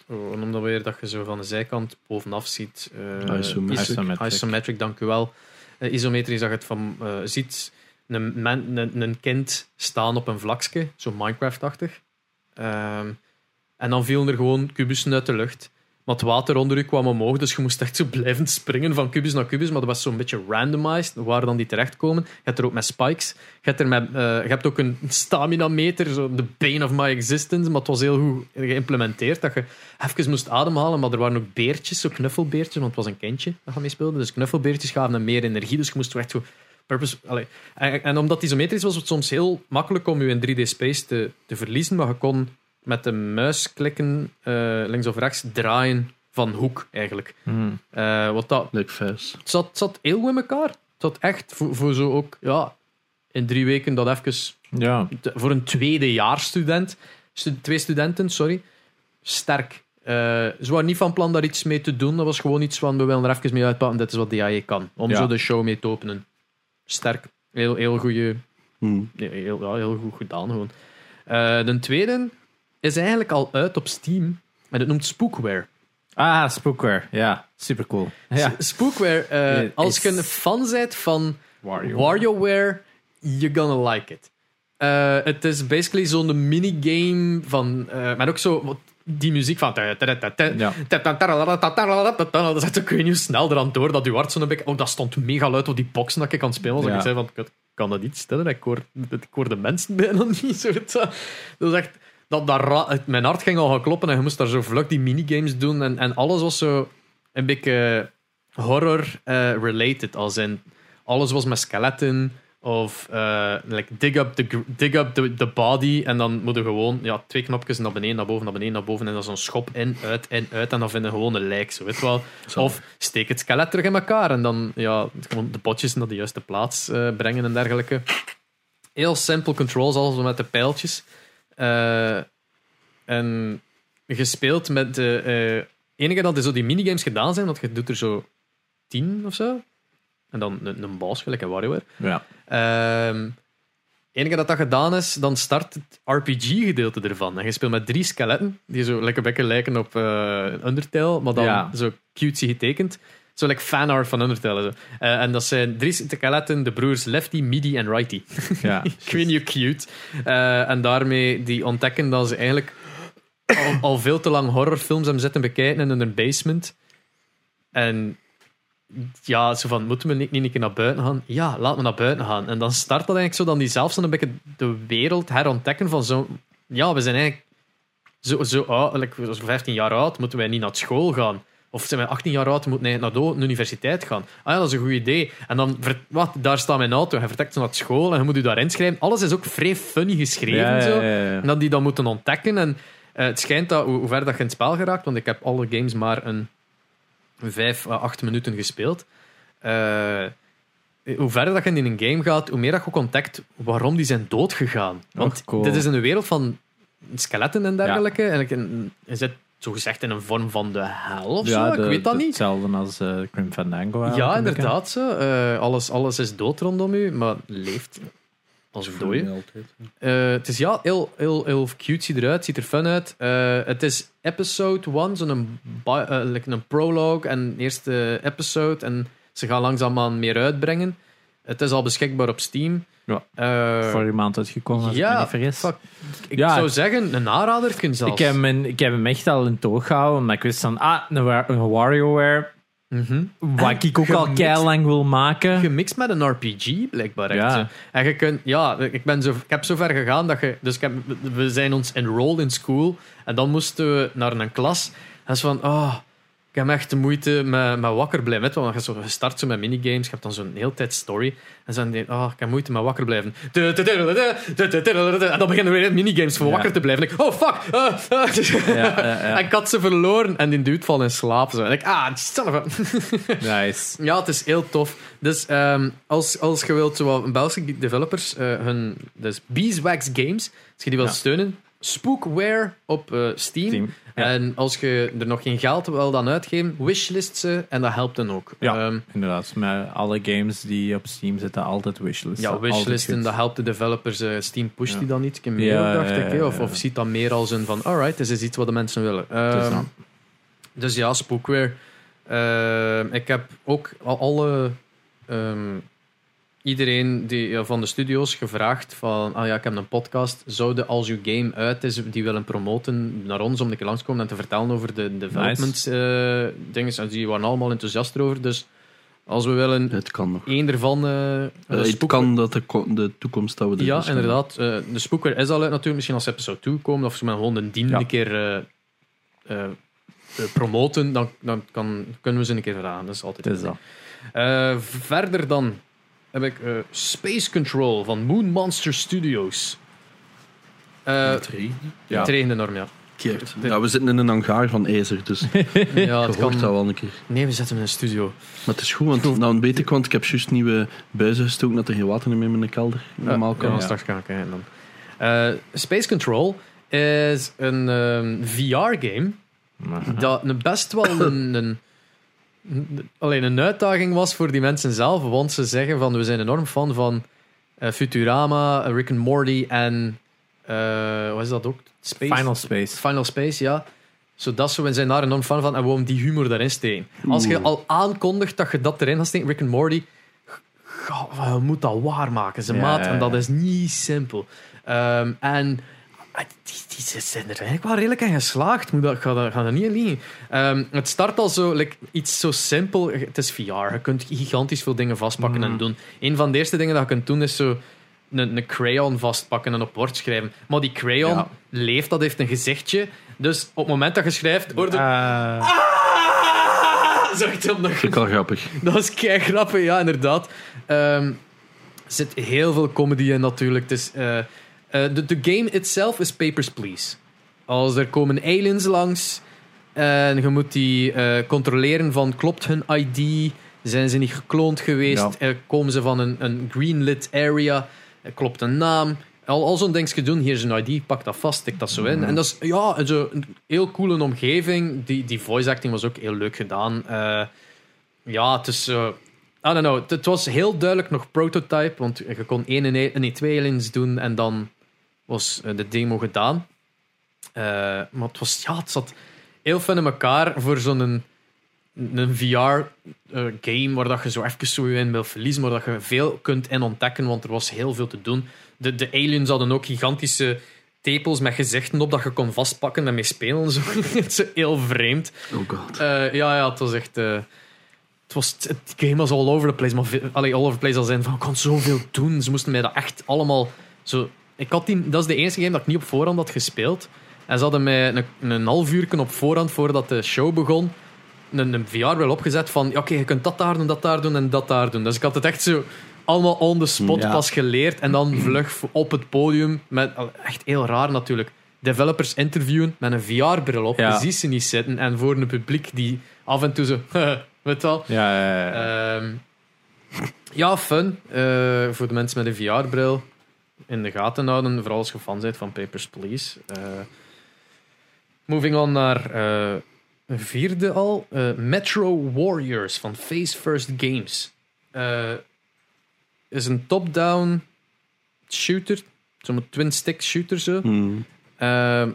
hoe noem dat weer, dat je zo van de zijkant bovenaf ziet. eh, Isometric. Isometric. Isometric, dank u wel. Isometrisch dat je het van ziet. Een, men- een, een kind staan op een vlakje, zo Minecraft-achtig. Ehm, en dan vielen er gewoon kubussen uit de lucht. Maar het water onder u kwam omhoog, dus je moest echt zo blijven springen van kubus naar kubus. Maar dat was zo'n beetje randomized, waar dan die terechtkomen. Je hebt er ook met spikes. Je hebt, er met, eh, je hebt ook een stamina meter, zo the bane of my existence. Maar het was heel goed geïmplementeerd, dat je even moest ademhalen. Maar er waren ook beertjes, zo knuffelbeertjes, want het was een kindje dat je mee speelde. Dus knuffelbeertjes gaven hem meer energie, dus je moest echt zo... Purpose, allee. En, omdat het isometrisch was, was het soms heel makkelijk om je in 3D-space te, te verliezen. Maar je kon met de muis klikken, eh, links of rechts, draaien van hoek eigenlijk. Hmm. Eh, wat dat, het, zat, het zat heel goed in elkaar. Het zat echt voor, voor zo ook, ja, in drie weken dat even Ja. te- voor een tweedejaarsstudent, stu- twee studenten, sorry, sterk. Eh, ze waren niet van plan daar iets mee te doen. Dat was gewoon iets van, we willen er even mee uitpakken. Dit is wat DAE kan. Om Ja. zo de show mee te openen. Sterk. Heel, heel, goeie, Hmm. heel, ja, heel goed gedaan gewoon. De tweede is eigenlijk al uit op Steam. En het noemt Spookware. Ah, Spookware. Ja, super cool. Ja. Spookware, eh, Eh, als je een fan bent van Wario. WarioWare, you're gonna like it. Eh, het is basically zo'n minigame van... eh maar ook zo... wat- Die muziek van... Ja. Dat echt ook, hoe snel eraan door dat uw zo'n beetje... Oh, dat stond mega luid op die boxen dat ik kan spelen. Als Ja. ik zei van... Ik kan dat niet stellen. Ik hoor, ik hoor de mensen bijna niet. Zo, eh, dat is echt... Dat, dat mijn hart ging al gaan kloppen en je moest daar zo vlug die minigames doen. En, en alles was zo een beetje horror-related. als in, alles was met skeletten of eh, like dig up, the, dig up the, the body. En dan moeten gewoon ja, twee knopjes naar beneden, naar boven, naar beneden, naar boven. En dan zo'n schop in, uit, in, uit. En dan vinden gewoon een lijk. Zo, weet je wel. Of steek het skelet terug in elkaar. En dan ja, de potjes naar de juiste plaats eh, brengen en dergelijke. Heel simpel controls, alles met de pijltjes. Eh, en gespeeld met de eh, enige dat er zo die minigames gedaan zijn, want je doet er zo tien of zo. En dan een, een boss, gelijk een WarioWare. Ja. Ehm, enige dat dat gedaan is, dan start het RPG-gedeelte ervan. En je speelt met drie skeletten, die zo lekker bekken lijken op eh Undertale, maar dan Ja. zo cutesy getekend. Zo like fanart van Undertale. Zo. Eh, en dat zijn drie skeletten, de broers Lefty, Midi en Righty. Ja. [laughs] Ik weet niet hoe cute. Eh, en daarmee die ontdekken dat ze eigenlijk al, al veel te lang horrorfilms hebben zitten bekijken in hun basement. En ja, zo van, moeten we niet, niet een keer naar buiten gaan? Ja, laat me naar buiten gaan. En dan start dat eigenlijk zo, dan die zelfs dan een beetje de wereld herontdekken van zo... Ja, we zijn eigenlijk zo, zo oud, like, zo 15 jaar oud, moeten wij niet naar school gaan. Of zijn wij 18 jaar oud, wij naar de universiteit gaan. Ah ja, dat is een goed idee. En dan, wat, daar staat mijn auto, hij vertrekt naar school en je moet je daar inschrijven. Alles is ook vrij funny geschreven. Ja, zo. ja. En dat die dan moeten ontdekken. En eh, het schijnt dat, hoe, hoe ver dat je in het spel geraakt, want ik heb alle games maar een vijf à acht minuten gespeeld. Eh, hoe verder dat je in een game gaat, hoe meer dat je ook ontdekt waarom die zijn doodgegaan. Want Och, cool. dit is in de wereld van skeletten en dergelijke. En je zit zogezegd in een vorm van de hel of zo. de- ik weet dat de- niet. Hetzelfde als eh Grim Fandango. Ja, inderdaad. Zo. Eh, alles, alles is dood rondom u, maar leeft als een dode. altijd. Eh, het is ja, heel, heel, heel cutesy eruit, ziet er fun uit. Eh, het is episode 1, zo'n like een prologue en eerste episode. En ze gaan langzaamaan meer uitbrengen. Het is al beschikbaar op Steam. Ja. Eh, Vorige maand uitgekomen, als ik me ja, niet fuck. ik Ja, zou zeggen, een aanrader kun zelfs. Ik heb, hem, ik heb hem echt al in toog gehouden, omdat ik wist van, ah, een, een WarioWare, Mhm. wat ik ook al gemixt- kei lang wil maken. Gemixt met een RPG, blijkbaar. Echt, Ja. En je kunt, ja, ik, ben zo, ik heb zo ver gegaan dat je. Dus ik heb, we zijn ons enrolled in school. En dan moesten we naar een klas. En zo van, oh, ik heb echt de moeite met, met wakker blijven. Weet je wel, want je zo- je start zo met minigames. Je hebt dan zo'n hele tijd story. En dan denk je, oh, ik heb moeite met wakker blijven. En dan beginnen we weer minigames voor Ja. wakker te blijven. En ik, oh, fuck. uh, uh. Ja. En ik had ze verloren. En die dude valt in slaap. Zo. En ik, ah, a... Nice. Ja, het is heel tof. Dus ehm, als, als je wilt, zo wat Belgische developers, eh, hun, dus Beeswax Games, als je die wilt Ja. steunen, Spookware op eh, Steam. Ja. En als je er nog geen geld wil dan uitgeven, wishlist ze en dat helpt dan ook. Ja. Ehm, Inderdaad, met alle games die op Steam zitten, altijd wishlisten. ja, wishlisten, dat helpt de developers. eh, Steam pusht Ja. die dan niet. Ik heb meer Ja, dacht ik. Of, of ziet dat meer als een van, alright, dit is iets wat de mensen willen. Dus Ehm, Dus ja, Spookware. Ehm, ik heb ook al alle... iedereen die, ja, van de studio's gevraagd van... Ah ja, ik heb een podcast. Zouden als uw game uit is, die willen promoten naar ons om een keer langskomen en te vertellen over de development eh, dingen. En die waren allemaal enthousiast erover. Dus als we willen Het kan nog. één ervan... eh, Eh, de het kan dat de, ko- de toekomst dat we ja, dus inderdaad. Eh, de Spookware is al uit natuurlijk. Misschien als episode 2 komen of ze met gewoon een dien Ja. een keer eh, eh, eh, promoten, dan, dan kan, kunnen we ze een keer vragen. Dat is altijd is dat. Eh, verder dan heb ik eh, Space Control van Moon Monster Studios. Eh Het regent. Ja. Het regent enorm, ja. Keert. Ja, we zitten in een hangaar van ijzer, dus [laughs] ja het hoort dat kan... wel een keer. Nee, we zitten in een studio. Maar het is goed, want nou weet ik, want ik heb juist nieuwe buizen gestoken dat er geen water meer in mijn kelder normaal kan. ja, Ja. straks gaan kijken dan. Eh, Space Control is een ehm, VR-game dat een best wel een, een- alleen een uitdaging was voor die mensen zelf, want ze zeggen van we zijn enorm fan van eh, Futurama, Rick and Morty en eh, wat is dat ook? Space? Final Space. Final Space, ja. Zodat ze, we zijn daar enorm fan van en we die humor daarin steken. Als je al aankondigt dat je dat erin gaat steken, Rick and Morty, je moet dat waarmaken, ze Ja, maat. En dat is niet simpel. Ehm, en die, die ze zijn er eigenlijk wel redelijk aan geslaagd. Moet dat, ga, dat, ga dat niet in liegen. Ehm, het start al zo, like, iets zo simpel. Het is VR. Je kunt gigantisch veel dingen vastpakken en doen. Een van de eerste dingen dat je kunt doen is zo een, een crayon vastpakken en op bord schrijven. Maar die crayon Ja. leeft, dat heeft een gezichtje. Dus op het moment dat je schrijft, hoor je... Eh, Ah! [laughs] Ik wel grappig. dat is kei grappig, ja, inderdaad. Ehm, er zit heel veel comedy in natuurlijk. Het is, eh, de, de game itself is Papers, Please. Als er komen aliens langs en je moet die eh, controleren van klopt hun ID, zijn ze niet gekloond geweest, Ja. Eh, komen ze van een, een greenlit area, Eh, klopt een naam. Al, al zo'n dingetje doen, hier is een ID, pak dat vast, tik dat zo in. En dat is ja, zo een heel coole omgeving. Die, die voice acting was ook heel leuk gedaan. Eh, ja, het is, eh, I don't know. Het- Het was heel duidelijk nog prototype, want je kon één en één, nee, twee aliens doen en dan was eh, de demo gedaan. Eh, maar het was, ja, het zat heel fijn in elkaar voor zo'n een, een VR-game waar dat je zo even zo in wil verliezen, maar dat je veel kunt in ontdekken, want er was heel veel te doen. De, de aliens hadden ook gigantische tepels met gezichten op dat je kon vastpakken en mee spelen. en Zo. [laughs] Heel vreemd. Oh god. Eh, ja, ja, het was echt. eh, het, was, het game was all over the place. Maar allee, all over the place al zijn van ik kan zoveel doen. Ze moesten mij dat echt allemaal zo. Ik had die, dat is de enige game dat ik niet op voorhand had gespeeld. En ze hadden mij een, een half uur op voorhand, voordat de show begon, een, een VR-bril opgezet van ja, oké, je kunt dat daar doen, dat daar doen en dat daar doen. Dus ik had het echt zo allemaal on the spot Ja. pas geleerd. En dan [clears throat] vlug op het podium. Met, echt heel raar natuurlijk. Developers interviewen met een VR-bril op. Ja. Je ziet ze niet zitten. En voor een publiek die af en toe zo... [laughs] weet wel? Ja, ja, ja. Ehm, ja, fun. Eh, voor de mensen met een VR-bril in de gaten houden. Vooral als je fan bent van Papers, Please. Eh, moving on naar eh, een vierde al. Eh, Metro Warriors van Face First Games. Is een top-down shooter. Zo'n twin-stick shooter zo. Hmm.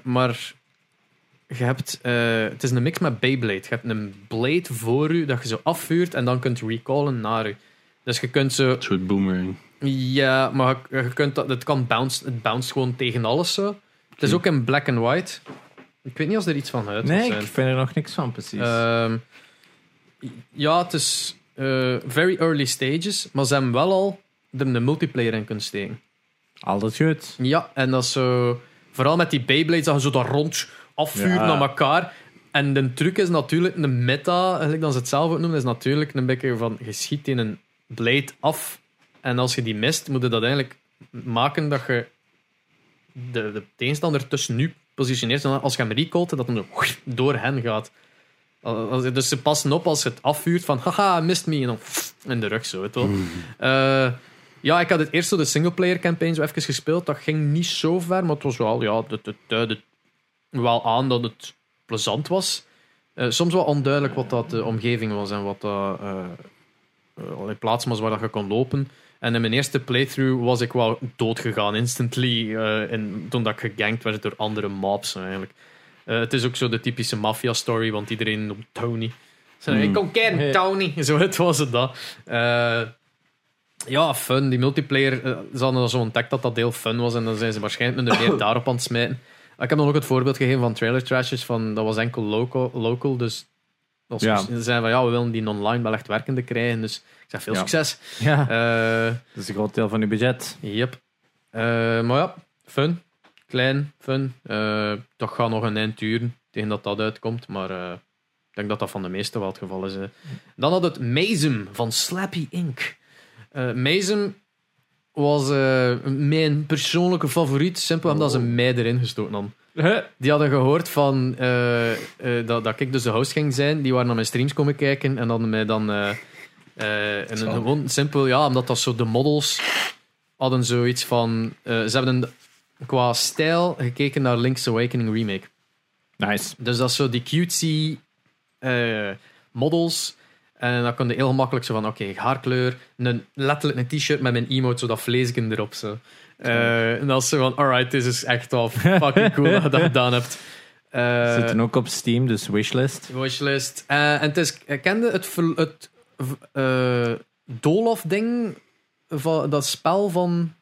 Maar je hebt, het is een mix met Beyblade. Je hebt een blade voor u dat je zo afvuurt en dan kunt recallen naar u. Dus je kunt zo, Een soort boomerang. Ja, maar je, je kunt dat, het kan bounce, het bounce gewoon tegen alles zo. Het is ook in black and white. Ik weet niet of er iets van uit nee, zijn. ik vind er nog niks van, precies. Ehm, ja, het is eh, very early stages, maar ze hebben wel al een multiplayer in kunnen steken. Altijd goed. Ja, en dat is zo... Vooral met die Beyblades, dat je zo daar rond afvuurt Ja. naar elkaar. En de truc is natuurlijk, een meta, eigenlijk dan ze het zelf ook noemen, is natuurlijk een beetje van, je schiet in een blade af. En als je die mist, moet je dat eigenlijk maken dat je de, de tegenstander tussen nu positioneert. En als je hem recallt, dat hem door hen gaat. Dus ze passen op als je het afvuurt van, haha, mist me. En dan in de rug zo, weet wel. Eh, ja, ik had het eerst zo de singleplayer campaign zo even gespeeld. Dat ging niet zo ver, maar het was wel, ja, het, het duidde wel aan dat het plezant was. Eh, soms wel onduidelijk wat dat de omgeving was en wat dat eh eh, plaatsen was waar dat je kon lopen. En in mijn eerste playthrough was ik wel dood gegaan instantly. eh en toen dat ik gegankt werd door andere mobs eigenlijk. Eh, het is ook zo de typische maffia story, want iedereen noemt Tony. Zo, Hmm. Ik kom kennen. Tony. [laughs] Zo het was het dat. Eh, ja, fun. Die multiplayer, ze hadden al zo ontdekt dat dat heel fun was en dan zijn ze waarschijnlijk er meer [coughs] daarop aan het smijten. Ik heb dan ook het voorbeeld gegeven van trailer trashes, van dat was enkel local, local dus als Ja. ze zeiden van ja, we willen die online wel echt werkende krijgen, dus ik zeg veel Ja. succes. Ja, Eh, dat is een groot deel van uw budget. Yep. Eh, maar ja, fun. Klein, fun. Eh dat gaat nog een eind duren tegen dat dat uitkomt. Maar ik denk dat dat van de meeste wel het geval is. Dan had het Mazem van Slappy Inc. Eh Mazem was mijn persoonlijke favoriet. Simpel omdat ze mij erin gestoken hadden. Die hadden gehoord van eh, eh, dat, dat ik dus de host ging zijn. Die waren naar mijn streams komen kijken en hadden mij dan eh, een, gewoon simpel, ja, omdat dat zo de models hadden zoiets van. ze hebben qua stijl gekeken naar Link's Awakening remake. Nice. Dus dat is zo die cutesy models. En dan kon je heel gemakkelijk zo van, oké, haarkleur, een, letterlijk een t-shirt met mijn emote, zo dat vleesje erop. Zo. Eh, en is zo van, alright, dit is echt wel [laughs] fucking cool dat je dat gedaan hebt. Eh, Zitten ook op Steam, dus wishlist. Wishlist. Eh, en het is, kende het, het eh Dolof-ding, van dat spel van,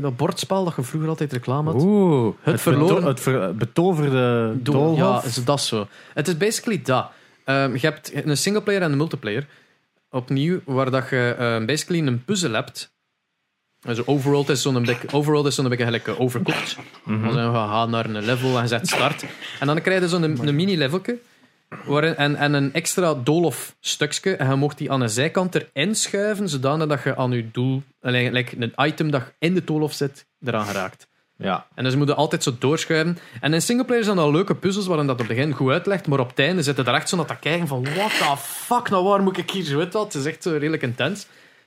dat bordspel dat je vroeger altijd reclame had. Oeh, het, verloren- het ver- betoverde Doel-. Ja, is dat zo. Het is basically dat. Ehm, je hebt een singleplayer en een multiplayer. Opnieuw, waar dat je ehm, basically een puzzel hebt. Dus overworld is zo'n beetje, overworld is zo'n beetje gelijk eh. Mhm. Dan zijn we gaan naar een level en je zet start. En dan krijg je zo'n een, een mini-levelke. waarin- En, en een extra doolhof stukje. En je mocht die aan de zijkant erin schuiven, zodanig dat je aan je doel, like, een item dat in de doolhof zit, eraan geraakt. Ja. En dus je moet altijd zo doorschuiven. En in singleplayer zijn dat leuke puzzels waarin dat op het begin goed uitlegt, maar op het einde zitten er echt zo naar te kijken van what the fuck, nou waar moet ik hier zo uit wat? Het is echt zo redelijk intens.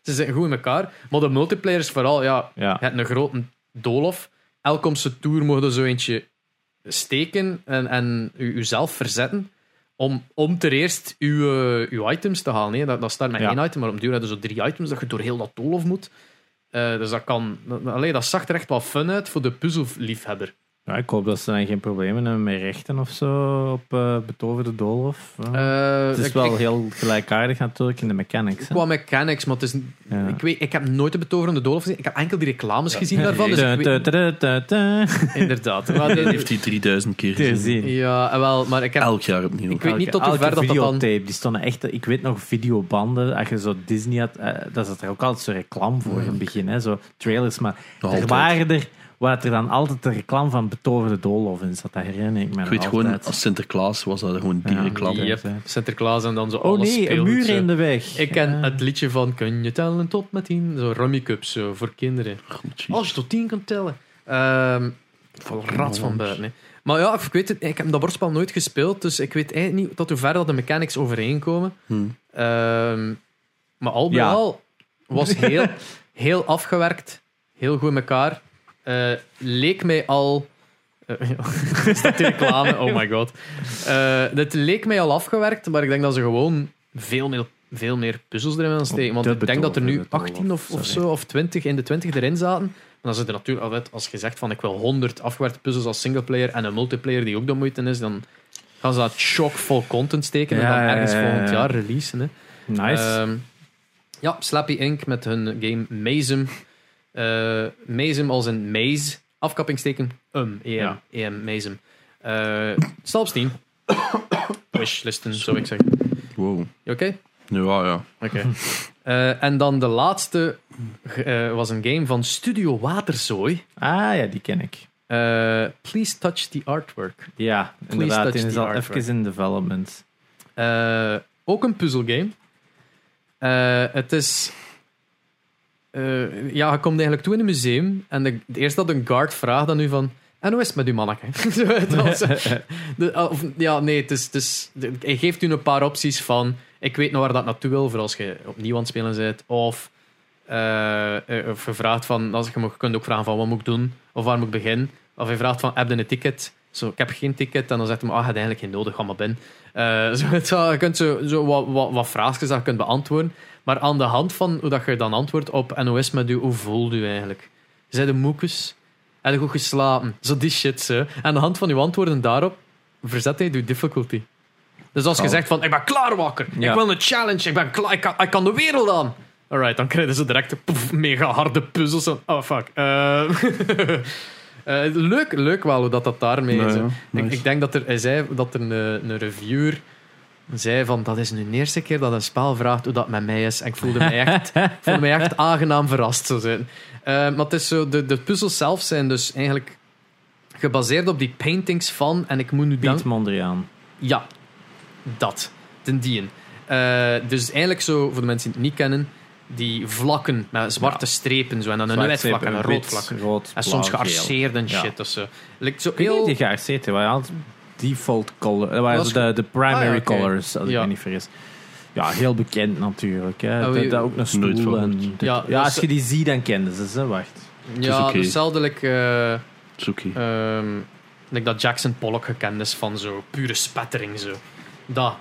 Ze zitten goed in elkaar. Maar de multiplayer is vooral, ja, Ja. je hebt een grote doolhof. Elke om zijn tour mogen zo eentje steken en, en u, uzelf verzetten. om, om ter eerst uw, eh, uw items te halen. Hè. Dat, dat start met Ja. één item, maar om duur hebben zo drie items dat je door heel dat doolhof moet. Eh, dus dat kan... dat- Allee, dat zag er echt wel fun uit voor de puzzelliefhebber. Ja, ik hoop dat ze dan geen problemen hebben met rechten of zo op eh betoverde doolhof. Eh, het is ik- wel ik- heel gelijkaardig natuurlijk in de mechanics. Qua mechanics, maar het is, Ja. ik, weet, ik heb nooit de betoverende doolhof gezien. Ik heb enkel die reclames gezien daarvan. Dus [laughs] inderdaad. Maar de- heeft hij 3000 keer gezien. zien. ja, wel, maar ik heb... Elk jaar opnieuw. Ik weet niet tot hoe ver dat dan- videotape, die stonden echt... Ik weet nog, videobanden, als je zo Disney had, eh, dat zat er ook altijd zo reclame voor in het begin, hè, zo trailers, maar er waren er, waar er dan altijd de reclame van betoverde doolhof in zat, dat herinner ik me Ik weet gewoon, als Sinterklaas was dat gewoon die Ja. reclame. Yep, Sinterklaas en dan zo Oh alles nee, een muur zo. in de weg. Ik ken het liedje van Kun je tellen tot met tien? Zo Rummy Cup, zo, voor kinderen. Oh. Als je tot tien kan tellen. Ehm vol rats van buiten. Hè. Maar ja, ik weet het, ik heb dat bordspel nooit gespeeld, dus ik weet eigenlijk niet tot hoe ver dat de mechanics overeenkomen. Hm. Ehm, maar al bij Ja. al was [laughs] heel, heel afgewerkt, heel goed in elkaar. Eh, leek mij al. eh, [laughs] is dat reclame? Oh my god. Eh dit leek mij al afgewerkt, maar ik denk dat ze gewoon veel meer, veel meer puzzels erin willen steken. Want ik denk dat er nu betoverde 18 of, of zo, of 20 in de 20 erin zaten. En dan zit er natuurlijk altijd, als je zegt van ik wil 100 afgewerkte puzzels als singleplayer en een multiplayer die ook de moeite is, dan gaan ze dat chock-vol content steken en dan ergens volgend jaar releasen. Hè. Nice. Ehm, ja, Slappy Inc. met hun game Mazem. Eh Mazem als een maze. Afkappingsteken. Um. EM. Ja. EM. Mazem. Eh op Steam. [coughs] Wishlisten, zou ik zeggen. Wow. Je Oké? Ja, ja. Oké. Eh, en dan de laatste eh, was een game van Studio Waterzooi. ah ja, die ken ik. Eh, Please touch the artwork. Ja, inderdaad. touch Die is the al artwork. even in development. Eh, ook een puzzelgame. Eh, het is. Eh, ja, je komt eigenlijk toe in een museum. En de, het eerste dat een guard vraagt aan u van. En hoe is het met uw manneke? [laughs] Eh, de, of, ja, nee, het is, de- hij geeft u een paar opties van. Ik weet nog waar dat naartoe wil, voor als je opnieuw aan het spelen bent. Of, eh, je vraagt van. Als je, je kunt ook vragen van wat moet ik doen? Of waar moet ik beginnen? Of hij vraagt van: heb je een ticket? Zo, ik heb geen ticket. En dan zegt hij: ah, je hebt eigenlijk geen nodig, ga maar binnen. Eh, [laughs] zo, het je kunt zo, zo wat, wat, wat vraagjes dat je kunt beantwoorden. Maar aan de hand van hoe dat je dan antwoordt op NOS met u, hoe voelt u eigenlijk? Zijn de moekes? Heb je goed geslapen? Zo die shit. Zo. Aan de hand van uw antwoorden daarop verzet hij de difficulty. Dus als je Oh. zegt van, ik ben klaar wakker, Ja. ik wil een challenge, ik ben klaar, ik kan, ik kan de wereld aan. Alright, dan krijgen ze direct mega harde puzzels. En, oh fuck. Eh, [laughs] eh, leuk, leuk wel hoe dat, dat daarmee is. Hè. ja, Ik, nice. ik denk dat er, hij zei dat er een, een reviewer zei van dat is nu de eerste keer dat een spel vraagt hoe dat met mij is. En ik voelde mij echt, [laughs] voelde mij echt aangenaam verrast zo zijn. Eh, maar het is zo, de, de puzzels zelf zijn dus eigenlijk gebaseerd op die paintings van, en ik moet nu Piet. Mondriaan. Ja, dat. Ten dien. Eh, dus eigenlijk zo, voor de mensen die het niet kennen, die vlakken met zwarte strepen zo, en dan een wit vlak en een rood vlak. Rood, En soms blauw, geel. gearseerd en Ja. shit. of zo. Lijkt zo Ik weet niet heel... die gearseerd, hè, waren default color. Dat waren de, de primary Ah, ja, colors, als ik me niet vergis. Ja, heel bekend natuurlijk. Hè. Ah, dat, ook een stoel. van En, dit- Ja, ja, als je die ziet, dan kenden ze ze. Wacht. Ja, oké. hetzelfde like, eh, ehm, like dat Jackson Pollock gekend is van zo pure spettering. Zo. Dat.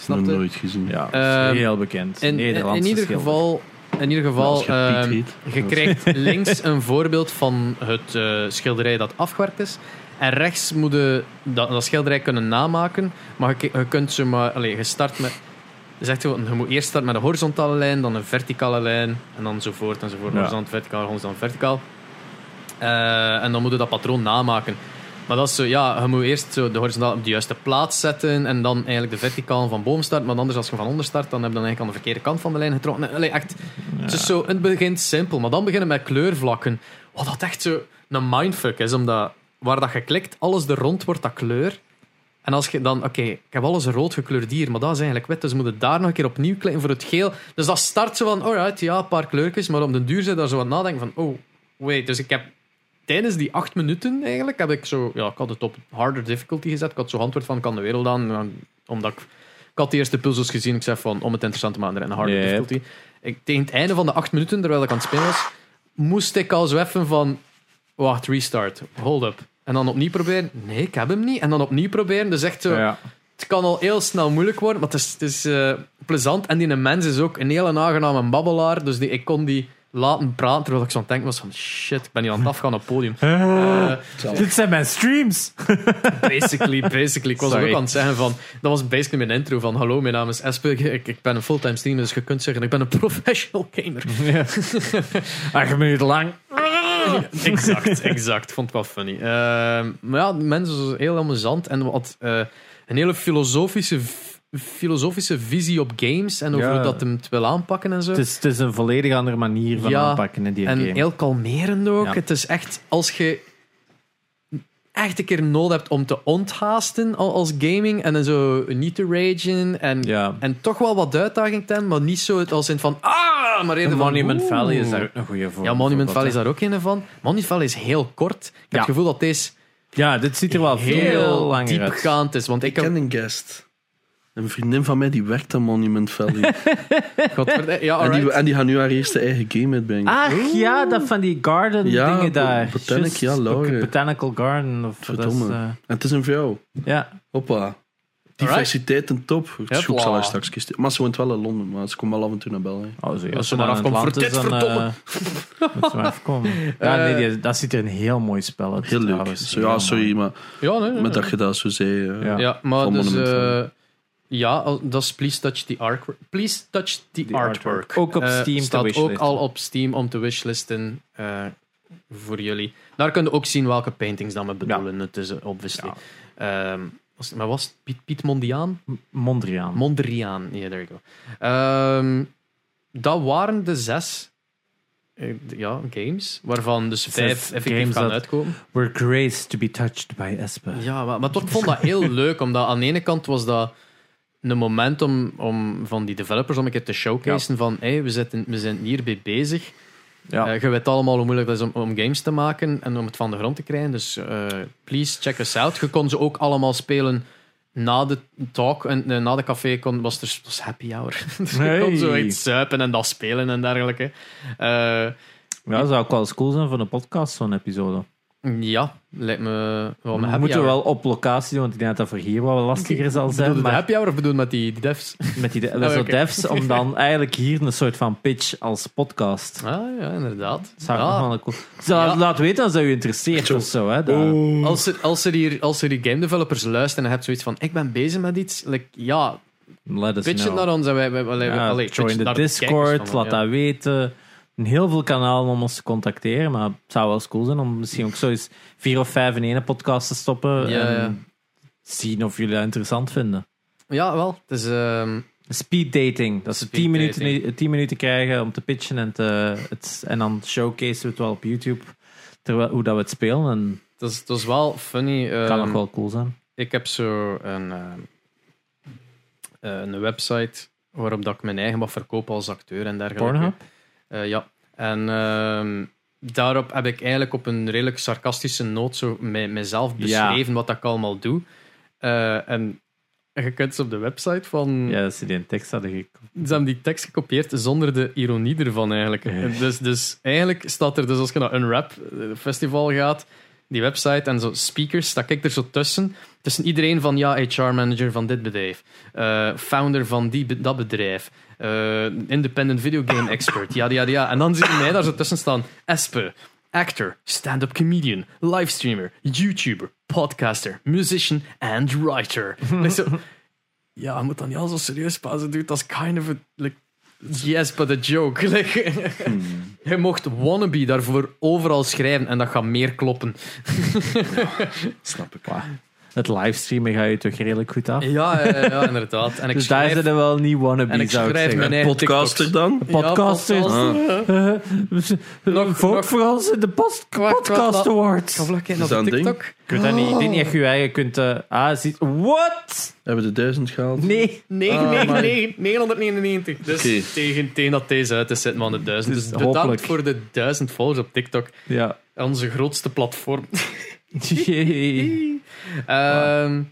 Snap je? nooit gezien. Ja, Ehm, heel bekend. In, in, Nederlandse ieder schilder. geval, in ieder geval je ehm, heet. je krijgt links een voorbeeld van het eh, schilderij dat afgewerkt is. En rechts moet je dat, dat schilderij kunnen namaken. Maar je, je kunt ze maar... Allez, je start met... Gewoon, je moet eerst starten met een horizontale lijn, dan een verticale lijn, en dan zo voort en zo voort. Ja. Horizontaal, verticaal, horizontaal, verticaal. Eh, en dan moet je dat patroon namaken. Maar dat is zo, ja, je moet eerst zo de horizontaal op de juiste plaats zetten en dan eigenlijk de verticaal van boven starten. Maar anders, als je van onder start, dan heb je dan eigenlijk aan de verkeerde kant van de lijn getrokken. Allee, echt, Het is zo, het begint simpel, maar dan beginnen met kleurvlakken. Wat dat echt zo een mindfuck is, omdat waar dat je klikt, alles er rond wordt dat kleur. En als je dan, oké, ik heb alles rood gekleurd hier, maar dat is eigenlijk wit, dus we moeten daar nog een keer opnieuw klikken voor het geel. Dus dat start zo van, alright, ja, een paar kleurtjes, maar op den duur zit daar zo aan het nadenken van, oh, wait, dus ik heb tijdens die acht minuten eigenlijk, heb ik zo, ja, ik had het op harder difficulty gezet, ik had zo antwoord van, kan de wereld aan, omdat ik, ik had de eerste puzzels gezien, ik zei van, om het interessant te maken, een harder difficulty. Ik, tegen het einde van de acht minuten, terwijl ik aan het spelen was, moest ik al zo even van, wacht, restart, hold up. En dan opnieuw proberen. Nee, ik heb hem niet. En dan opnieuw proberen. Dus echt zo, Ja. het kan al heel snel moeilijk worden, maar het is, het is eh, plezant. En die mens is ook een hele aangename babbelaar. Dus die, ik kon die laten praten terwijl ik zo aan het denken was van shit, ik ben hier aan het afgaan op het podium. Eh, Dit zijn mijn streams. [laughs] basically, basically. Ik was Sorry. ook aan het zeggen van... Dat was basically mijn intro van... Hallo, mijn naam is Espe. Ik, ik ben een fulltime streamer, dus je kunt zeggen... Ik ben een [laughs] professional gamer. Ja. [laughs] Acht minuten lang. exact, exact. Vond het wel funny. Ehm, maar ja, de mensen zijn heel amusant. En wat, eh, een hele filosofische, filosofische visie op games. En over Ja. hoe dat hem het wil aanpakken en zo. Het is, het is een volledig andere manier van Ja, aanpakken in die En game. heel kalmerend ook. Ja. Het is echt, als je echt een keer nodig hebt om te onthaasten al- als gaming en dan zo niet te ragen en, Ja. en toch wel wat uitdaging te hebben, maar niet zo het als in van ah, maar En van Monument. Valley is daar ook een goede voor. Ja, Monument Valley is daar ook een van. Monument Valley is heel kort. Ik heb het gevoel dat deze. Ja, dit ziet er wel veel heel langer uit. diepgaand is. Want ik, Ik heb... ken een guest. Een vriendin van mij die werkt aan Monument Valley. Ja, en, die, en die gaat nu haar eerste eigen game uitbrengen. Ach ja, dat van die garden Ja, dingen bo- daar. botanic, Just, ja, Laura. Botanical garden. Of dat is, Verdomme. eh, En het is een vrouw. ja. Hoppa. Diversiteit en top. Ik Hopla. zal haar straks kiezen. Maar ze woont wel in Londen, maar ze komt wel af en toe naar België. Oh, zo, ja. Als ze dan maar in afkomt het voor land dit, is, dan, verdomme. eh, moet ze maar afkomen. [laughs] Ja, nee, Eh, die- dat ziet er een heel mooi spel uit. Heel leuk. trouwens. Zo, ja, Heel sorry, maar Ja, nee, nee, met nee. dat je dat zo zei. eh, Ja. Ja, maar Van dus... Monument eh, Valley. Ja, dat is Please Touch the Artwork. Please Touch the, The artwork. artwork. Ook op Eh, Steam te staat ook al op Steam om te wishlisten eh, voor jullie. Daar kun je ook zien welke paintings dat we bedoelen. Het is obviously. Ehm, was, maar was het Piet, Piet Mondiaan? Mondriaan. Mondriaan. Yeah, there you go. Ehm, dat waren de zes eh, ja, games, waarvan dus Zes vijf effectief games gaan uitkomen. We're graced to be touched by Espe. Ja, maar, maar toch vond dat heel [laughs] leuk, omdat aan de ene kant was dat een moment om, om van die developers om een keer te showcasen van hey, we, zitten, we zijn hierbij bezig. Ja. Eh, je weet allemaal hoe moeilijk het is om, om games te maken en om het van de grond te krijgen. Dus eh, please check us out. Je kon ze ook allemaal spelen na de talk en eh, na de café kon, was er was happy hour. [laughs] dus je kon Hey. zo iets zuipen en dat spelen en dergelijke. Ja, dat zou ook wel eens cool zijn voor een podcast, zo'n episode. Ja, lijkt me wel een We happy moeten hour. wel op locatie doen, want ik denk dat dat voor hier wel lastiger zal Bedoel zijn. je de Maar happy hour of bedoel met die, die devs? met die de, [laughs] Oh, zo oké. devs, om dan eigenlijk hier een soort van pitch als podcast. Ah ja, inderdaad. Dat zou Ja. wel een cool... Laat, Ja. laat weten als dat u interesseert of zo. Hè. Oh. Als er, als, er hier, als er hier game developers luisteren en je hebt zoiets van ik ben bezig met iets, like, ja, Let us pitch het know. naar ons en wij, wij, wij, Ja, allee, join de Discord, laat ja. dat weten. Heel veel kanalen om ons te contacteren, maar het zou wel eens cool zijn om misschien ook zo eens vier of vijf in één podcast te stoppen Ja, en ja. zien of jullie dat interessant vinden. Ja, wel. Het is, ehm, Speed dating, dat ze Speed 10 minuten, dating. 10 minuten krijgen om te pitchen en, te, het, en dan showcase we het wel op YouTube terwijl, hoe dat we het spelen. En het, is, het is wel funny. kan ehm, nog wel cool zijn. Ik heb zo een, ehm, eh, een website waarop dat ik mijn eigen wat verkoop als acteur en dergelijke. Pornhub? Eh, ja. En ehm, daarop heb ik eigenlijk op een redelijk sarcastische noot zo mij, mijzelf Ja. beschreven wat ik allemaal doe. Eh, en je kunt ze op de website van... Ja, dat ze die tekst hadden ge- Ze hebben die tekst gekopieerd zonder de ironie ervan eigenlijk. [laughs] Dus, dus eigenlijk staat er, dus als je naar een rap eh, festival gaat, die website en zo speakers, sta ik er zo tussen. Tussen iedereen van ja, HR-manager van dit bedrijf, eh, founder van die, dat bedrijf, eh, independent video game expert, ja, ja, ja. En dan zie je mij daar zo tussen staan. Espe, actor, stand-up comedian, livestreamer, YouTuber, podcaster, musician and writer. [laughs] Like zo, ja, je moet dan niet al zo serieus passen, dude. Dat is kind of a, like, yes, but a joke. [laughs] Like, Je mocht wannabe daarvoor overal schrijven en dat gaat meer kloppen. [laughs] Snap ik. Het livestreamen ga je toch redelijk goed af. Ja, ja, ja, inderdaad. En ik dus daar schrijf, zijn er wel niet wannabe, en ik zou ik schrijf zeggen. mijn eigen Podcaster dan? Ja, Podcasters. podcaster. Uh, Nog- Vote nog- voor ons in de post- Podcast wacht. Awards. Ik ga dat de een ding? TikTok. Ik weet dat niet. Ik denk niet dat je eigen kunt... eh, ah, ziet... What? Hebben we de duizend gehaald? Nee. 999, 999. Dus Oké. tegen, tegen dat deze uit is, zitten we aan de duizend. Dus Dus bedankt hopelijk. voor de duizend volgers op TikTok. Ja. Onze grootste platform. [laughs] [laughs] Jee. Ehm,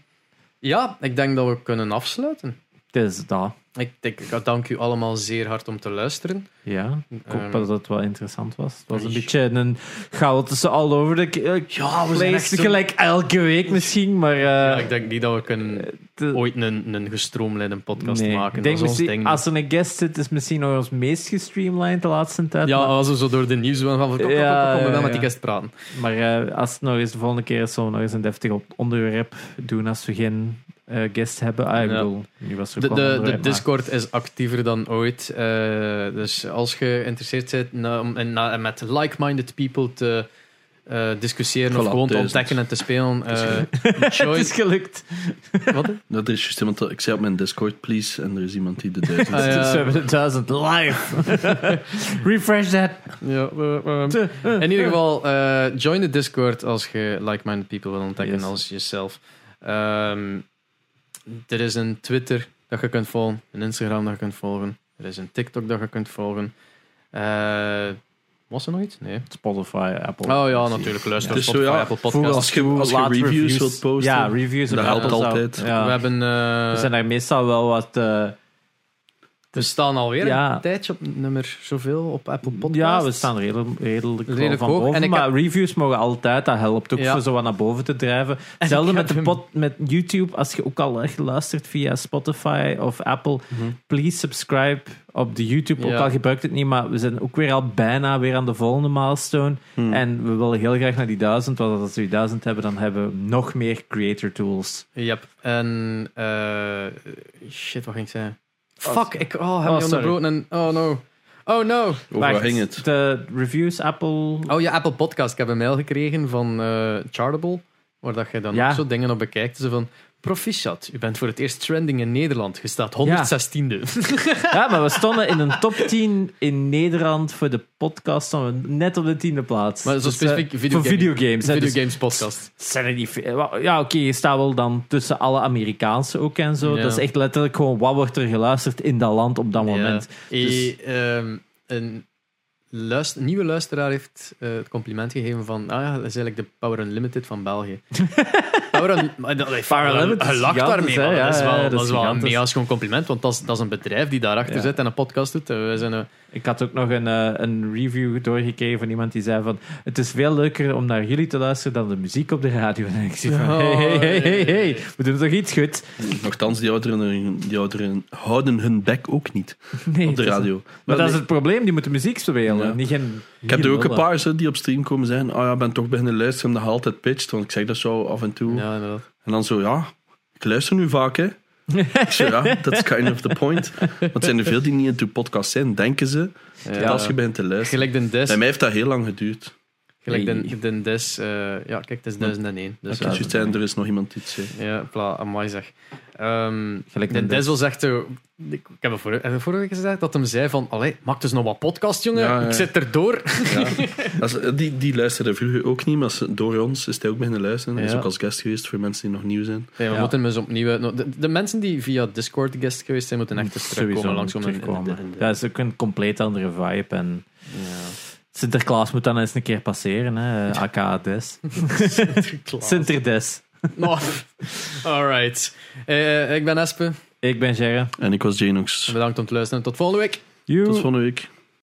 ja, ik denk dat we kunnen afsluiten. Het is dat. Ik, ik, ik dank u allemaal zeer hard om te luisteren. Ja, ik hoop Ehm. dat het wel interessant was. Het was een beetje een chaotische all over the Ja, we zijn echt zo- Gelijk elke week misschien, maar... eh, ja, ik denk niet dat we kunnen de- ooit een, een gestroomlijnde podcast nee. maken. Ik denk ding. als er een guest zit, is misschien nog ons meest gestreamlined de laatste tijd. Ja, maar- als we zo door de nieuws gaan van kom, kom, kom, Ja, kom, kom, we wel met die gast praten. Maar eh, als het nog eens de volgende keer is, zullen we nog eens een deftig onderwerp doen als we geen eh, guest hebben. Ah, ik Ja. bedoel, nu was er De, de, de Discord is actiever dan ooit. eh, dus als je geïnteresseerd bent na- om en na- met like-minded people te eh, discussiëren of gewoon te ontdekken en te spelen, eh, [laughs] [laughs] Het is gelukt. Wat? Nou, er is juist iemand, dat- ik zei op mijn Discord, please, en er is iemand die de duizend. Ah, ja. [laughs] Dus de duizend live. Refresh that. Ja, in ieder geval, eh, join de Discord als je like-minded people wil ontdekken Yes. als jezelf. Ehm, er is een Twitter dat je kunt volgen, een Instagram dat je kunt volgen, er is een TikTok dat je kunt volgen. Eh, was er nog iets? Nee. Spotify, Apple. Oh ja, natuurlijk. Luister zo, Spotify, ja, Apple Podcasts. als je, als je Laat reviews, wilt posten. Ja, reviews Dat helpt altijd. Ja. We, hebben, eh, Er zijn daar meestal wel wat... eh, we staan alweer Ja. een tijdje op nummer zoveel op Apple Podcasts. ja, we staan redelijk, redelijk, van hoog. boven. En ik maar heb- reviews mogen altijd. Dat helpt ook Ja. voor zo wat naar boven te drijven. Hetzelfde met, hem- pod, met YouTube. Als je ook al echt luistert via Spotify of Apple, Mhm. please subscribe op de YouTube. Ja. Ook al gebruikt het niet, maar we zijn ook weer al bijna weer aan de volgende milestone. Hmm. En we willen heel graag naar die duizend. Want als we die duizend hebben, dan hebben we nog meer creator tools. Yep. En eh, shit, wat ging ik zeggen? Fuck, ik oh, heb oh, je onderbroken en oh no. Oh no. Over wat ging het? De reviews, Apple... Oh ja, Apple Podcast. Ik heb een mail gekregen van eh, Chartable, waar dat je dan Ja. ook zo dingen op bekijkt. Zo van, proficiat, u bent voor het eerst trending in Nederland. Je staat 116e. [laughs] Ja, maar we stonden in een top 10 in Nederland voor de podcast. Stonden we net op de tiende plaats. Maar zo Dus, eh, specifiek videogame- Voor videogames. dus Videogames podcast. zijn er niet veel. Ja, oké, je staat wel dan tussen alle Amerikaanse ook en zo. Ja. Dat is echt letterlijk gewoon wat wordt er geluisterd in dat land op dat moment. Ja. Dus- Eh, ehm, een luister, nieuwe luisteraar heeft eh, het compliment gegeven van ah ja, dat is eigenlijk de Power Unlimited van België. [laughs] Power, Un- Unlimited lacht daarmee, Ja, dat is wel, ja, dat is wel een gigantisch. mega schoon compliment, want dat is, dat is een bedrijf die daarachter zit en een podcast doet. Eh, We zijn, eh, Ik had ook nog een, eh, een review doorgekregen van iemand die zei van het is veel leuker om naar jullie te luisteren dan de muziek op de radio. [laughs] En ik zie van, Oh, hey, hey, hey, hey, ja. hey, we doen toch iets goed? Nochtans, die ouderen, die ouderen houden hun bek ook niet [laughs] Nee, op de radio. Maar dat is het probleem, die moeten muziek spelen. Ja. Niet geen ik heb er ook een paar zo, die op stream komen zeggen, oh ja, ik ben toch beginnen luisteren omdat je altijd pitcht, want ik zeg dat zo af en toe. ja, inderdaad. En dan zo, ja, ik luister nu vaak, hè. Ja, that's kind of the point. Want er zijn er veel die niet into podcast zijn, denken ze, Ja. dat als je begint te luisteren. Gelijk de. Bij mij heeft dat heel lang geduurd. Gelijk Nee. de, de Des. eh, ja, kijk, het is 1001. Dus, Dus ja, zijn, er is nog iemand die het zei. Ja, pla, amai zeg. Ehm Gelijk de een Des wil zegt, eh, ik, ik heb het vorige, vorige week gezegd, dat hem zei van, allee, maak dus nog wat podcast, jongen. Ja, ja. Ik zit erdoor. Ja. [laughs] Als, die, die luisterde vroeger ook niet, maar door ons is hij ook beginnen luisteren. Hij is Ja. ook als guest geweest voor mensen die nog nieuw zijn. Nee, we Ja. moeten dus opnieuw... no, De, de mensen die via Discord guest geweest zijn, moeten echt eens terugkomen langs om in- in- terugkomen. in- in- Dat is ook een compleet andere vibe. En Ja. Sinterklaas moet dan eens een keer passeren, hè. aka Des. [laughs] Sinterdes. No. Alright. Eh, ik ben Espe. Ik ben Gerre. En ik was Janox. Bedankt om te luisteren. Tot volgende week. Tot volgende week.